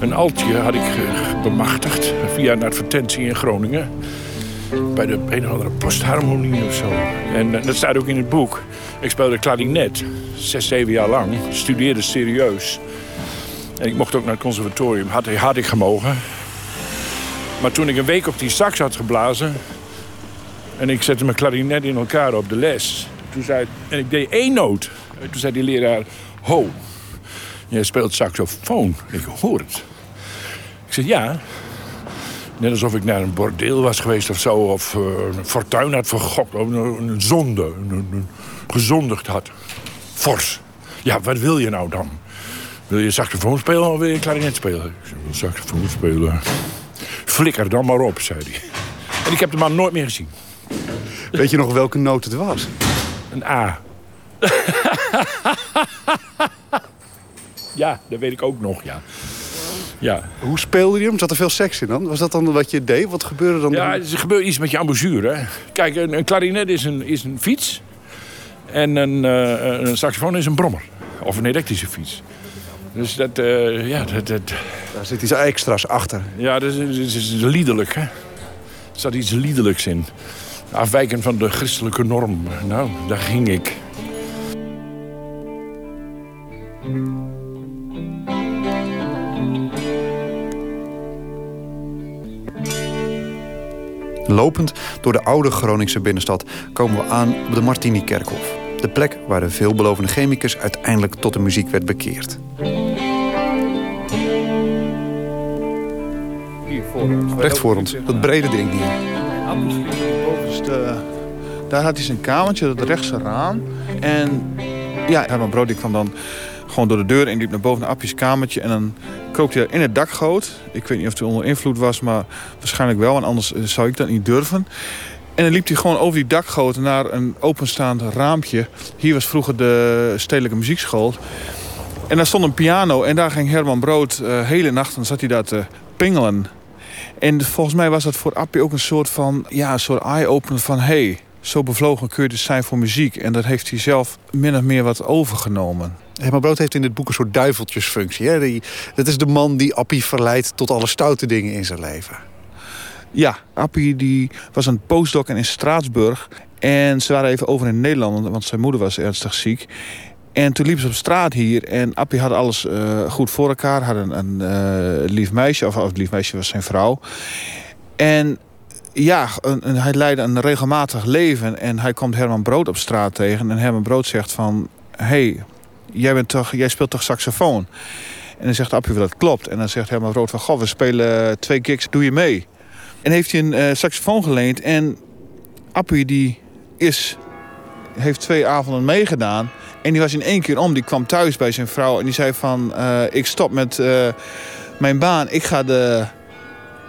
Een altje had ik bemachtigd via een advertentie in Groningen. Bij de een of andere postharmonie of zo. En eh, dat staat ook in het boek. Ik speelde klarinet. Zes, zeven jaar lang. Studeerde serieus. En ik mocht ook naar het conservatorium. Had, had ik gemogen. Maar toen ik een week op die sax had geblazen... en ik zette mijn klarinet in elkaar op de les... Toen zei, en ik deed één noot. En toen zei die leraar... Ho, jij speelt saxofoon. Ik hoor het. Ik zei, ja. Net alsof ik naar een bordeel was geweest of zo... of eh, een fortuin had vergokt, of een, zonde. Gezondigd had. Fors. Ja, wat wil je nou dan? Wil je saxofoon spelen of wil je klarinet spelen? Ik zei, "Ik wil saxofoon spelen. Flikker dan maar op, zei hij. En ik heb de man nooit meer gezien. Weet je nog welke noot het was? Een A. ja, dat weet ik ook nog, ja. Ja. Hoe speelde je hem? Zat er veel seks in dan? Was dat dan wat je deed? Wat gebeurde dan? Ja, er gebeurt iets met je embouchure. hè. Kijk, een, een klarinet is een, is een fiets. En een, eh, een saxofoon is een brommer. Of een elektrische fiets. Dus dat, eh, ja, dat, dat... Daar zit iets extra's achter. Ja, dat is, dat is, dat is liederlijk, hè. Er zat iets liederlijks in. Afwijkend van de christelijke norm. Nou, daar ging ik. Lopend door de oude Groningse binnenstad komen we aan op de Martini-kerkhof. De plek waar de veelbelovende chemicus uiteindelijk tot de muziek werd bekeerd. Recht voor ons, dat brede ding hier. Daar had hij zijn kamertje, dat rechtse raam. En ja, Herman Brood kwam dan gewoon door de deur en liep naar boven naar Appjes kamertje. En dan kroop hij in het dakgoot. Ik weet niet of hij onder invloed was, maar waarschijnlijk wel. En anders eh, zou ik dat niet durven. En dan liep hij gewoon over die dakgoot naar een openstaand raampje. Hier was vroeger de stedelijke muziekschool. En daar stond een piano en daar ging Herman Brood uh, hele nacht. Dan zat hij daar te pingelen. En volgens mij was dat voor Appie ook een soort van, ja, een soort eye-opener van... hey, zo bevlogen kun je dus zijn voor muziek. En dat heeft hij zelf min of meer wat overgenomen. Herman Brood heeft in dit boek een soort duiveltjesfunctie. Hè? Die, dat is de man die Appie verleidt tot alle stoute dingen in zijn leven. Ja, Appie die was een postdoc in Straatsburg. En ze waren even over in Nederland, want zijn moeder was ernstig ziek. En toen liepen ze op straat hier en Appie had alles eh, goed voor elkaar. Had een, een eh, lief meisje, of, het lief meisje was zijn vrouw. En ja, een, hij leidde een regelmatig leven. En hij komt Herman Brood op straat tegen. En Herman Brood zegt van... hey, jij, bent toch, jij speelt toch saxofoon? En dan zegt Appie dat klopt. En dan zegt Herman Brood van... Goh, we spelen twee gigs, doe je mee? En heeft hij een eh, saxofoon geleend. En Appie die is, heeft twee avonden meegedaan. En die was in één keer om. Die kwam thuis bij zijn vrouw. En die zei van... eh, ik stop met eh, mijn baan. Ik ga de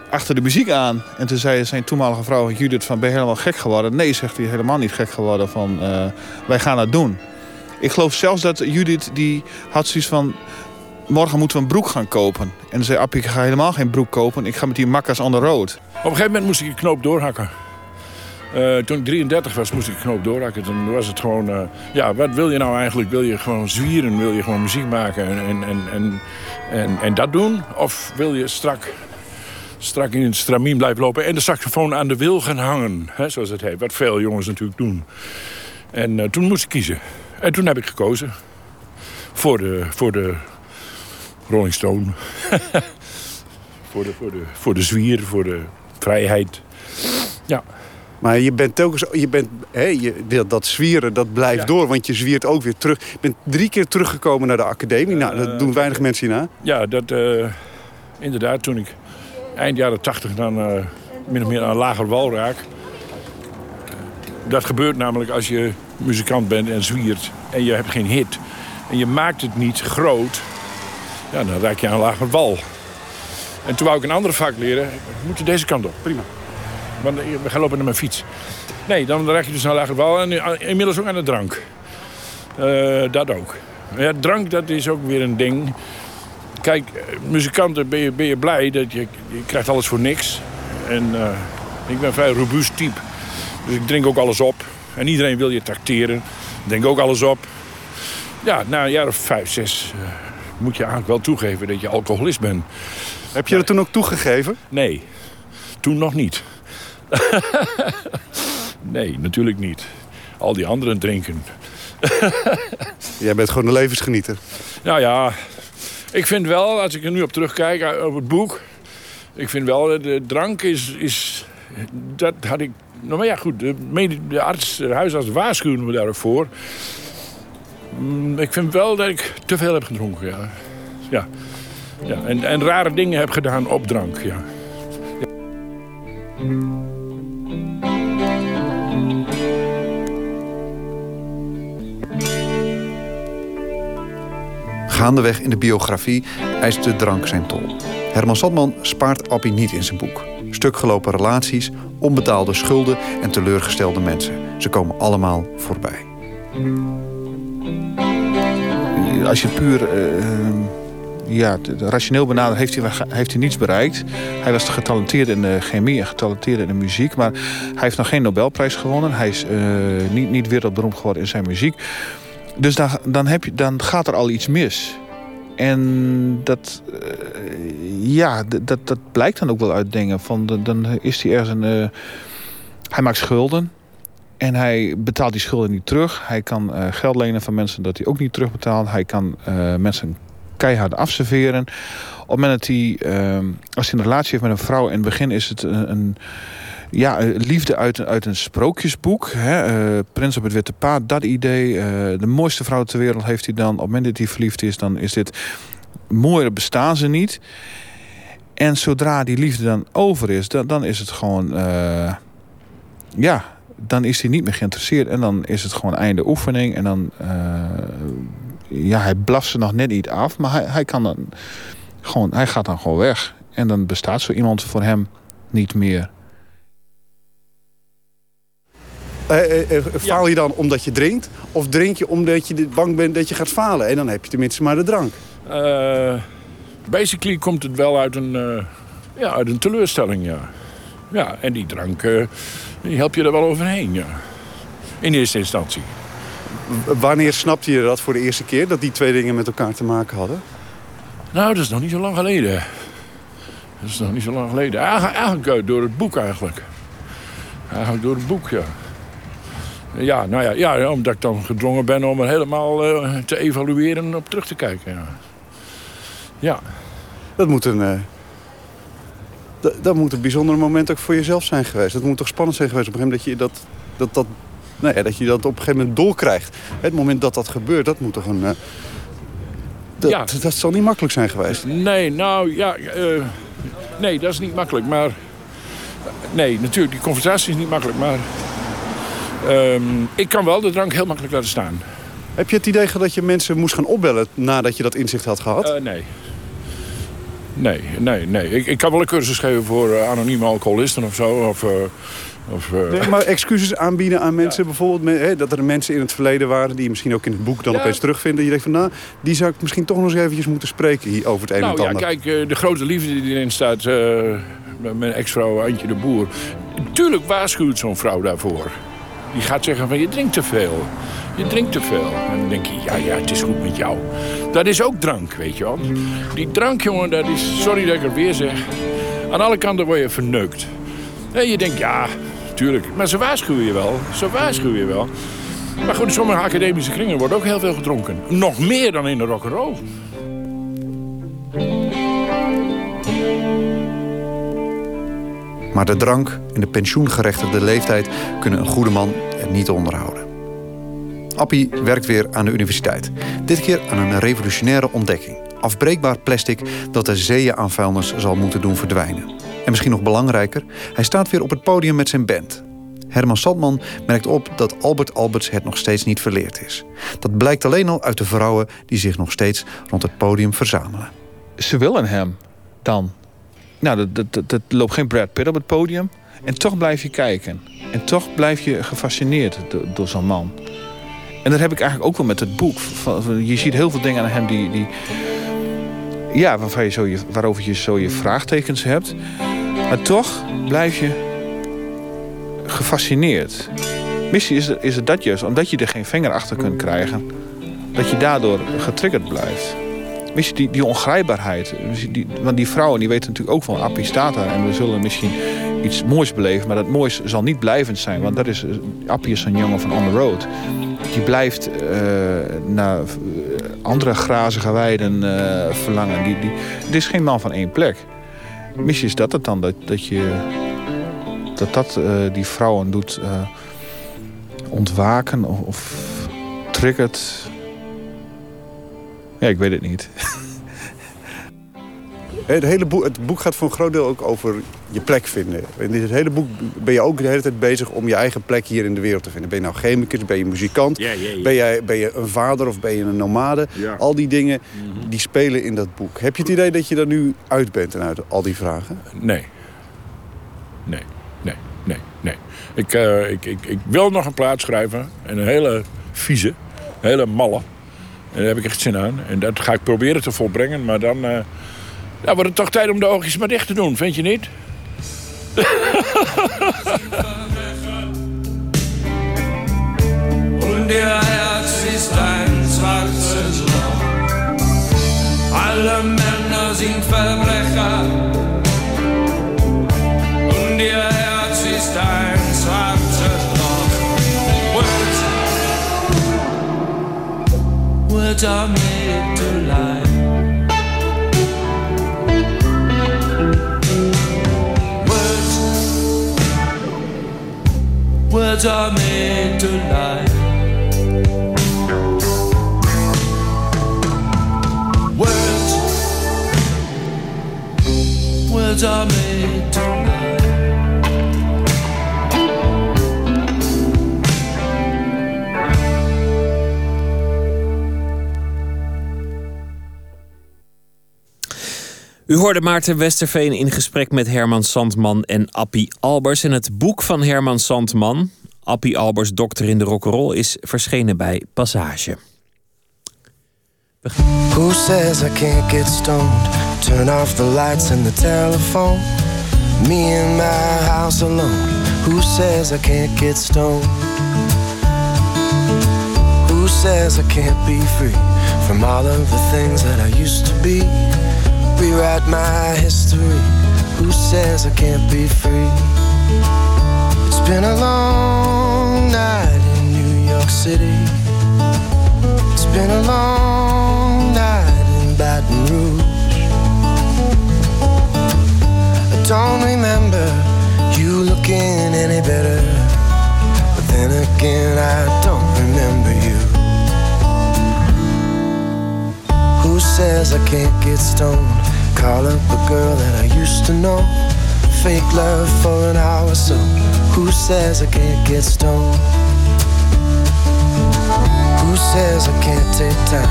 achter de muziek aan. En toen zei zijn toenmalige vrouw Judith van... ben je helemaal gek geworden? Nee, zegt hij, helemaal niet gek geworden. Van, wij gaan het doen. Ik geloof zelfs dat Judith, die had zoiets van... morgen moeten we een broek gaan kopen. En dan zei Appie, ik ga helemaal geen broek kopen. Ik ga met die makkers on the road. Op een gegeven moment moest ik een knoop doorhakken. Eh, toen ik 33 was, moest ik knoop doorhakken. Toen was het gewoon... eh, ja, wat wil je nou eigenlijk? Wil je gewoon zwieren? Wil je gewoon muziek maken en, en, en, en, en, en dat doen? Of wil je strak, strak in het stramien blijven lopen... en de saxofoon aan de wil gaan hangen, hè, zoals het heet. Wat veel jongens natuurlijk doen. En eh, toen moest ik kiezen. En toen heb ik gekozen voor de, voor de Rolling Stone. voor, de, voor, de, voor de zwier, voor de vrijheid. Ja. Maar je bent telkens, je bent, hè, je, dat, dat zwieren, dat blijft door. Want je zwiert ook weer terug. Je bent drie keer teruggekomen naar de academie. Nou, dat doen weinig mensen hierna. Ja, dat eh, inderdaad, toen ik eind jaren tachtig dan eh, min of meer aan een lager wal raak. Dat gebeurt namelijk als je muzikant bent en zwiert en je hebt geen hit. En je maakt het niet groot, ja, dan raak je aan een lager wal. En toen wou ik een ander vak leren. We moeten deze kant op, prima. Want eh, we gaan lopen naar mijn fiets. Nee, dan raak je dus aan een lager wal en eh, inmiddels ook aan de drank. Eh, dat ook. Ja, drank, dat is ook weer een ding. Kijk, muzikanten ben je, ben je blij dat je, je krijgt alles voor niks. En ik ben vrij robuust type. Dus ik drink ook alles op. En iedereen wil je tracteren. Ik drink ook alles op. Ja, na een jaar of vijf, zes moet je eigenlijk wel toegeven dat je alcoholist bent. Heb je dat toen ook toegegeven? Nee, toen nog niet. nee, natuurlijk niet. Al die anderen drinken. Jij bent gewoon een levensgenieter. Nou ja, ik vind wel, als ik er nu op terugkijk eh, op het boek... Ik vind wel, eh, de drank is... is dat had ik... Nou maar ja, goed, de, de arts, de huisarts waarschuwde me daar ook voor. Mm, Ik vind wel dat ik te veel heb gedronken, ja. Ja. ja. En, en rare dingen heb gedaan op drank, ja. Gaandeweg in de biografie eist de drank zijn tol. Herman Sadman spaart Appie niet in zijn boek. Stukgelopen relaties, onbetaalde schulden en teleurgestelde mensen. Ze komen allemaal voorbij. Als je puur eh, ja, t- rationeel benadert, heeft hij, heeft hij niets bereikt. Hij was getalenteerd in de chemie en getalenteerd in de muziek. Maar hij heeft nog geen Nobelprijs gewonnen. Hij is eh, niet, niet wereldberoemd geworden in zijn muziek. Dus dan, dan, heb je, dan gaat er al iets mis. En dat, eh, ja, dat, dat blijkt dan ook wel uit dingen. Van, dan is hij ergens een... eh, hij maakt schulden. En hij betaalt die schulden niet terug. Hij kan eh, geld lenen van mensen dat hij ook niet terugbetaalt. Hij kan eh, mensen keihard afserveren. Op het moment dat hij, eh, als hij een relatie heeft met een vrouw... in het begin is het een, ja, eh, liefde uit, uit een sprookjesboek. Hè? Prins op het Witte Paard, dat idee. de mooiste vrouw ter wereld heeft hij dan. Op het moment dat hij verliefd is, dan is dit... Mooier bestaan ze niet. En zodra die liefde dan over is, dan, dan is het gewoon... ja, dan is hij niet meer geïnteresseerd. En dan is het gewoon einde oefening. En dan... eh, ja, hij blaft ze nog net niet af. Maar hij, hij kan dan... Gewoon, hij gaat dan gewoon weg. En dan bestaat zo iemand voor hem niet meer. Eh, eh, eh, faal je dan omdat je drinkt? Of drink je omdat je bang bent dat je gaat falen? En dan heb je tenminste maar de drank. Eh, basically komt het wel uit een, eh, ja, uit een teleurstelling, ja. Ja, en die drank, eh, die help je er wel overheen, ja. In eerste instantie. Wanneer snapte je dat voor de eerste keer? Dat die twee dingen met elkaar te maken hadden? Nou, dat is nog niet zo lang geleden. Dat is nog niet zo lang geleden. Eigenlijk, eigenlijk door het boek eigenlijk. Eigenlijk door het boek, ja. Ja, nou ja, ja, omdat ik dan gedwongen ben om er helemaal eh, te evalueren en op terug te kijken. Ja. ja. Dat moet een... eh, dat, moet een bijzonder moment ook voor jezelf zijn geweest. Dat moet toch spannend zijn geweest op een gegeven moment dat je dat, dat, dat, nou ja, dat, je dat op een gegeven moment doorkrijgt. Het moment dat dat gebeurt, dat moet toch een... eh, dat, Ja. dat zal niet makkelijk zijn geweest. Nee, nou ja. eh, nee, dat is niet makkelijk. Maar. Nee, natuurlijk, die conversatie is niet makkelijk. Maar. ehm, ik kan wel de drank heel makkelijk laten staan. Heb je het idee gehad dat je mensen moest gaan opbellen nadat je dat inzicht had gehad? Eh, nee. Nee, nee, nee. Ik, ik kan wel een cursus geven voor eh, anonieme alcoholisten of zo. Of, eh, of, eh, Nee, maar excuses aanbieden aan mensen bijvoorbeeld. Hè, dat er mensen in het verleden waren die je misschien ook in het boek dan Ja. opeens terugvinden. Je denkt van nou, die zou ik misschien toch nog eens eventjes moeten spreken hier over het een en nou het ja, ander. kijk, de grote liefde die erin staat, met mijn ex-vrouw Antje de Boer. Tuurlijk waarschuwt zo'n vrouw daarvoor. Die gaat zeggen van je drinkt te veel. Je drinkt te veel. En dan denk je, ja, ja, het is goed met jou. Dat is ook drank, weet je wel. Die drank, jongen, dat is, sorry dat ik het weer zeg. Aan alle kanten word je verneukt. En je denkt, ja, tuurlijk. Maar ze waarschuwen je wel. Ze waarschuwen je wel. Maar goed, in sommige academische kringen wordt ook heel veel gedronken. Nog meer dan in de rock'n'roll. Maar de drank en de pensioengerechtigde leeftijd kunnen een goede man er niet onderhouden. Appie werkt weer aan de universiteit. Dit keer aan een revolutionaire ontdekking. Afbreekbaar plastic dat de zeeën aan vuilnis zal moeten doen verdwijnen. En misschien nog belangrijker, hij staat weer op het podium met zijn band. Herman Sandman merkt op dat Albert Alberts het nog steeds niet verleerd is. Dat blijkt alleen al uit de vrouwen die zich nog steeds rond het podium verzamelen. Ze willen hem dan. Nou, dat, dat, dat, loopt geen Brad Pitt op het podium. En toch blijf je kijken. En toch blijf je gefascineerd door, zo'n man. En dat heb ik eigenlijk ook wel met het boek. Je ziet heel veel dingen aan hem die... die ja, zo je, waarover je zo je vraagtekens hebt. Maar toch blijf je gefascineerd. Misschien is is het dat juist, omdat je er geen vinger achter kunt krijgen... dat je daardoor getriggerd blijft. Weet je, die, die ongrijpbaarheid. Want die vrouwen die weten natuurlijk ook van Appie staat daar. En we zullen misschien iets moois beleven. Maar dat moois zal niet blijvend zijn. Want dat is, eh, Appie is een jongen van on the road. Die blijft eh, naar eh, andere grazige weiden verlangen. Die, die, dit is geen man van één plek. Misschien is dat het dan. Dat, dat je dat, dat die vrouwen doet ontwaken of, of triggert. Ja, ik weet het niet. Het, hele boek, het boek gaat voor een groot deel ook over je plek vinden. In dit hele boek ben je ook de hele tijd bezig om je eigen plek hier in de wereld te vinden. Ben je nou chemicus, ben je muzikant. Ben, jij, ben je een vader of ben je een nomade? Al die dingen die spelen in dat boek. Heb je het idee dat je er nu uit bent en uit al die vragen? Nee. Nee, nee, nee, nee. Ik, eh, ik, ik, ik wil nog een plaat schrijven. En een hele vieze, een hele malle. En daar heb ik echt zin aan. En dat ga ik proberen te volbrengen. Maar dan ja, wordt het toch tijd om de oogjes maar dicht te doen, vind je niet? Alle Männer sind Verbrecher. Are made to lie. Words, words are made to lie. Words, words are made to lie. U hoorde Maarten Westerveen in gesprek met Herman Sandman en Appie Albers. En het boek van Herman Sandman, Appie Albers, Dokter in de Rock'n'Roll, is verschenen bij Passage. Who says I can't get stoned? Turn off the lights and the telephone. Me in my house alone. Who says I can't get stoned? Who says I can't be free from all of the things that I used to be? Rewrite my history. Who says I can't be free? It's been a long night in New York City. It's been a long night in Baton Rouge. I don't remember you looking any better. But then again, I don't Who says I can't get stoned? Call up a girl that I used to know. Fake love for an hour so. Who says I can't get stoned? Who says I can't take time?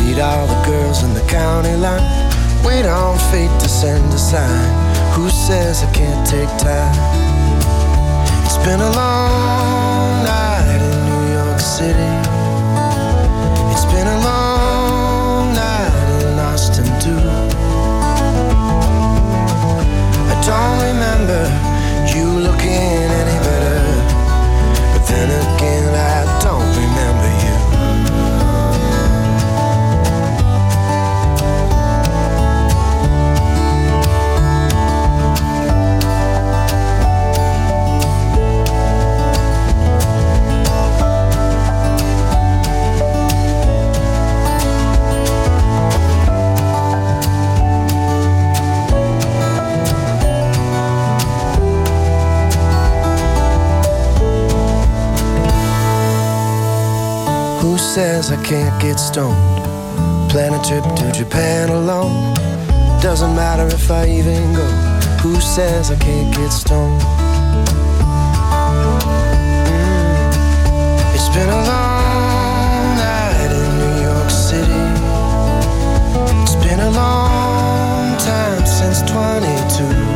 Meet all the girls in the county line. Wait on fate to send a sign. Who says I can't take time? It's been a long night don't remember you looking says I can't get stoned? Plan a trip to Japan alone. Doesn't matter if I even go. Who says I can't get stoned? Mm. It's been a long night in New York City. It's been a long time since 22.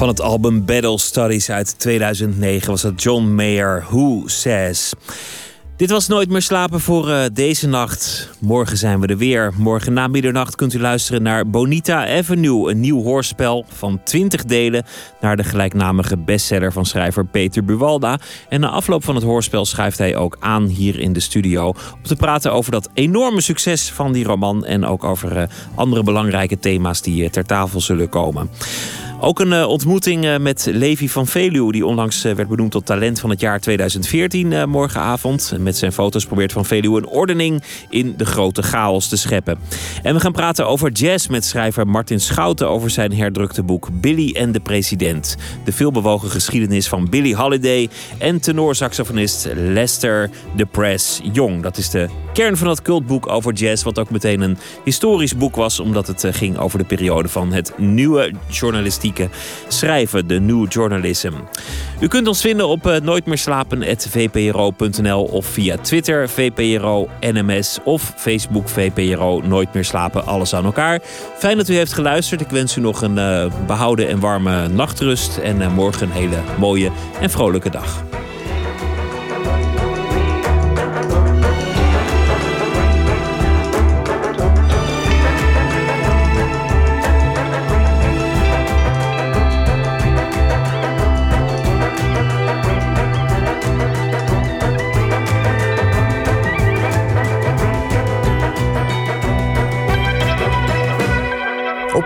Van het album Battle Studies uit 2009 was dat John Mayer, Who Says. Dit was Nooit meer slapen voor eh, deze nacht. Morgen zijn we er weer. Morgen na middernacht kunt u luisteren naar Bonita Avenue, een nieuw hoorspel van 20 delen naar de gelijknamige bestseller van schrijver Peter Buwalda. En na afloop van het hoorspel schuift hij ook aan hier in de studio om te praten over dat enorme succes van die roman en ook over eh, andere belangrijke thema's die eh, ter tafel zullen komen. Ook een eh, ontmoeting met Levi van Veluwe, die onlangs werd benoemd tot talent van het jaar 2014 eh, morgenavond. En met zijn foto's probeert van Veluwe een ordening in de grote chaos te scheppen. En we gaan praten over jazz met schrijver Martin Schouten over zijn herdrukte boek Billy en de President. De veelbewogen geschiedenis van Billie Holiday en tenorsaxofonist Lester de Press Jong. Dat is de kern van dat cultboek over jazz, wat ook meteen een historisch boek was, omdat het eh, ging over de periode van het nieuwe journalistieke schrijven, de New Journalism. U kunt ons vinden op uh, nooitmeerslapen.vpro.nl of via Twitter VPRO NMS of Facebook VPRO Nooit meer slapen, alles aan elkaar. Fijn dat u heeft geluisterd. Ik wens u nog een uh, behouden en warme nachtrust en uh, morgen een hele mooie en vrolijke dag.